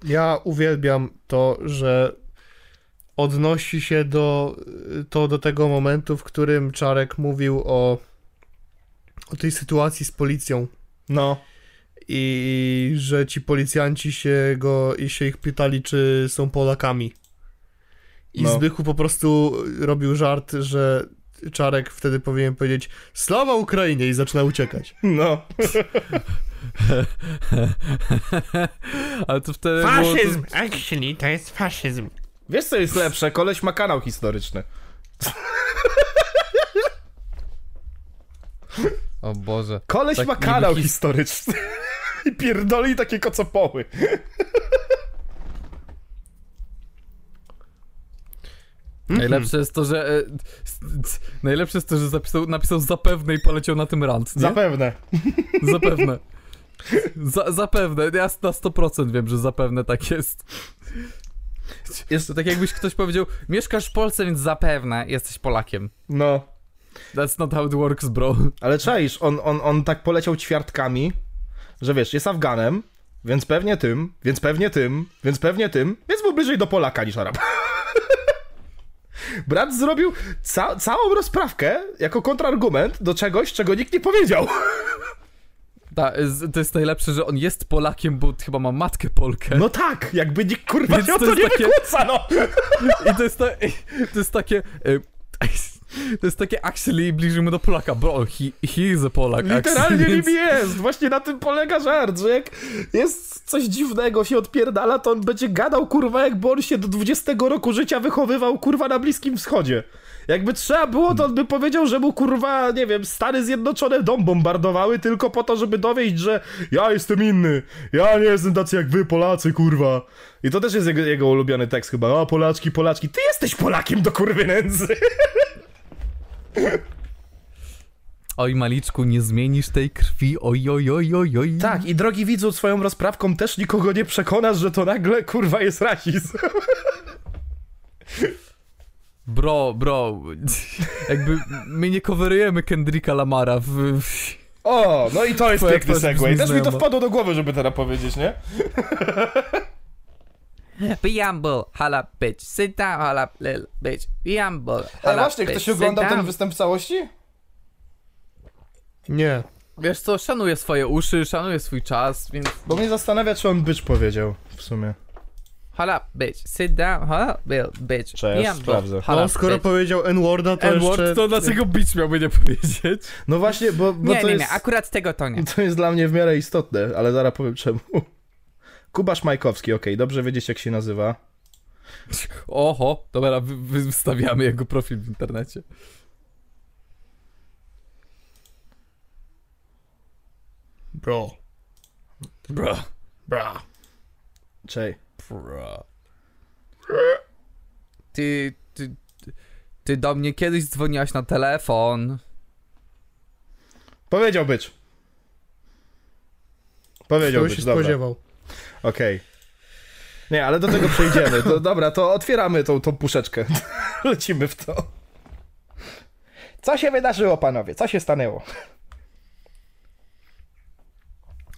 Ja uwielbiam to, że odnosi się do, to do tego momentu, w którym Czarek mówił o, o tej sytuacji z policją No, i że ci policjanci się go i się ich pytali, czy są Polakami. I No. Zbychu po prostu robił żart, że Czarek wtedy powinien powiedzieć Slawa Ukrainie i zaczyna uciekać. no. Ale to wtedy było to... actually, to jest faszyzm. Wiesz co jest lepsze? Koleś ma kanał historyczny. O Boże. Koleś Tak ma kanał his- historyczny. I pierdoli takie kocopoły. Najlepsze jest to, że... E, najlepsze jest to, że zapisał, napisał zapewne i poleciał na tym rant, nie? Zapewne. Zapewne. Za, zapewne, ja na 100% wiem, że zapewne tak jest. Jest, tak jakbyś ktoś powiedział, mieszkasz w Polsce, więc zapewne jesteś Polakiem. no. That's not how it works, bro. Ale czaisz, on, on, on tak poleciał ćwiartkami, że wiesz, jest Afganem, więc pewnie tym, więc pewnie tym, więc pewnie tym, więc był bliżej do Polaka niż Arab. Brat zrobił ca całą rozprawkę jako kontrargument do czegoś, czego nikt nie powiedział. Ta, to jest najlepsze, że on jest Polakiem, bo chyba ma matkę Polkę. No tak, jakby nikt kurwa Więc się o to to nie takie- wykłóca, no. I to jest, ta, to jest takie... To jest takie actually bliżej mu do Polaka, bro, he, he is a Polak. Literalnie nim jest. Właśnie na tym polega żart, że jak jest coś dziwnego, się odpierdala, to on będzie gadał, kurwa, jakby on się do 20 roku życia wychowywał, kurwa, na Bliskim Wschodzie. Jakby trzeba było, to on by powiedział, że mu, kurwa, nie wiem, Stany Zjednoczone dom bombardowały tylko po to, żeby dowieść, że ja jestem inny, ja nie jestem tacy jak wy, Polacy, kurwa. I to też jest jego, jego ulubiony tekst chyba. A, Polaczki, Polaczki, ty jesteś Polakiem do kurwy nędzy. Oj, Maliczku, nie zmienisz tej krwi, oj, oj, oj, oj, oj. Tak, i drogi widzu, swoją rozprawką też nikogo nie przekonasz, że to nagle, kurwa, jest rasizm. Bro, bro, jakby my nie coverujemy Kendricka Lamara w... w... O, no i to jest Twoja piękny segway. Też mi to wpadło do głowy, żeby teraz powiedzieć, nie? Be humble, holla bitch. Sit down, holla little bitch. Be humble, Ale właśnie, bitch. ktoś oglądał ten występ w całości? Nie. Wiesz co, szanuję swoje uszy, szanuję swój czas, więc... Bo mnie zastanawia, czy on bycz powiedział w sumie. Holla bitch. Sit down, holla little bitch. Cześć, humble, sprawdzę. holla No, skoro bitch. powiedział N-worda, to N-word, jeszcze... to dlaczego bitch miałby nie powiedzieć? No właśnie, bo, bo Nie, to nie, jest... nie, akurat tego to nie. To jest dla mnie w miarę istotne, ale zaraz powiem czemu. Kubasz Majkowski, okej, dobrze wiedzieć jak się nazywa. Oho, dobra, wy, wy- wystawiamy jego profil w internecie. Bro. Bro. Bra. Czej. Bro. Ty, ty, ty, do mnie kiedyś dzwoniłaś na telefon. Powiedział być. Powiedział Kto być, się dobra. spodziewał. Okej. Nie, ale do tego przejdziemy. To, dobra, to otwieramy tą, tą puszeczkę. Lecimy w to. Co się wydarzyło, panowie? Co się stanęło?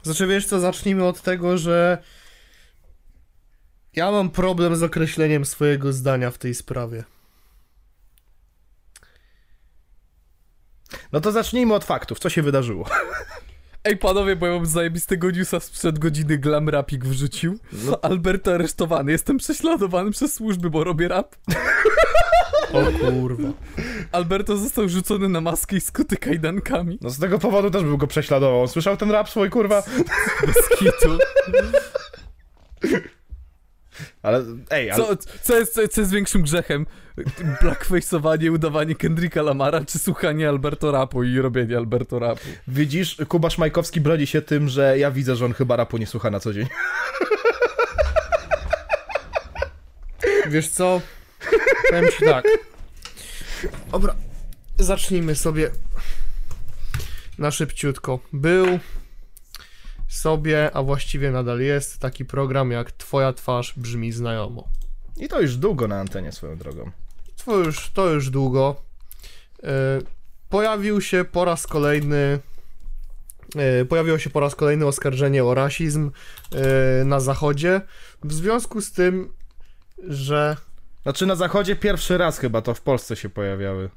Znaczy wiesz co, zacznijmy od tego, że ja mam problem z określeniem swojego zdania w tej sprawie. No to zacznijmy od faktów. Co się wydarzyło? Ej panowie, bo ja mam zajebistego newsa sprzed godziny Glam Rapik wrzucił. No. Alberto aresztowany, jestem prześladowany przez służby, bo robię rap. O kurwa. Alberto został rzucony na maskę i skuty kajdankami. No z tego powodu też bym go prześladował. Słyszał ten rap swój, kurwa? Bez kitu. Ale, ej, ale... Co, co, jest, co jest większym grzechem? Blackface'owanie, udawanie Kendricka Lamara, czy słuchanie Alberto rapu i robienie Alberto rapu? Widzisz, Kuba Szmajkowski broni się tym, że ja widzę, że on chyba rapu nie słucha na co dzień. Wiesz co? Powiem ci tak. Dobra, zacznijmy sobie na szybciutko. Był sobie, a właściwie nadal jest taki program jak Twoja twarz brzmi znajomo. I to już długo na antenie swoją drogą. To już, to już długo. E, pojawił się po raz kolejny. e, Pojawiło się po raz kolejny oskarżenie o rasizm e, na zachodzie. W związku z tym, że Znaczy na zachodzie pierwszy raz chyba to w Polsce się pojawiały.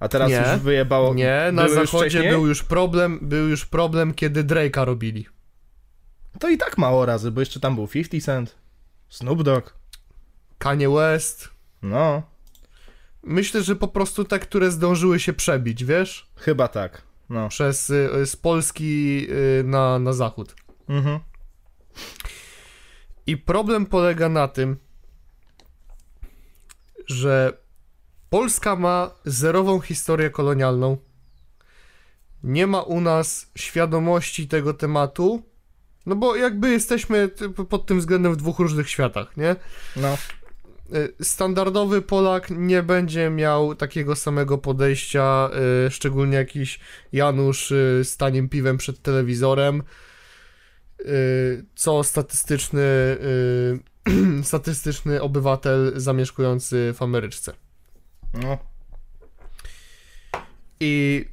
A teraz Nie. już wyjebało... nie, na Były już zachodzie wcześniej? był już problem, był już problem, kiedy Drake'a robili. To i tak mało razy, bo jeszcze tam był 50 Cent, Snoop Dogg, Kanye West. no, Myślę, że po prostu te, które zdążyły się przebić, wiesz? chyba tak, no. Przez y, z Polski y, na, na zachód. Mhm. I problem polega na tym, że Polska ma zerową historię kolonialną. Nie ma u nas świadomości tego tematu. No bo jakby jesteśmy pod tym względem w dwóch różnych światach, nie? No, Y, Standardowy Polak nie będzie miał takiego samego podejścia, y, szczególnie jakiś Janusz y, z taniem piwem przed telewizorem, co statystyczny, statystyczny obywatel zamieszkujący w Ameryczce. no. I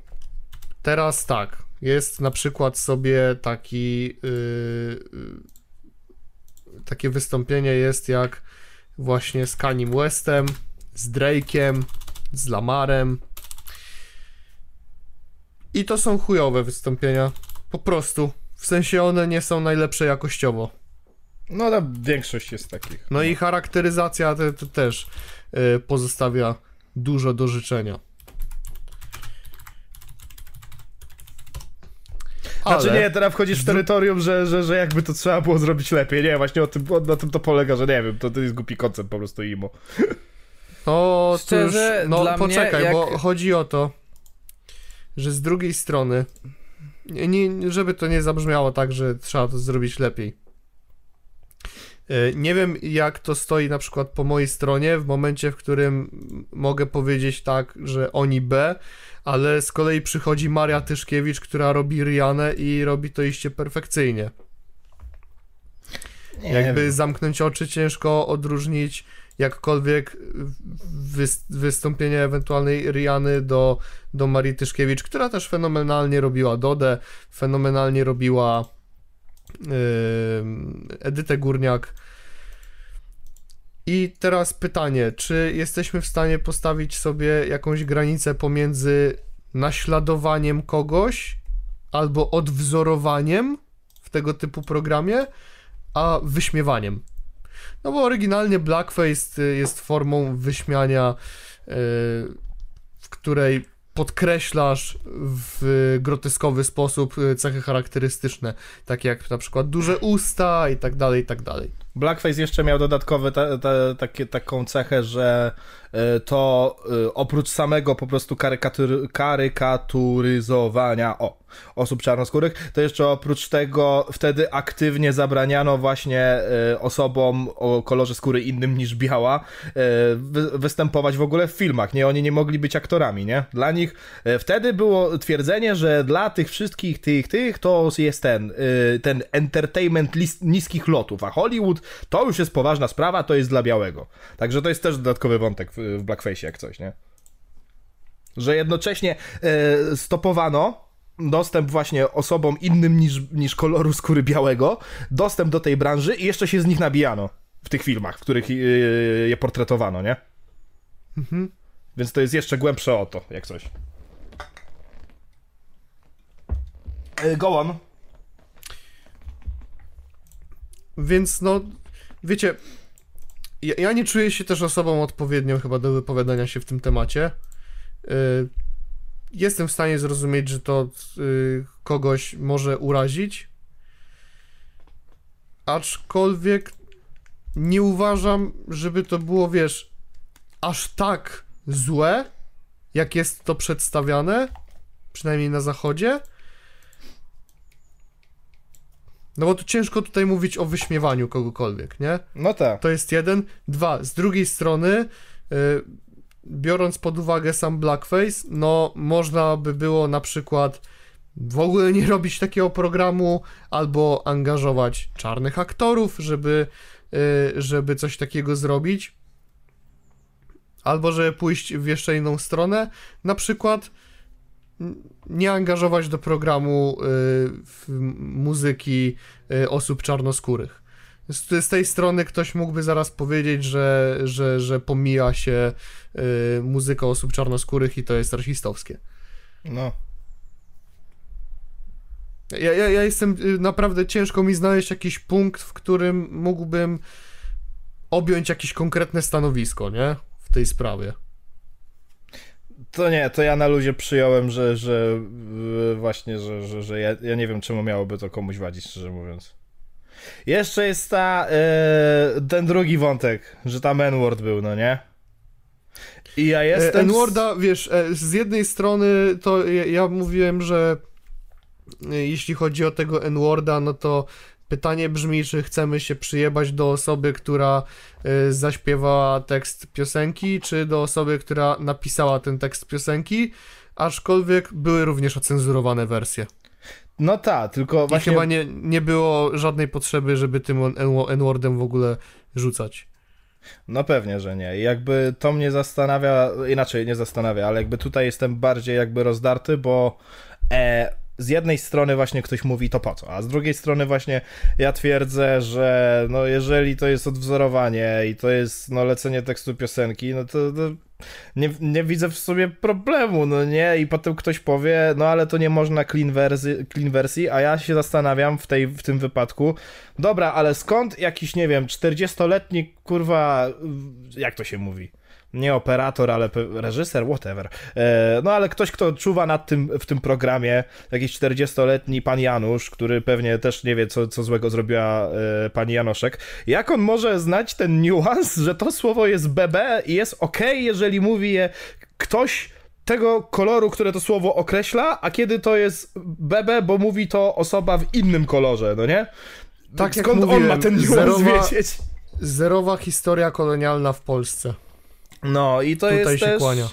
teraz tak, jest na przykład sobie taki yy, takie wystąpienie jest jak właśnie z Kaniem Westem, z Drake'em, z Lamarem. I to są chujowe wystąpienia. Po prostu. W sensie one nie są najlepsze jakościowo. No, ale większość jest takich. No i charakteryzacja te, te też yy, pozostawia dużo do życzenia. Znaczy Ale- nie, teraz wchodzisz w terytorium, że, że, że jakby to trzeba było zrobić lepiej. Nie, właśnie o tym, o, na tym to polega, że nie wiem, to, to jest głupi koncept po prostu imo. No, Szczerze, to już, no dla poczekaj, mnie, bo jak- chodzi o to, że z drugiej strony, nie, nie, żeby to nie zabrzmiało tak, że trzeba to zrobić lepiej. E, Nie wiem, jak to stoi na przykład po mojej stronie, w momencie, w którym mogę powiedzieć tak, że oni B, ale z kolei przychodzi Maria Tyszkiewicz, która robi Rianę i robi to iście perfekcyjnie. Nie Jakby wiem. zamknąć oczy ciężko odróżnić jakkolwiek wys- wystąpienie ewentualnej Riany do, do Marii Tyszkiewicz, która też fenomenalnie robiła Dodę, fenomenalnie robiła yy, Edytę Górniak. I teraz pytanie, czy jesteśmy w stanie postawić sobie jakąś granicę pomiędzy naśladowaniem kogoś albo odwzorowaniem w tego typu programie, a wyśmiewaniem. No bo oryginalnie blackface y, jest formą wyśmiania, y, w której podkreślasz w groteskowy sposób y, cechy charakterystyczne, takie jak na przykład duże usta i tak dalej, i tak dalej. Blackface jeszcze miał dodatkowe ta, ta, takie, taką cechę, że to e, oprócz samego po prostu karykatur, karykaturyzowania o, osób czarnoskórych, to jeszcze oprócz tego wtedy aktywnie zabraniano właśnie e, osobom o kolorze skóry innym niż biała wy, występować w ogóle w filmach, nie? Oni nie mogli być aktorami, nie? Dla nich wtedy było twierdzenie, że dla tych wszystkich tych, tych to jest ten, ten entertainment list, niskich lotów, a Hollywood to już jest poważna sprawa, to jest dla białego. Także to jest też dodatkowy wątek w, Blackface jak coś, nie? Że jednocześnie e, stopowano dostęp właśnie osobom innym niż, niż koloru skóry białego, dostęp do tej branży i jeszcze się z nich nabijano w tych filmach, w których e, je portretowano, nie? Mhm. Więc to jest jeszcze głębsze o to, jak coś. E, go on. Więc no, wiecie, ja, ja, nie czuję się też osobą odpowiednią chyba do wypowiadania się w tym temacie. Y, jestem w stanie zrozumieć, że to y, kogoś może urazić, aczkolwiek nie uważam, żeby to było, wiesz, aż tak złe, jak jest to przedstawiane, przynajmniej na zachodzie. No bo tu ciężko tutaj mówić o wyśmiewaniu kogokolwiek, nie? No tak. To jest jeden. Dwa, z drugiej strony, yy, biorąc pod uwagę sam blackface, no można by było na przykład w ogóle nie robić takiego programu, albo angażować czarnych aktorów, żeby, yy, żeby coś takiego zrobić. Albo żeby pójść w jeszcze inną stronę, na przykład nie angażować do programu y, muzyki y, osób czarnoskórych. Z, z, tej strony ktoś mógłby zaraz powiedzieć, że, że, że pomija się y, muzyka osób czarnoskórych i to jest rasistowskie. No. Ja, ja, ja jestem y, naprawdę ciężko mi znaleźć jakiś punkt, w którym mógłbym objąć jakieś konkretne stanowisko, nie? W tej sprawie. To nie, to ja na ludzie przyjąłem, że, że właśnie, że, że, że ja, ja nie wiem, czemu miałoby to komuś wadzić, szczerze mówiąc. Jeszcze jest ta, e, ten drugi wątek, że tam N-word był, no nie? I ja jestem... N-worda, wiesz, e, z jednej strony to ja, ja mówiłem, że e, jeśli chodzi o tego N-worda, no to Pytanie brzmi, czy chcemy się przyjebać do osoby, która y, zaśpiewała tekst piosenki, czy do osoby, która napisała ten tekst piosenki, aczkolwiek były również ocenzurowane wersje. No tak, tylko właśnie... I chyba nie, nie było żadnej potrzeby, żeby tym N-wordem w ogóle rzucać. No pewnie, że nie. Jakby to mnie zastanawia, inaczej nie zastanawia, ale jakby tutaj jestem bardziej jakby rozdarty, bo e, z jednej strony właśnie ktoś mówi to po co, a z drugiej strony właśnie ja twierdzę, że no jeżeli to jest odwzorowanie i to jest no lecenie tekstu piosenki, no to, to nie, nie widzę w sobie problemu, no nie? I potem ktoś powie, no ale to nie można clean, wersji, clean wersji, a ja się zastanawiam w, tej, w tym wypadku, dobra, ale skąd jakiś, nie wiem, 40-letni, kurwa, jak to się mówi? Nie operator, ale reżyser, whatever. E, no ale ktoś, kto czuwa nad tym w tym programie, jakiś 40-letni pan Janusz, który pewnie też nie wie, co, co złego zrobiła e, pani Janoszek. Jak on może znać ten niuans, że to słowo jest BB i jest ok, jeżeli mówi je ktoś tego koloru, które to słowo określa, a kiedy to jest BB, bo mówi to osoba w innym kolorze, no nie? Tak Skąd mówiłem, on ma ten niuans zerowa, wiedzieć? Zerowa historia kolonialna w Polsce. No i to Tutaj jest się też... Kłania.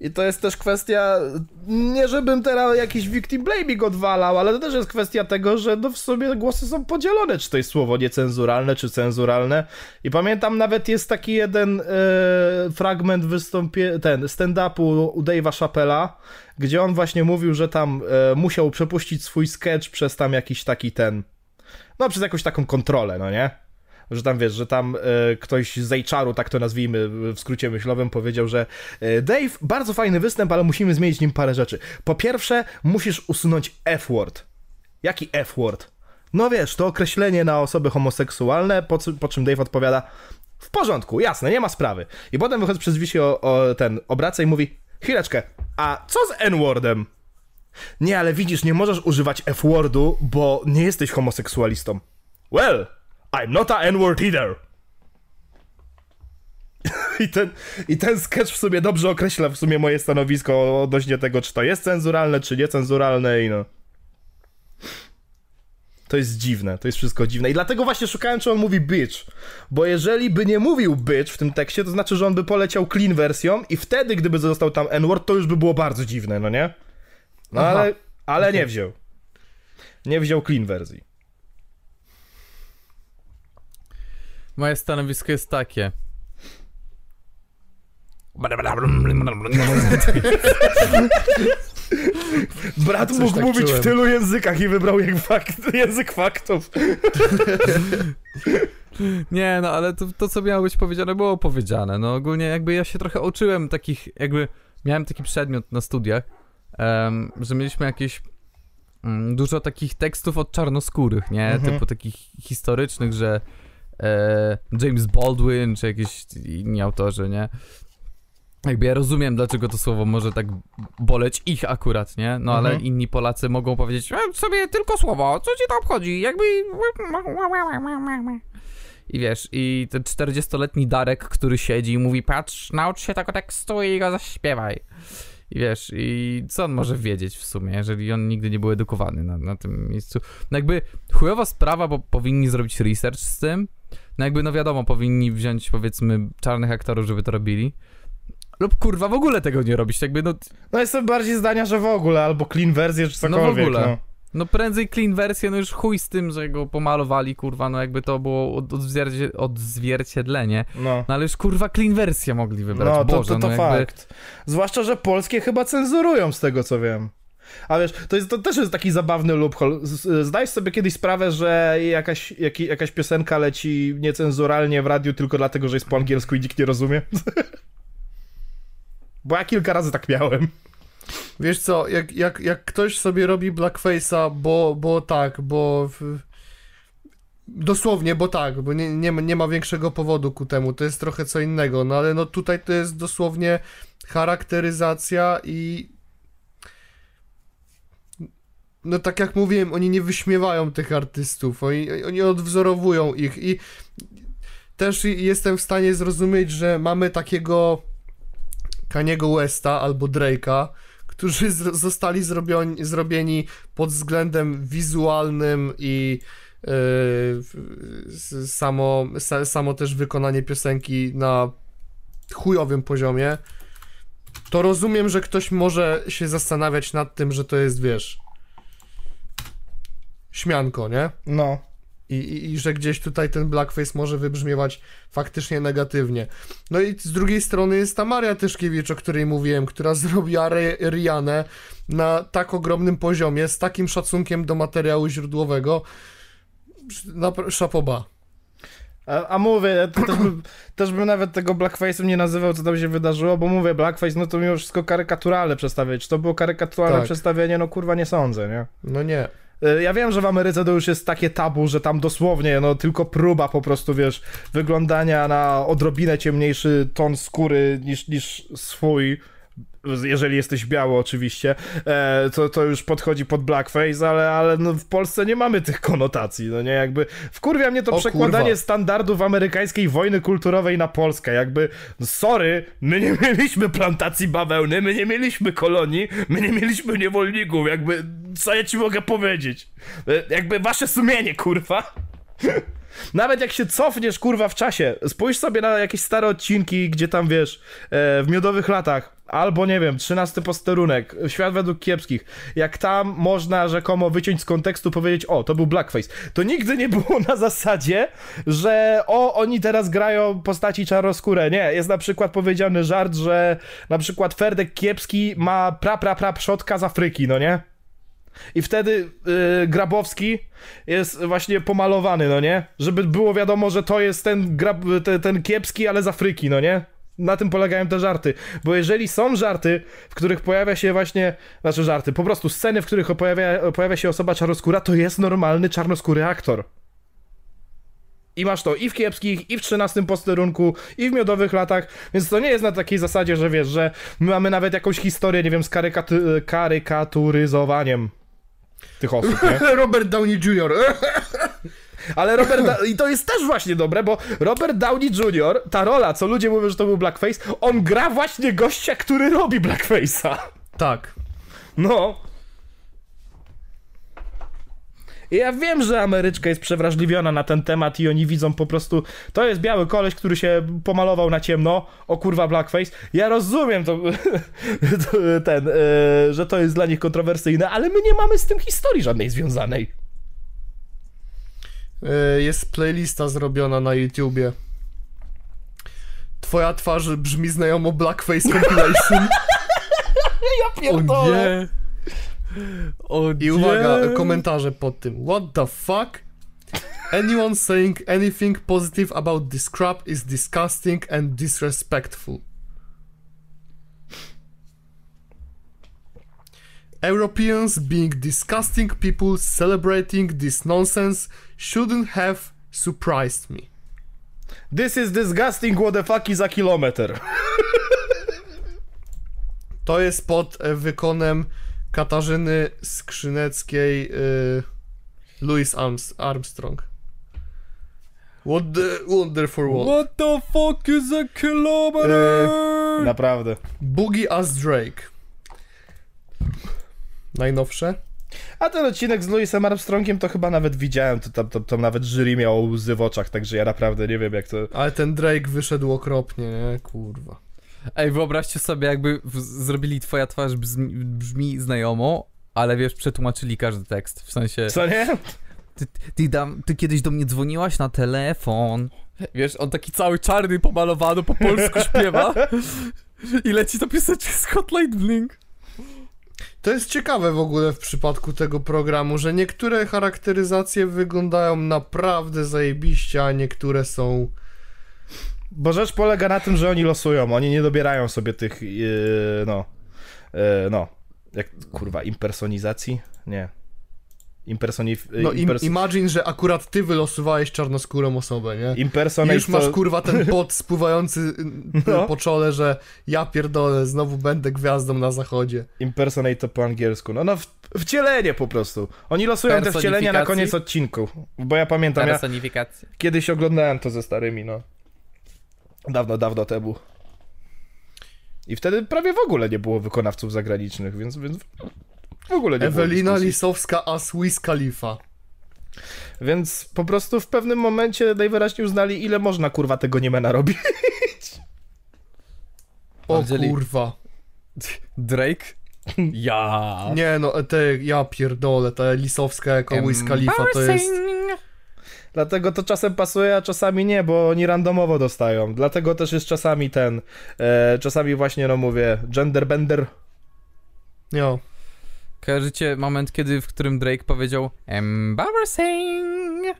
I to jest też kwestia, nie żebym teraz jakiś victim blaming odwalał, ale to też jest kwestia tego, że no w sobie głosy są podzielone, czy to jest słowo niecenzuralne, czy cenzuralne. I pamiętam nawet jest taki jeden e, fragment wystąpie, ten stand-upu u Dave'a Chappella, gdzie on właśnie mówił, że tam e, musiał przepuścić swój sketch przez tam jakiś taki ten, no przez jakąś taką kontrolę, no nie? Że tam wiesz, że tam e, ktoś z HR-u, tak to nazwijmy w skrócie myślowym, powiedział, że e, Dave, bardzo fajny występ, ale musimy zmienić nim parę rzeczy. Po pierwsze, musisz usunąć F-word. Jaki F-word? No wiesz, to określenie na osoby homoseksualne, po, po czym Dave odpowiada, w porządku, jasne, nie ma sprawy. I potem wychodzi przez wisi o, o ten, obraca i mówi, chwileczkę, a co z N-wordem? Nie, ale widzisz, nie możesz używać F-wordu, bo nie jesteś homoseksualistą. Well, I'm not a N-word either. I ten, I ten sketch w sumie dobrze określa w sumie moje stanowisko odnośnie tego, czy to jest cenzuralne, czy niecenzuralne i no. To jest dziwne, to jest wszystko dziwne. I dlatego właśnie szukałem, czy on mówi bitch. Bo jeżeli by nie mówił bitch w tym tekście, to znaczy, że on by poleciał clean wersją i wtedy, gdyby został tam N-word, to już by było bardzo dziwne, no nie? No Aha. ale, ale nie wziął. Nie wziął clean wersji. Moje stanowisko jest takie. Brat Coś mógł tak mówić czułem. w tylu językach i wybrał jak fakt, język faktów. Nie, no ale to, to, co miało być powiedziane, było powiedziane. No ogólnie jakby ja się trochę uczyłem takich, jakby miałem taki przedmiot na studiach, em, że mieliśmy jakieś mm, dużo takich tekstów od czarnoskórych, nie? Mhm. Typu takich historycznych, że e, James Baldwin, czy jakieś inni autorzy, nie? Jakby ja rozumiem, dlaczego to słowo może tak boleć ich akurat, nie? No ale Mhm. inni Polacy mogą powiedzieć, e, sobie tylko słowo, co ci to obchodzi? Jakby... I wiesz, i ten 40-letni Darek, który siedzi i mówi, patrz, naucz się tego tekstu i go zaśpiewaj. I wiesz, i co on może wiedzieć w sumie, jeżeli on nigdy nie był edukowany na, na tym miejscu. No jakby chujowa sprawa, bo powinni zrobić research z tym. No jakby, no wiadomo, powinni wziąć powiedzmy czarnych aktorów, żeby to robili. Lub kurwa w ogóle tego nie robić, jakby no, No jestem bardziej zdania, że w ogóle, albo clean wersję, czy No w cokolwiek. ogóle. no. no prędzej clean wersję, no już chuj z tym, że go pomalowali, kurwa, no jakby to było od, odzwiercie, odzwierciedlenie. No. No ale już kurwa clean wersję mogli wybrać, No, to, Boże, to, to no jakby... fakt. Zwłaszcza, że polskie chyba cenzurują z tego, co wiem. A wiesz, to, jest, to też jest taki zabawny loophole. Zdajesz sobie kiedyś sprawę, że jakaś, jaki, jakaś piosenka leci niecenzuralnie w radiu tylko dlatego, że jest po angielsku i nikt nie rozumie? Bo ja kilka razy tak miałem. Wiesz co, jak, jak, jak ktoś sobie robi blackface'a, bo, bo tak, bo... W... Dosłownie, bo tak, bo nie, nie, nie ma większego powodu ku temu, to jest trochę co innego, no ale no tutaj to jest dosłownie charakteryzacja i... No tak jak mówiłem, oni nie wyśmiewają tych artystów, oni, oni odwzorowują ich i też jestem w stanie zrozumieć, że mamy takiego Kaniego Westa albo Drake'a, którzy zostali zrobioni, zrobieni pod względem wizualnym i yy, samo, sa, samo też wykonanie piosenki na chujowym poziomie, to rozumiem, że ktoś może się zastanawiać nad tym, że to jest, wiesz, śmianko, nie? No. I, i, I że gdzieś tutaj ten blackface może wybrzmiewać faktycznie negatywnie. No i z drugiej strony jest ta Maria Tyszkiewicz, o której mówiłem, która zrobiła Rianę na tak ogromnym poziomie, z takim szacunkiem do materiału źródłowego. Na szapoba. A, a mówię, też, bym, też bym nawet tego blackface'em nie nazywał, co tam się wydarzyło, bo mówię, blackface, no to mimo wszystko karykaturalne przedstawienie. Czy to było karykaturalne Tak. przedstawienie? No kurwa nie sądzę, nie? No nie. Y, Ja wiem, że w Ameryce to już jest takie tabu, że tam dosłownie, no tylko próba po prostu, wiesz, wyglądania na odrobinę ciemniejszy ton skóry niż, niż swój, jeżeli jesteś biały oczywiście, e, to, to już podchodzi pod blackface, ale, ale no w Polsce nie mamy tych konotacji, no nie, jakby wkurwia mnie to O przekładanie kurwa. standardów amerykańskiej wojny kulturowej na Polskę, jakby, no sorry, my nie mieliśmy plantacji bawełny, my nie mieliśmy kolonii, my nie mieliśmy niewolników, jakby, co ja ci mogę powiedzieć? E, Jakby wasze sumienie, kurwa. Nawet jak się cofniesz, kurwa, w czasie, spójrz sobie na jakieś stare odcinki, gdzie tam, wiesz, e, w miodowych latach, albo, nie wiem, trzynasty posterunek, świat według kiepskich, jak tam można rzekomo wyciąć z kontekstu, powiedzieć, o, to był blackface, to nigdy nie było na zasadzie, że o, oni teraz grają postaci czarnoskóre, nie, jest na przykład powiedziany żart, że na przykład Ferdek Kiepski ma pra, pra, pra przodka z Afryki, no nie? I wtedy y, Grabowski jest właśnie pomalowany, no nie? Żeby było wiadomo, że to jest ten, grab, te, ten kiepski, ale z Afryki, no nie? Na tym polegają te żarty. Bo jeżeli są żarty, w których pojawia się właśnie, znaczy żarty, po prostu sceny, w których pojawia, pojawia się osoba czarnoskóra, to jest normalny czarnoskóry aktor. I masz to i w kiepskich, i w 13 posterunku, i w miodowych latach, więc to nie jest na takiej zasadzie, że wiesz, że my mamy nawet jakąś historię, nie wiem, z karykaturyzowaniem tych osób, nie? Robert Downey Jr. Ale Robert, da- i to jest też właśnie dobre, bo Robert Downey Jr., ta rola, co ludzie mówią, że to był blackface, on gra właśnie gościa, który robi blackface'a. Tak. No. I Ja wiem, że Ameryczka jest przewrażliwiona na ten temat i oni widzą po prostu, to jest biały koleś, który się pomalował na ciemno, o kurwa blackface. Ja rozumiem to, to ten, e, że to jest dla nich kontrowersyjne, ale my nie mamy z tym historii żadnej związanej. E, Jest playlista zrobiona na YouTubie. Twoja twarz brzmi znajomo Blackface Compilation. Ja O nie! O I uwaga, komentarze pod tym. What the fuck? Anyone saying anything positive about this crap is disgusting and disrespectful. Europeans being disgusting people celebrating this nonsense shouldn't have surprised me. This is disgusting, what the fuck is a kilometer. To jest pod e, wykonem Katarzyny Skrzyneckiej y, Louis Arms- Armstrong. What the wonderful world. What the fuck is a kilometer? Naprawdę. Boogie as Drake. Najnowsze? A ten odcinek z Louisem Armstrongiem to chyba nawet widziałem, to tam to, to nawet jury miało łzy w oczach, także ja naprawdę nie wiem jak to... Ale ten Drake wyszedł okropnie, nie? Kurwa. Ej, wyobraźcie sobie, jakby zrobili twoja twarz brzmi, brzmi znajomo, ale wiesz, przetłumaczyli każdy tekst. W sensie, Co nie? ty, ty, dam, ty kiedyś do mnie dzwoniłaś na telefon. Wiesz, on taki cały czarny, pomalowany, po polsku śpiewa. I leci to piosenka z Hotline Blink. To jest ciekawe w ogóle w przypadku tego programu, że niektóre charakteryzacje wyglądają naprawdę zajebiście, a niektóre są... Bo rzecz polega na tym, że oni losują, oni nie dobierają sobie tych, yy, no, yy, no, jak, kurwa, impersonizacji? Nie. Impersonif... No im, impers- imagine, że akurat ty wylosowałeś czarnoskórą osobę, nie? I Impersonate już masz to- kurwa ten pot spływający y, No. po czole, że ja pierdolę, znowu będę gwiazdą na zachodzie. Impersonate to po angielsku. No, no, w, wcielenie po prostu. Oni losują te wcielenia na koniec odcinku. Bo ja pamiętam, ja Personifikacja. kiedyś oglądałem to ze starymi, no. Dawno, dawno temu. I wtedy prawie w ogóle nie było wykonawców zagranicznych, więc, więc w ogóle nie było Ewelina dyskusji. Lisowska as Wiz Khalifa. Więc po prostu w pewnym momencie najwyraźniej uznali, ile można kurwa tego Niemena robić. O kurwa. Drake? Ja. Nie no, te, ja pierdolę, ta Lisowska jako Wiz Khalifa to jest... Dlatego to czasem pasuje, a czasami nie, bo oni randomowo dostają. Dlatego też jest czasami ten, e, czasami właśnie, no mówię, gender bender. Jo. Kojarzycie moment, kiedy, w którym Drake powiedział Embarrassing?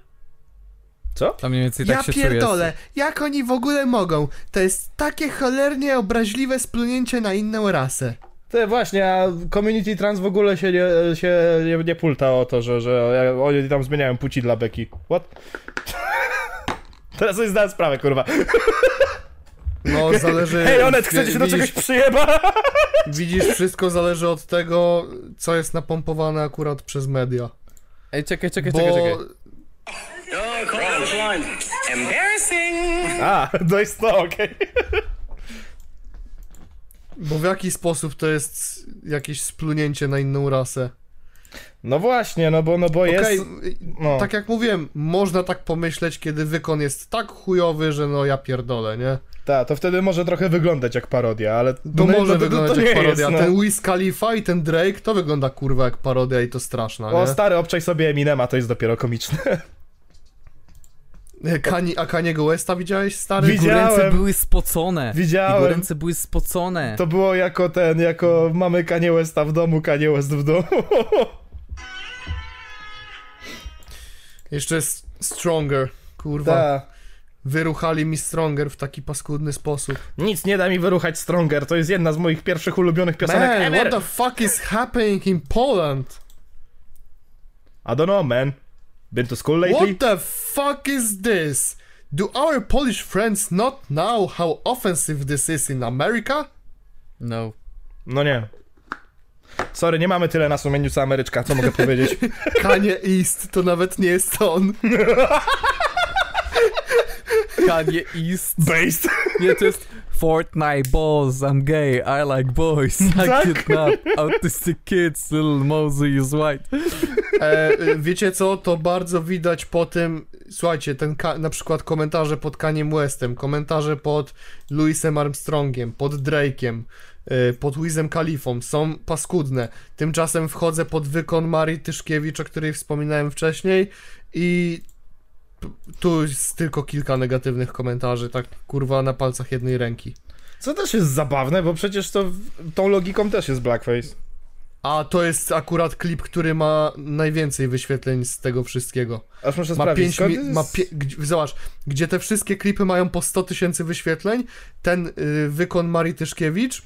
Co? To mniej więcej tak ja się pierdolę, jak oni w ogóle mogą? To jest takie cholernie obraźliwe splunięcie na inną rasę. Ty właśnie, a community trans w ogóle się nie, się nie, nie pulta o to, że, że oni tam zmieniają płci dla Beki. What? Teraz sobie zdałem sprawę, kurwa. No, zależy... Hej, Onet, chcecie się do czegoś przyjeba? Widzisz, wszystko zależy od tego, co jest napompowane akurat przez media. Ej, czekaj, czekaj, Bo czekaj, czekaj. Oh. Embarrassing. A, to jest to, okej. Bo w jaki sposób to jest jakieś splunięcie na inną rasę? No właśnie, no bo, no bo jest... Okej, no. tak jak mówiłem, można tak pomyśleć, kiedy wykon jest tak chujowy, że no ja pierdolę, nie? Tak, to wtedy może trochę wyglądać jak parodia, ale... To no, może no, to wyglądać nie jak parodia. Jest, no. Ten Wiz Khalifa i ten Drake to wygląda kurwa jak parodia i to straszna, O nie? stary, obczaj sobie Eminema, to jest dopiero komiczne. Kani, a Kaniego Westa widziałeś, stary? Widzia- Jego ręce Widziałem. były spocone. Widziałem. Jego ręce były spocone. To było jako ten, jako mamy Kanye Westa w domu, Kanye West w domu. Jeszcze jest Stronger, kurwa. Ta. Wyruchali mi Stronger w taki paskudny sposób. Nic nie da mi wyruchać Stronger, to jest jedna z moich pierwszych ulubionych piosenek Man, ever. what the fuck is happening in Poland? I don't know, man. Been to school lately? What the fuck is this? Do our Polish friends not know how offensive this is in America? No. No nie. Sorry, nie mamy tyle na sumieniu co Ameryczka, co mogę powiedzieć? Kanye East to nawet nie jest on. Kanye East. Based. Nie, to jest Fortnite balls, I'm gay, I like boys, I Tak. kidnap autistic kids, little Mosey is white. E, y, wiecie co, to bardzo widać po tym, słuchajcie, ten na przykład komentarze pod Kaniem Westem, komentarze pod Louisem Armstrongiem, pod Drake'iem, y, pod Wizem Khalifą są paskudne. Tymczasem wchodzę pod wykon Marii Tyszkiewicz, o której wspominałem wcześniej i tu jest tylko kilka negatywnych komentarzy, tak kurwa na palcach jednej ręki. Co też jest zabawne, bo przecież to tą logiką też jest blackface. A to jest akurat klip, który ma najwięcej wyświetleń z tego wszystkiego. Aż muszę Ma sprawdzić. 5 skąd mi- jest- ma pie- gdzie- Zobacz, gdzie te wszystkie klipy mają po 100 tysięcy wyświetleń, ten y, wykon Marii Tyszkiewicz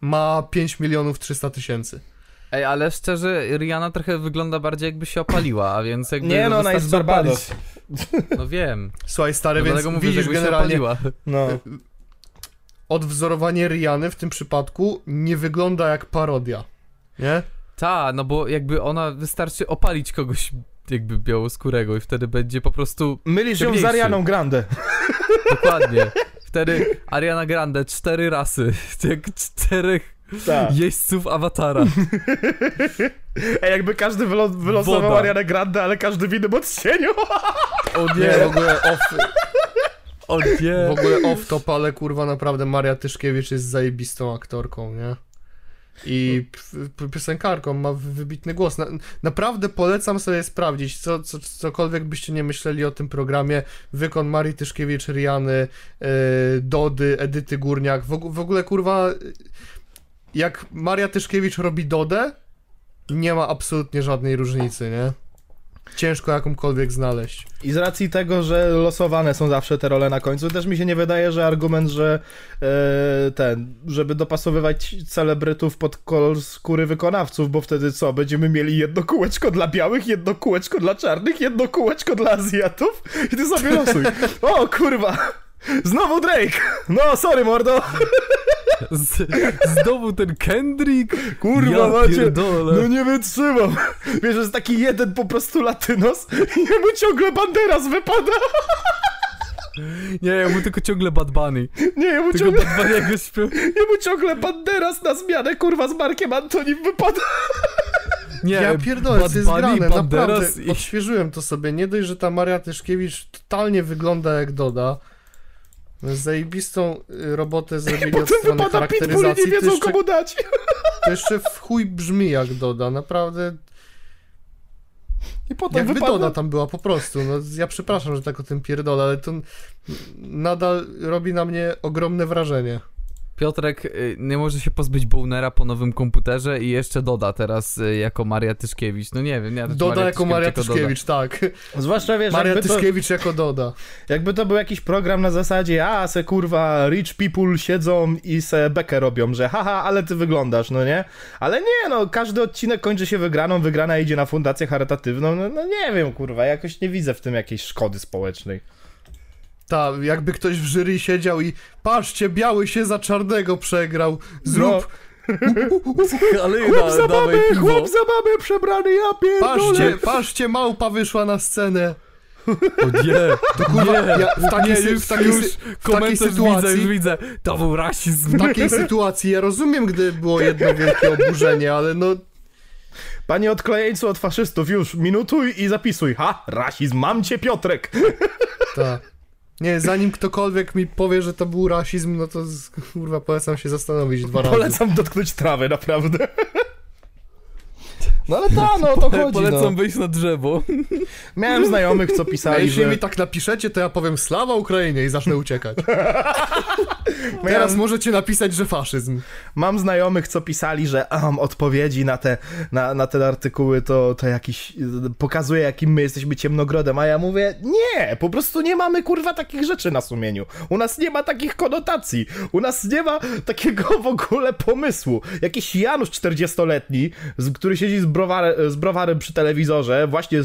ma 5 milionów 300 tysięcy. Ej, ale szczerze, Rihanna trochę wygląda bardziej jakby się opaliła, a więc jakby Nie, no ona jest Barbados. No wiem, Słuchaj, stary, no więc dlatego mówię, że widzisz jakby się generalnie opaliła. No. odwzorowanie Riany w tym przypadku nie wygląda jak parodia. Nie? Ta, no bo jakby ona wystarczy opalić kogoś jakby białoskórego i wtedy będzie po prostu Mylisz ją z Ciemniejszy. Arianą Grande. dokładnie. Wtedy Ariana Grande cztery rasy, jak czterech Tak. jeźdźców awatara. Ej, jakby każdy wylo- wylosował Woda. Grande, ale każdy w innym odcieniu. O Nie, w ogóle off, o nie. w ogóle off top, ale kurwa naprawdę Maria Tyszkiewicz jest zajebistą aktorką, nie? I p- p- piosenkarką, ma wy- wybitny głos. Na, naprawdę polecam sobie sprawdzić, co, co, cokolwiek byście nie myśleli o tym programie. Wykon Marii Tyszkiewicz, Riany, yy, Dody, Edyty Górniak. W, og- w ogóle kurwa, jak Maria Tyszkiewicz robi Dodę, nie ma absolutnie żadnej różnicy, nie? Ciężko jakąkolwiek znaleźć. I z racji tego, że losowane są zawsze te role na końcu, też mi się nie wydaje, że argument, że e, ten, żeby dopasowywać celebrytów pod kolor skóry wykonawców, bo wtedy co, będziemy mieli jedno kółeczko dla białych, jedno kółeczko dla czarnych, jedno kółeczko dla Azjatów i ty sobie losuj. O kurwa! Znowu Drake! No, sorry mordo! Z, znowu ten Kendrick. Kurwa ja macie! pierdolę. No nie wytrzymam! Wiesz, że jest taki jeden po prostu latynos i jemu ciągle Banderas wypada! Nie, ja mu tylko ciągle Bad Bunny. Nie, jemu Tylko ciągle... Bad Bunny'ego śpiewa. Jemu ciągle Banderas na zmianę, kurwa, z Markiem Antonim wypada. Nie, ja pierdolę, Bad to jest Bunny, grane, Banderas naprawdę. i... Odświeżyłem to sobie. Nie dość, że ta Maria Tyszkiewicz totalnie wygląda jak Doda. Zajebistą y, robotę zrobili od strony charakteryzacji. nie wiedzą jeszcze, komu dać. to jeszcze w chuj brzmi jak Doda, naprawdę. I potem Jakby wypada... Doda tam była po prostu. No, ja przepraszam, że tak o tym pierdolę, ale to nadal robi na mnie ogromne wrażenie. Piotrek y, nie może się pozbyć Bonera po nowym komputerze i jeszcze doda teraz y, jako Maria Tyszkiewicz. No nie wiem, nie. Doda jako Maria jako Doda. Tyszkiewicz, tak. Zwłaszcza, wiesz, Maria jakby to, Tyszkiewicz jako Doda. jakby to był jakiś program na zasadzie, a se kurwa rich people siedzą i se bekę robią, że haha, ale ty wyglądasz, no nie? Ale nie, no, każdy odcinek kończy się wygraną, wygrana idzie na fundację charytatywną, no, no nie wiem, kurwa, jakoś nie widzę w tym jakiejś szkody społecznej. Tak, jakby ktoś w jury siedział i patrzcie, biały się za czarnego przegrał. Zrób, Ale Chłop za chłop za mamy przebrany, ja pierdolę. patrzcie, patrzcie, małpa wyszła na scenę. O nie, To kurwa, nie, ja w takiej, nie, już, w takiej, już w takiej widzę, sytuacji, już widzę. To był rasizm. w takiej sytuacji ja rozumiem, gdy było jedno wielkie oburzenie, ale no Panie odklejeńcu od faszystów, już minutuj i zapisuj. Ha, rasizm, mam cię Piotrek. tak. Nie, zanim ktokolwiek mi powie, że to był rasizm, no to kurwa polecam się zastanowić dwa razy. Polecam dotknąć trawę, naprawdę. No ale ta, no o to chodzi, Polecam no. wejść na drzewo. Miałem znajomych, co A pisali, jeśli że... mi tak napiszecie, to ja powiem slawa Ukrainie i zacznę uciekać. Teraz możecie napisać, że faszyzm. mam znajomych, co pisali, że um, odpowiedzi na te, na, na te artykuły to, to jakiś... Pokazuje, jakim my jesteśmy ciemnogrodem, a ja mówię, nie, po prostu nie mamy, kurwa, takich rzeczy na sumieniu. U nas nie ma takich konotacji. U nas nie ma takiego w ogóle pomysłu. Jakiś Janusz 40-letni, z- który siedzi z browar, z browarem przy telewizorze, właśnie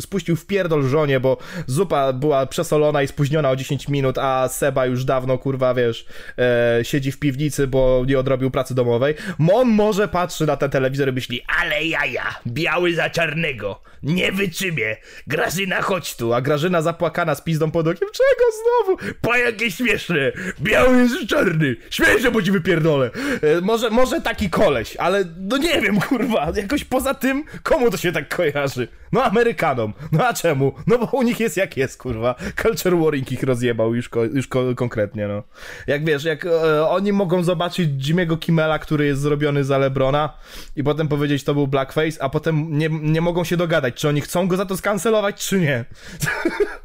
spuścił w pierdol żonie, bo zupa była przesolona i spóźniona o 10 minut, a Seba już dawno, kurwa, wiesz, e, siedzi w piwnicy, bo nie odrobił pracy domowej. On może patrzy na ten telewizor i myśli, ale jaja, biały za czarnego, nie wytrzymie, Grażyna chodź tu, a Grażyna zapłakana z pizdą pod okiem, czego znowu? Po jakie śmieszne, biały jest czarny, śmieszne, bo ci wypierdolę. E, może, może taki koleś, ale no nie wiem, kurwa, jakoś poza tym, komu to się tak kojarzy? No Amerykanom, no a czemu? No bo u nich jest jak jest, kurwa. Culture warring ich rozjebał już, ko, już ko, konkretnie, no. Jak wiesz, jak e, oni mogą zobaczyć Jimmy'ego Kimmela, który jest zrobiony za Lebrona i potem powiedzieć, to był blackface, a potem nie, nie mogą się dogadać, czy oni chcą go za to skancelować, czy nie.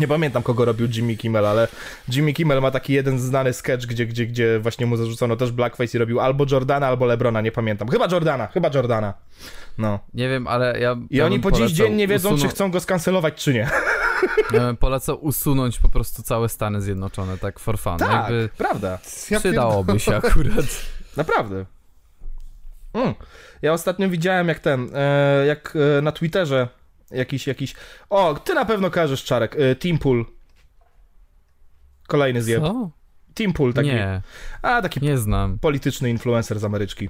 Nie pamiętam, kogo robił Jimmy Kimmel, ale Jimmy Kimmel ma taki jeden znany sketch, gdzie, gdzie, gdzie właśnie mu zarzucono też blackface i robił albo Jordana, albo Lebrona, nie pamiętam. Chyba Jordana, chyba Jordana. No. Nie wiem, ale ja. I ja oni po dziś dzień nie wiedzą, usunąć- czy chcą go skancelować, czy nie. Ja bym polecał usunąć po prostu całe Stany Zjednoczone, tak for fun. Tak, Jakby prawda. Ja przydałoby się akurat. Naprawdę. Mm. Ja ostatnio widziałem, jak ten, e, jak e, na Twitterze jakiś, jakiś... O, ty na pewno kojarzysz, Czarek. E, Teampool. Kolejny zjeb. Co? Teampool, taki... Nie, A, taki nie znam. polityczny influencer z Ameryczki.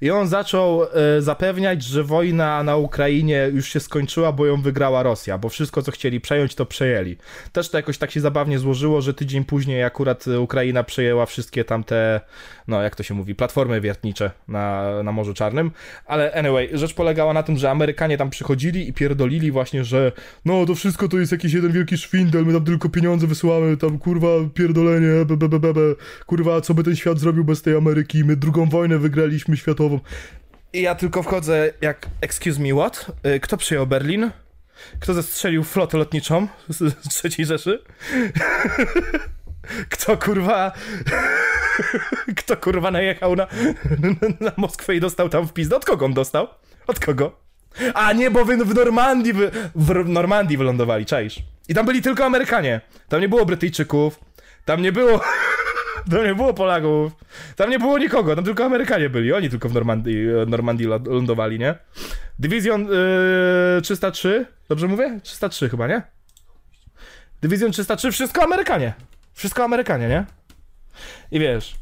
I on zaczął e, zapewniać, że wojna na Ukrainie już się skończyła, bo ją wygrała Rosja, bo wszystko, co chcieli przejąć, to przejęli. Też to jakoś tak się zabawnie złożyło, że tydzień później akurat Ukraina przejęła wszystkie tamte, no jak to się mówi, platformy wiertnicze na, na Morzu Czarnym. Ale anyway, rzecz polegała na tym, że Amerykanie tam przychodzili i pierdolili właśnie, że no to wszystko to jest jakiś jeden wielki szwindel, my tam tylko pieniądze wysyłamy, tam kurwa pierdolenie, be, be, be, be, kurwa, co by ten świat zrobił bez tej Ameryki, my drugą wojnę wygraliśmy światową. I ja tylko wchodzę jak, excuse me, what? Y, Kto przyjął Berlin? Kto zestrzelił flotę lotniczą z z III Rzeszy? Kto kurwa... Kto kurwa najechał na, na Moskwę i dostał tam w pizdę? Od kogo on dostał? Od kogo? A nie, bo wy w Normandii, wy, w Normandii wylądowali, czaisz. I tam byli tylko Amerykanie. Tam nie było Brytyjczyków. Tam nie było... Tam nie było Polaków. Tam nie było nikogo, tam tylko Amerykanie byli. Oni tylko w Normandii, Normandii lą- lądowali, nie? Dywizjon yy, 303, dobrze mówię? 303 chyba, nie? Dywizjon 303, wszystko Amerykanie. Wszystko Amerykanie, nie? I wiesz...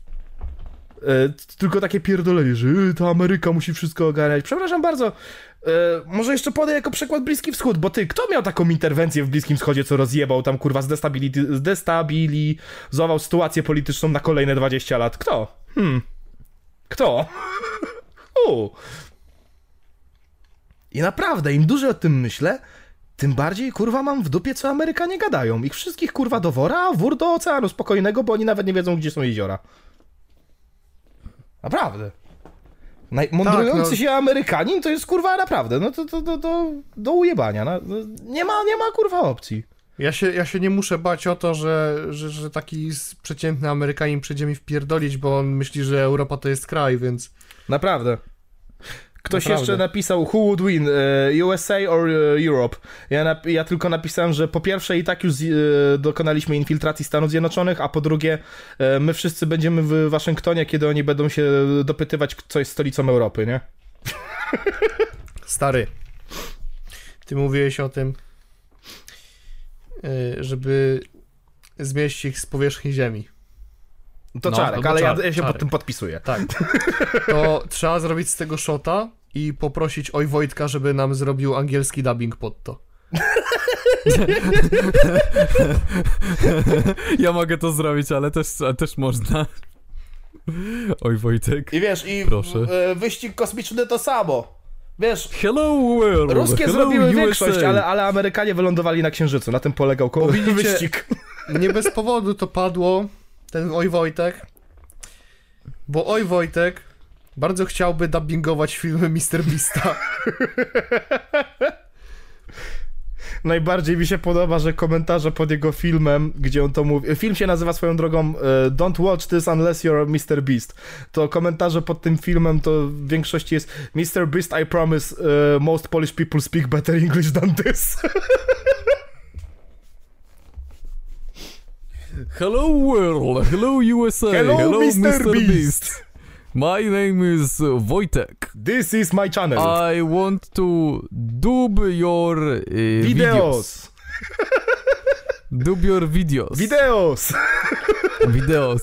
E, tylko takie pierdolenie, że y, ta Ameryka musi wszystko ogarniać. Przepraszam bardzo, e, może jeszcze podaj jako przykład Bliski Wschód, bo ty, kto miał taką interwencję w Bliskim Wschodzie, co rozjebał tam, kurwa, zdestability- zdestabilizował sytuację polityczną na kolejne 20 lat? Kto? Hmm. Kto? U. I naprawdę, im dłużej o tym myślę, tym bardziej, kurwa, mam w dupie, co Amerykanie gadają. Ich wszystkich, kurwa, do wora, a wór do oceanu spokojnego, bo oni nawet nie wiedzą, gdzie są jeziora. Naprawdę. Najmądrujący Tak, no. się Amerykanin to jest kurwa naprawdę, no to, to, to, to do ujebania. No, no, nie, ma, nie ma kurwa opcji. Ja się, ja się nie muszę bać o to, że, że, że taki przeciętny Amerykanin przyjdzie mi wpierdolić, bo on myśli, że Europa to jest kraj, więc Naprawdę. Ktoś Naprawdę. jeszcze napisał Who would win, e, USA or e, Europe? Ja, ja tylko napisałem, że po pierwsze i tak już e, dokonaliśmy infiltracji Stanów Zjednoczonych, a po drugie my wszyscy będziemy w Waszyngtonie, kiedy oni będą się dopytywać, co jest stolicą Europy, nie? stary. Ty mówiłeś o tym, żeby zmieścić ich z powierzchni ziemi. To No, czarek, ale ja, czarek, ja się pod czarek. tym podpisuję. Tak. To trzeba zrobić z tego shota i poprosić oj Wojtka, żeby nam zrobił angielski dubbing pod to. Ja mogę to zrobić, ale też, też można. Oj Wojtek. I wiesz, i Proszę. e, wyścig kosmiczny to samo. Wiesz, Hello world! ruskie Hello zrobiły USA. większość, ale, ale Amerykanie wylądowali na Księżycu. Na tym polegał wyścig. Nie bez powodu to padło, ten oj Wojtek, bo oj Wojtek bardzo chciałby dubbingować filmy Mr. Beasta. Najbardziej mi się podoba, że komentarze pod jego filmem, gdzie on to mówi. Film się nazywa swoją drogą e, Don't watch this unless you're Mr. Beast. To komentarze pod tym filmem to w większości jest Mr. Beast, I promise e, most Polish people speak better English than this. Hello world! Hello USA! Hello, Mr. Mr. Beast. Beast! My name is uh, Wojtek. This is my channel. I want to dub your uh, videos. Videos. Dub your videos. Videos. videos.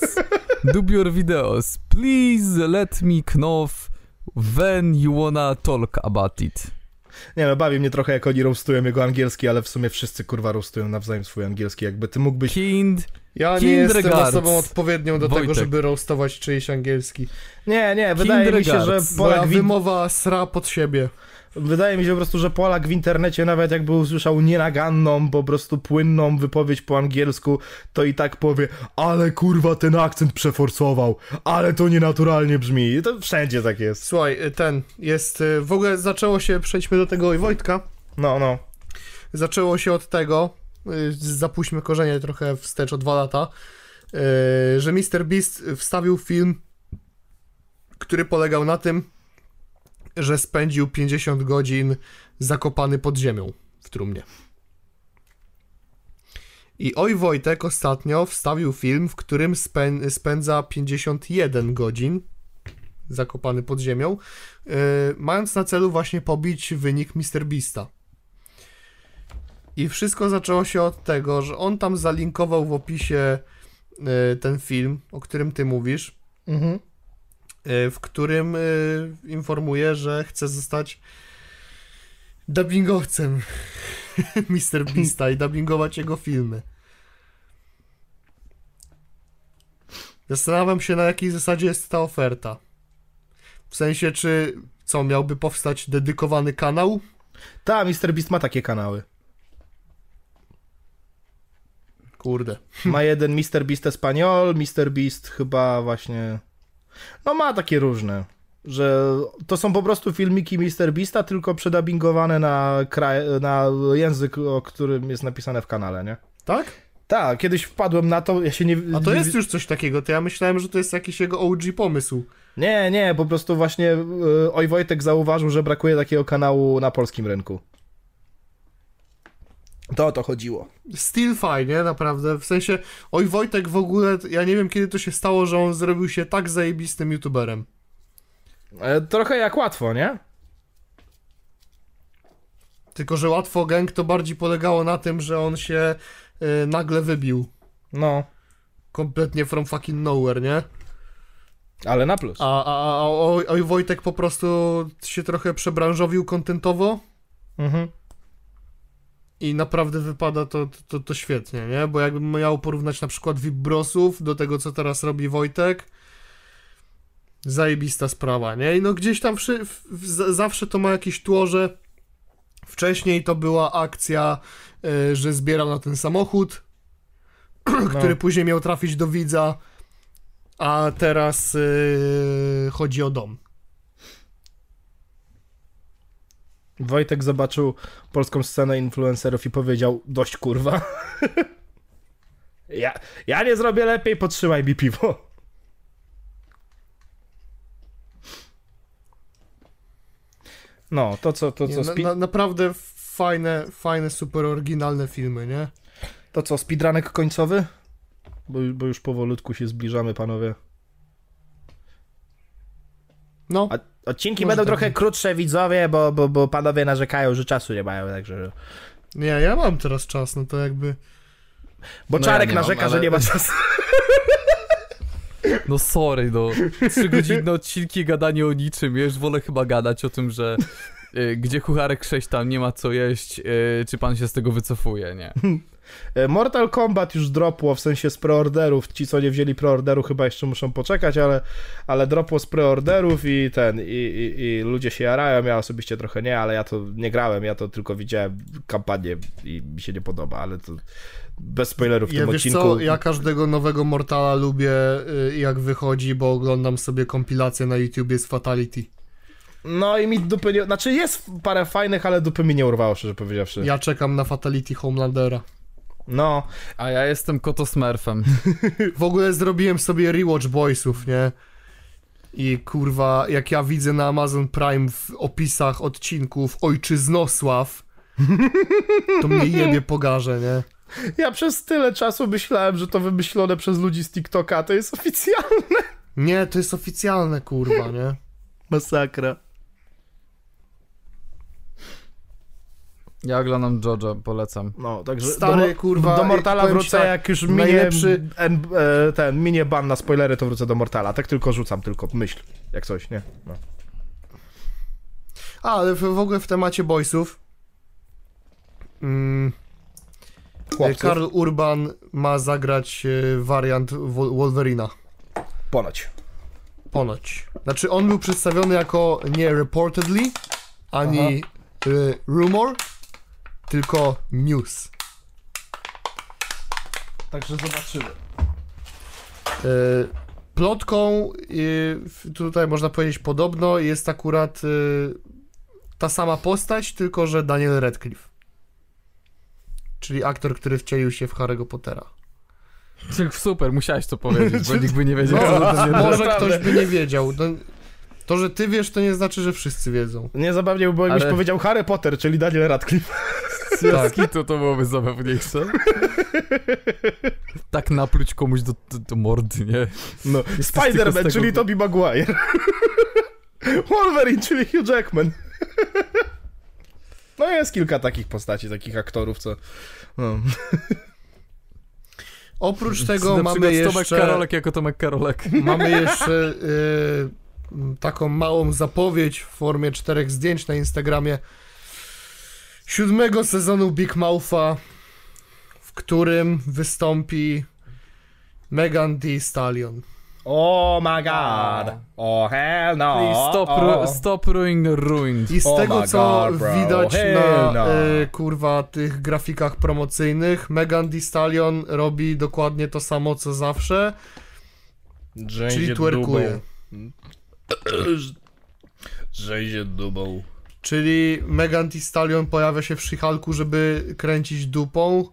Dub your videos. Please let me know when you wanna talk about it. Nie no, bawi mnie trochę jak oni roastują jego angielski, ale w sumie wszyscy kurwa roastują nawzajem swój angielski. Jakby ty mógłbyś... Kind. Ja nie jestem osobą odpowiednią do tego, Wojtek. żeby roastować czyjś angielski. Nie, nie, wydaje mi się, że. Moja wymowa sra pod siebie. Wydaje mi się po prostu, że Polak w internecie nawet jakby usłyszał nienaganną, po prostu płynną wypowiedź po angielsku, to i tak powie, ale kurwa ten akcent przeforsował, ale to nienaturalnie brzmi. I to wszędzie tak jest. Słuchaj, ten jest. y, W ogóle zaczęło się, przejdźmy do tego i Wojtka. No, no. Zaczęło się od tego, y, zapuśćmy korzenie trochę wstecz o dwa lata, y, że Mr. Beast wstawił film, który polegał na tym, że spędził 50 godzin zakopany pod ziemią w trumnie. I oj Wojtek ostatnio wstawił film, w którym spę- spędza 51 godzin zakopany pod ziemią, y, mając na celu właśnie pobić wynik Mr. Beasta. I wszystko zaczęło się od tego, że on tam zalinkował w opisie y, ten film, o którym ty mówisz, Mhm. Y, w którym y, informuje, że chce zostać dubbingowcem Mr. Beasta i dubbingować jego filmy. Zastanawiam się, na jakiej zasadzie jest ta oferta. W sensie, czy co, miałby powstać dedykowany kanał? Ta, Mr. Beast ma takie kanały. Kurde. Ma jeden Mr. Beast Espanol, Mr. Beast chyba właśnie... No ma takie różne, że to są po prostu filmiki Mr. Beasta, tylko przedabingowane na, kraj, na język, o którym jest napisane w kanale, nie? Tak? Tak, kiedyś wpadłem na to, ja się nie... A to jest już coś takiego, to ja myślałem, że to jest jakiś jego OG pomysł. Nie, nie, po prostu właśnie y, Oj Wojtek zauważył, że brakuje takiego kanału na polskim rynku. To o to chodziło. Still fajnie, naprawdę. W sensie, oj Wojtek w ogóle, ja nie wiem kiedy to się stało, że on zrobił się tak zajebistym youtuberem. E, Trochę jak łatwo, nie? Tylko, że łatwo gang to bardziej polegało na tym, że on się y, nagle wybił. No, Kompletnie from fucking nowhere, nie? ale na plus. A, a, a oj, oj Wojtek po prostu się trochę przebranżowił kontentowo Mhm. I naprawdę wypada to, to, to świetnie, nie? Bo jakbym miał porównać na przykład Vibrosów do tego, co teraz robi Wojtek, zajebista sprawa, nie? I no gdzieś tam w, w, zawsze to ma jakieś tło, że wcześniej to była akcja, y, że zbierał na ten samochód, który później miał trafić do widza, a teraz y, chodzi o dom. Wojtek zobaczył polską scenę influencerów i powiedział, dość kurwa. ja, ja nie zrobię lepiej, podtrzymaj mi piwo. No, to co, to co, na, na, naprawdę fajne, fajne, super oryginalne filmy, nie? to co, speedrunek końcowy? Bo, bo już powolutku się zbliżamy, panowie. No, A, odcinki Może będą tak trochę krótsze, widzowie, bo, bo, bo panowie narzekają, że czasu nie mają, także... nie, ja mam teraz czas, no to jakby... Bo No ja Czarek mam, narzeka, ale- że nie ma czasu. No sorry, no. Trzygodzinne odcinki, gadanie o niczym. Ja już wolę chyba gadać o tym, że y, gdzie kucharek 6 tam nie ma co jeść, y, czy pan się z tego wycofuje, nie? E, Mortal Kombat już dropło, w sensie z preorderów. Ci, co nie wzięli preorderu, chyba jeszcze muszą poczekać, ale, ale dropło z preorderów i ten, i, i, i ludzie się jarają. Ja osobiście trochę nie, ale ja to nie grałem, ja to tylko widziałem kampanię i mi się nie podoba, ale to bez spoilerów w Ja tym wiesz odcinku. co, ja każdego nowego Mortala lubię y, jak wychodzi, bo oglądam sobie kompilację na YouTubie z Fatality. No i mi dupy nie... Znaczy jest parę fajnych, ale dupy mi nie urwało, szczerze powiedziawszy. Ja czekam na Fatality Homelandera. No, A ja jestem kotosmerfem. W ogóle zrobiłem sobie rewatch Boysów, nie? I kurwa, jak ja widzę na Amazon Prime w opisach odcinków Ojczyznosław, to mnie jebie pogarze, nie? ja przez tyle czasu myślałem, że to wymyślone przez ludzi z TikToka, to jest oficjalne. Nie, to jest oficjalne, kurwa, nie? Masakra. Ja oglądam Jojo, polecam. No, także Stary, do, kurwa, do Mortala wrócę, tak, jak już minie, najlepszy- en, e, ten, minie ban na spoilery, to wrócę do Mortala. Tak tylko rzucam, tylko myśl, jak coś, nie? No. A, ale w, w ogóle w temacie boysów. Mm, Chłopców, Karl Urban ma zagrać e, wariant Wol- Wolverina. ponoć. Ponoć. Znaczy, on był przedstawiony jako nie reportedly, ani e, rumor, tylko news. Także zobaczymy. E, Plotką, e, tutaj można powiedzieć podobno, jest akurat e, ta sama postać, tylko że Daniel Radcliffe. Czyli aktor, który wcielił się w Harry'ego Pottera. Super, musiałeś to powiedzieć, bo nikt by nie wiedział. No, że to nie może naprawdę. ktoś by nie wiedział. No, to, że ty wiesz, to nie znaczy, że wszyscy wiedzą. Nie zabawnie by było, jakbyś Ale- powiedział Harry Potter, czyli Daniel Radcliffe. Związki to to byłoby zabawniejsze. tak napluć komuś do, do, do mordy, nie? No, Spider-Man, tego- czyli Tobey Maguire. Wolverine, czyli Hugh Jackman. No jest kilka takich postaci, takich aktorów, co... No. Oprócz tego Na mamy przykład Tomek jeszcze, Karolek jako Tomek Karolek. mamy jeszcze y, m, taką małą zapowiedź w formie czterech zdjęć na Instagramie siódmego sezonu Big Moutha, w którym wystąpi Megan Thee Stallion. Oh my god. Oh hell no. Please stop, oh. stop ruining the ruined. I z Oh tego co God, widać Hell na no. e, kurwa tych grafikach promocyjnych, Megan Thee Stallion robi dokładnie to samo co zawsze, czyli twerkuje. Że dubą. Czyli Megan Thee Stallion pojawia się w She-Hulku, żeby kręcić dupą.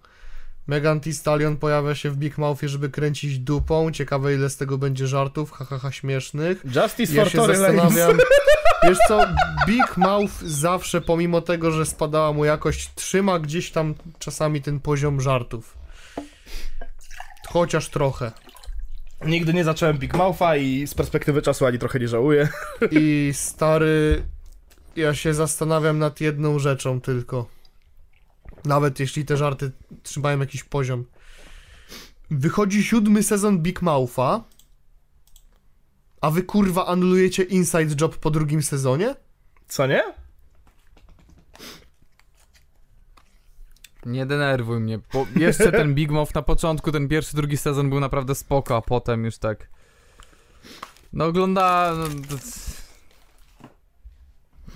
Megan Thee Stallion pojawia się w Big Mouthie, żeby kręcić dupą. Ciekawe ile z tego będzie żartów, hahaha śmiesznych. Justice Ja for się zastanawiam. Wiesz co, Big Mouth zawsze, pomimo tego, że spadała mu jakość, trzyma gdzieś tam czasami ten poziom żartów. Chociaż trochę. Nigdy nie zacząłem Big Moutha i z perspektywy czasu ani trochę nie żałuję. I stary, ja się zastanawiam nad jedną rzeczą tylko. Nawet jeśli te żarty trzymają jakiś poziom. Wychodzi siódmy sezon Big Moutha, a wy kurwa anulujecie Inside Job po drugim sezonie? Co nie? Nie denerwuj mnie, bo jeszcze ten Big Mouth na początku, ten pierwszy, drugi sezon był naprawdę spoko, a potem już tak... No ogląda... No, to...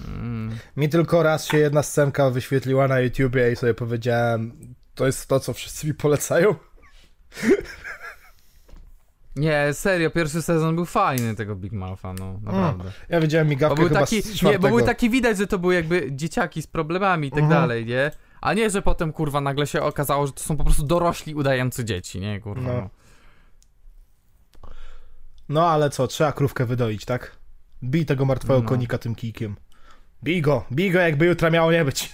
mm. Mi tylko raz się jedna scenka wyświetliła na YouTubie i sobie powiedziałem, to jest to, co wszyscy mi polecają. Nie, serio, pierwszy sezon był fajny tego Big Moutha, no naprawdę. Ja widziałem Bo migawkę był, chyba taki, nie, bo był taki widać, że to były jakby dzieciaki z problemami i tak Mhm. dalej, nie? A nie, że potem kurwa nagle się okazało, że to są po prostu dorośli udający dzieci, nie kurwa. No. No. No ale co, trzeba krówkę wydoić, tak? Bij tego martwego No. konika tym kijkiem. Bij go, bij go jakby jutra miało nie być.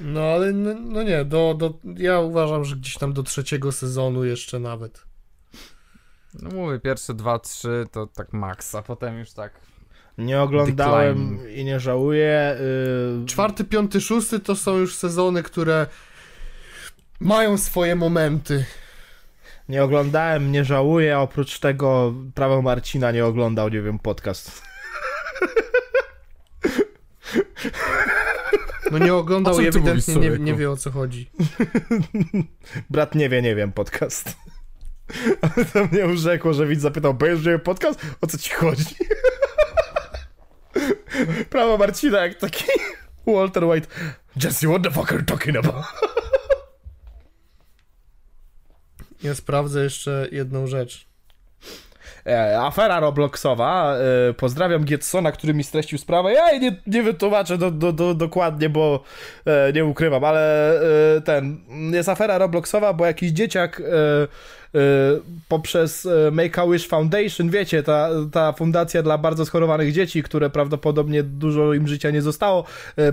No ale no, no nie, do, do, ja uważam, że gdzieś tam do trzeciego sezonu jeszcze nawet. no mówię, pierwsze dwa, trzy to tak maks, a potem już tak. Nie oglądałem Decline. i nie żałuję. Yy... Czwarty, piąty, szósty to są już sezony, które mają swoje momenty. Nie oglądałem, nie żałuję, a oprócz tego prawo Marcina nie oglądał, nie wiem, podcast. No nie oglądał i ty mówisz, ewidentnie nie, nie wie o co chodzi. Brat nie wie, nie wiem, podcast. Ale to mnie urzekło, że widz zapytał, bo już nie podcast? O co ci chodzi? Prawo Marcina jak taki Walter White. Jesse, what the fuck are you talking about? Ja sprawdzę jeszcze jedną rzecz. E, afera Robloxowa. E, pozdrawiam Getsona, który mi streścił sprawę. Ja jej nie, nie wytłumaczę do, do, do, dokładnie, bo e, nie ukrywam, ale ten. Jest afera Robloxowa, bo jakiś dzieciak poprzez Make-A-Wish Foundation, wiecie, ta, ta fundacja dla bardzo schorowanych dzieci, które prawdopodobnie dużo im życia nie zostało,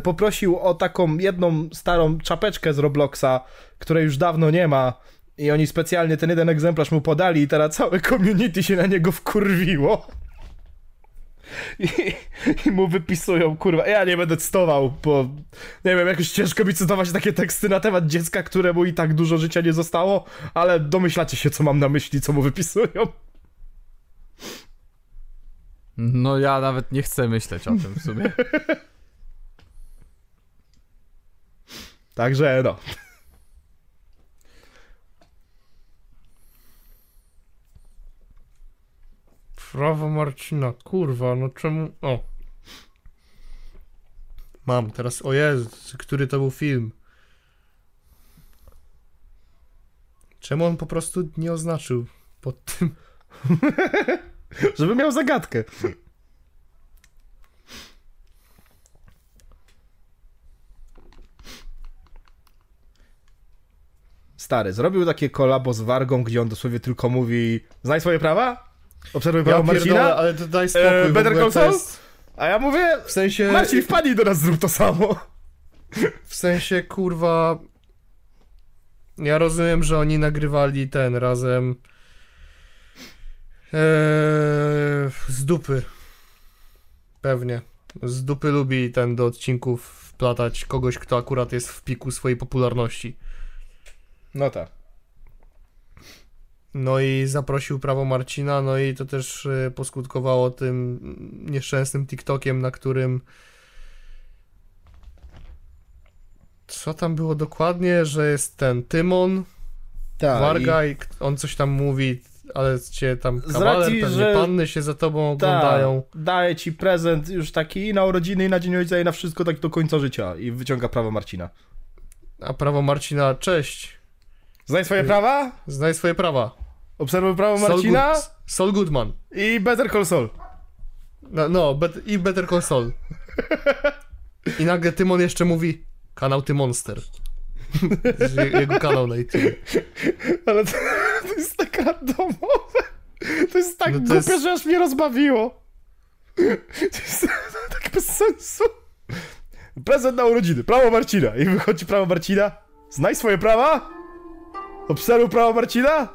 poprosił o taką jedną starą czapeczkę z Robloxa, której już dawno nie ma. I oni specjalnie ten jeden egzemplarz mu podali i teraz całe community się na niego wkurwiło. I, I mu wypisują, kurwa, ja nie będę cytował, bo nie wiem, jakoś ciężko mi cytować takie teksty na temat dziecka, któremu i tak dużo życia nie zostało, ale domyślacie się, co mam na myśli, co mu wypisują. No ja nawet nie chcę myśleć o tym w sumie. Także no. Prawo Marcina, kurwa, no czemu... O. Mam teraz, o Jezu, który to był film? Czemu on po prostu nie oznaczył pod tym? Żeby miał zagadkę. Stary, zrobił takie kolabo z Wargą, gdzie on dosłownie tylko mówi Znaj swoje prawa? Obserwuj Ja Marcina? ale to daj spokój. E, Better Call Saul? jest- A ja mówię, W sensie, Marcin, wpadnij do nas, zrób to samo. w sensie, kurwa... Ja rozumiem, że oni nagrywali ten razem... Eee, z dupy. Pewnie. Z dupy lubi ten do odcinków wplatać kogoś, kto akurat jest w piku swojej popularności. No tak. No i zaprosił prawo Marcina, no i to też y, poskutkowało tym nieszczęsnym TikTokiem, na którym. Co tam było dokładnie, że jest ten Tymon, Tak. Warga i k- on coś tam mówi, ale cię tam kawaler, racji, pewnie że- panny się za tobą Tak, oglądają. daje ci prezent już taki i na urodziny, i na dzień ojca, i na wszystko tak do końca życia. I wyciąga prawo Marcina. A prawo Marcina, cześć, Znaj swoje prawa? znaj swoje prawa. Obserwuj prawo Marcina Good- Saul Goodman. i Better Call Saul. No, no bet, i Better Call Saul. I nagle Tymon jeszcze mówi kanał Tymonster. Je- Jego kanał na YouTube. Ale to, to jest tak randomowe. To jest tak No głupie, jest- że aż mnie rozbawiło. To jest tak bez sensu. Prezent na urodziny. Prawo Marcina. I wychodzi prawo Marcina. Znaj swoje prawa. Obserwuj prawo Marcina.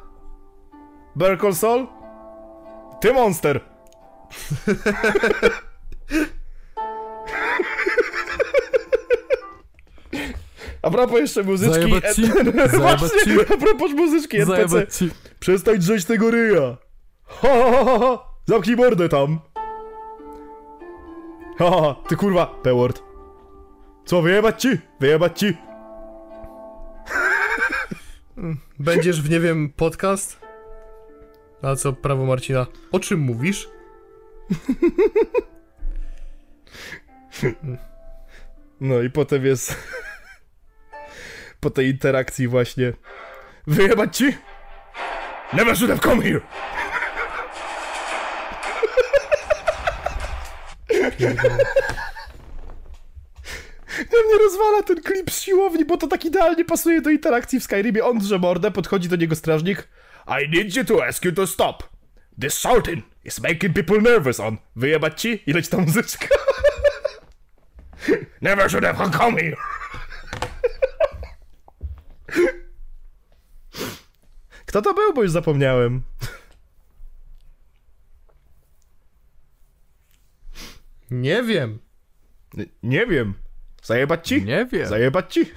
Better Call Saul. Ty monster. A propos jeszcze muzyczki... Zajebać ci, zajebać ci, a propos muzyczki NPC. ci. Przestań drzeć tego ryja! Ha, ha, ha, ha. Zamknij mordę tam! Ha, ha, ha. ty kurwa, P-word. Co, wyjebać ci? Wyjebać ci? Będziesz w, nie wiem, podcast? A co, prawo Marcina? O czym mówisz? No i potem jest... po tej interakcji właśnie... Wyjebać ci? Never should have come here! Mnie rozwala ten klip z siłowni, bo to tak idealnie pasuje do interakcji w Skyrimie. On drze mordę, podchodzi do niego strażnik. I need you to ask you to stop. This shouting is making people nervous on. Wyjebać ci? I leci ta muzyczka. Never should have come here. Kto to był, bo już zapomniałem. Nie wiem. Nie wiem. Zajebać ci? Nie wiem. Zajebać ci?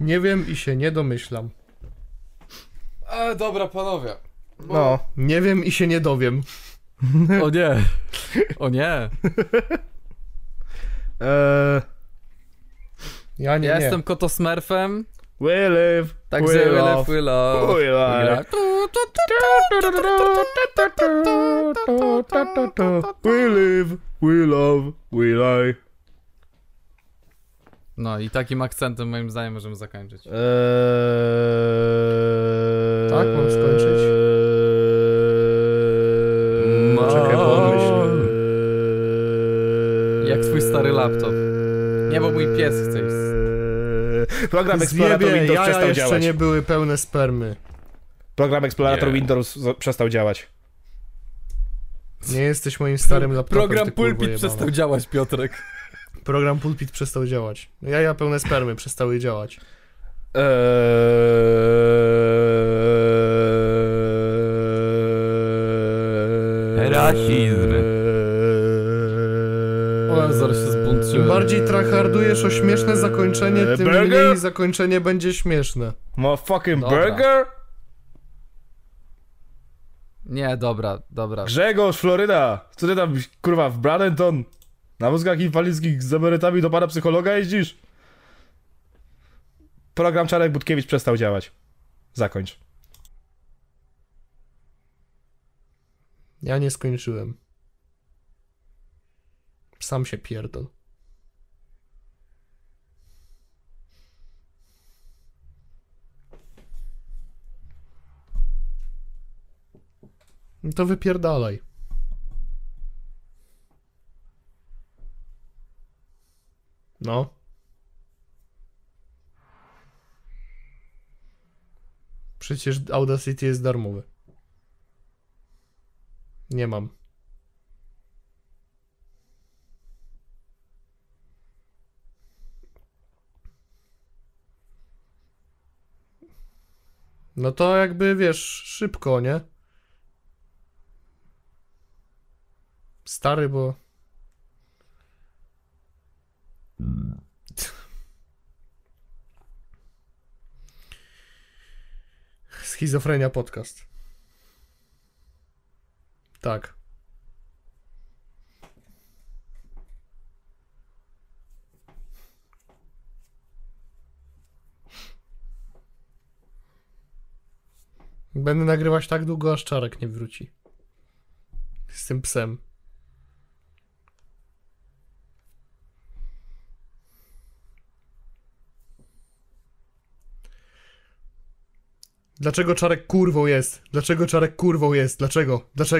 Nie wiem i się nie domyślam. E, dobra, panowie. No. Nie wiem i się nie dowiem. O nie. O nie. Eee, Ja nie, Ja nie. jestem kotosmerfem, we live, także we we love. live, we love. We live. We live, we love, we lie. No i takim akcentem moim zdaniem możemy zakończyć. Eee, Tak, mam skończyć? No. Czekaj, pomyśl. Jak twój stary laptop. Nie, bo mój pies chce iść. Program Explorator Zjebie, Windows przestał jeszcze działać. nie były pełne spermy. Program Explorator Nie. Windows przestał działać. Nie jesteś moim starym laptopem, Program Pulpit przestał działać, Piotrek. Program Pulpit przestał działać. Jaja pełne spermy przestały działać. Eee... Rasizm. O, zaraz się zbuntuję. Im bardziej tryhardujesz o śmieszne zakończenie, tym Burger? mniej zakończenie będzie śmieszne. Motherfucking Dobra. burger? Nie, dobra, dobra. Grzegorz, Floryda. Co ty tam, kurwa, w Bradenton? Na wózkach inwalidzkich z emerytami do pana psychologa jeździsz? Program Czarek Budkiewicz przestał działać. Zakończ. Ja nie skończyłem. Sam się pierdol. No to wypierdalaj. No. Przecież Audacity jest darmowy. Nie mam. No to jakby wiesz, szybko, nie? Stary, bo. Schizofrenia podcast. Tak. Będę nagrywać tak długo, aż czarek nie wróci. Z tym psem. Dlaczego czarek kurwą jest? Dlaczego czarek kurwą jest? Dlaczego? Dlaczego?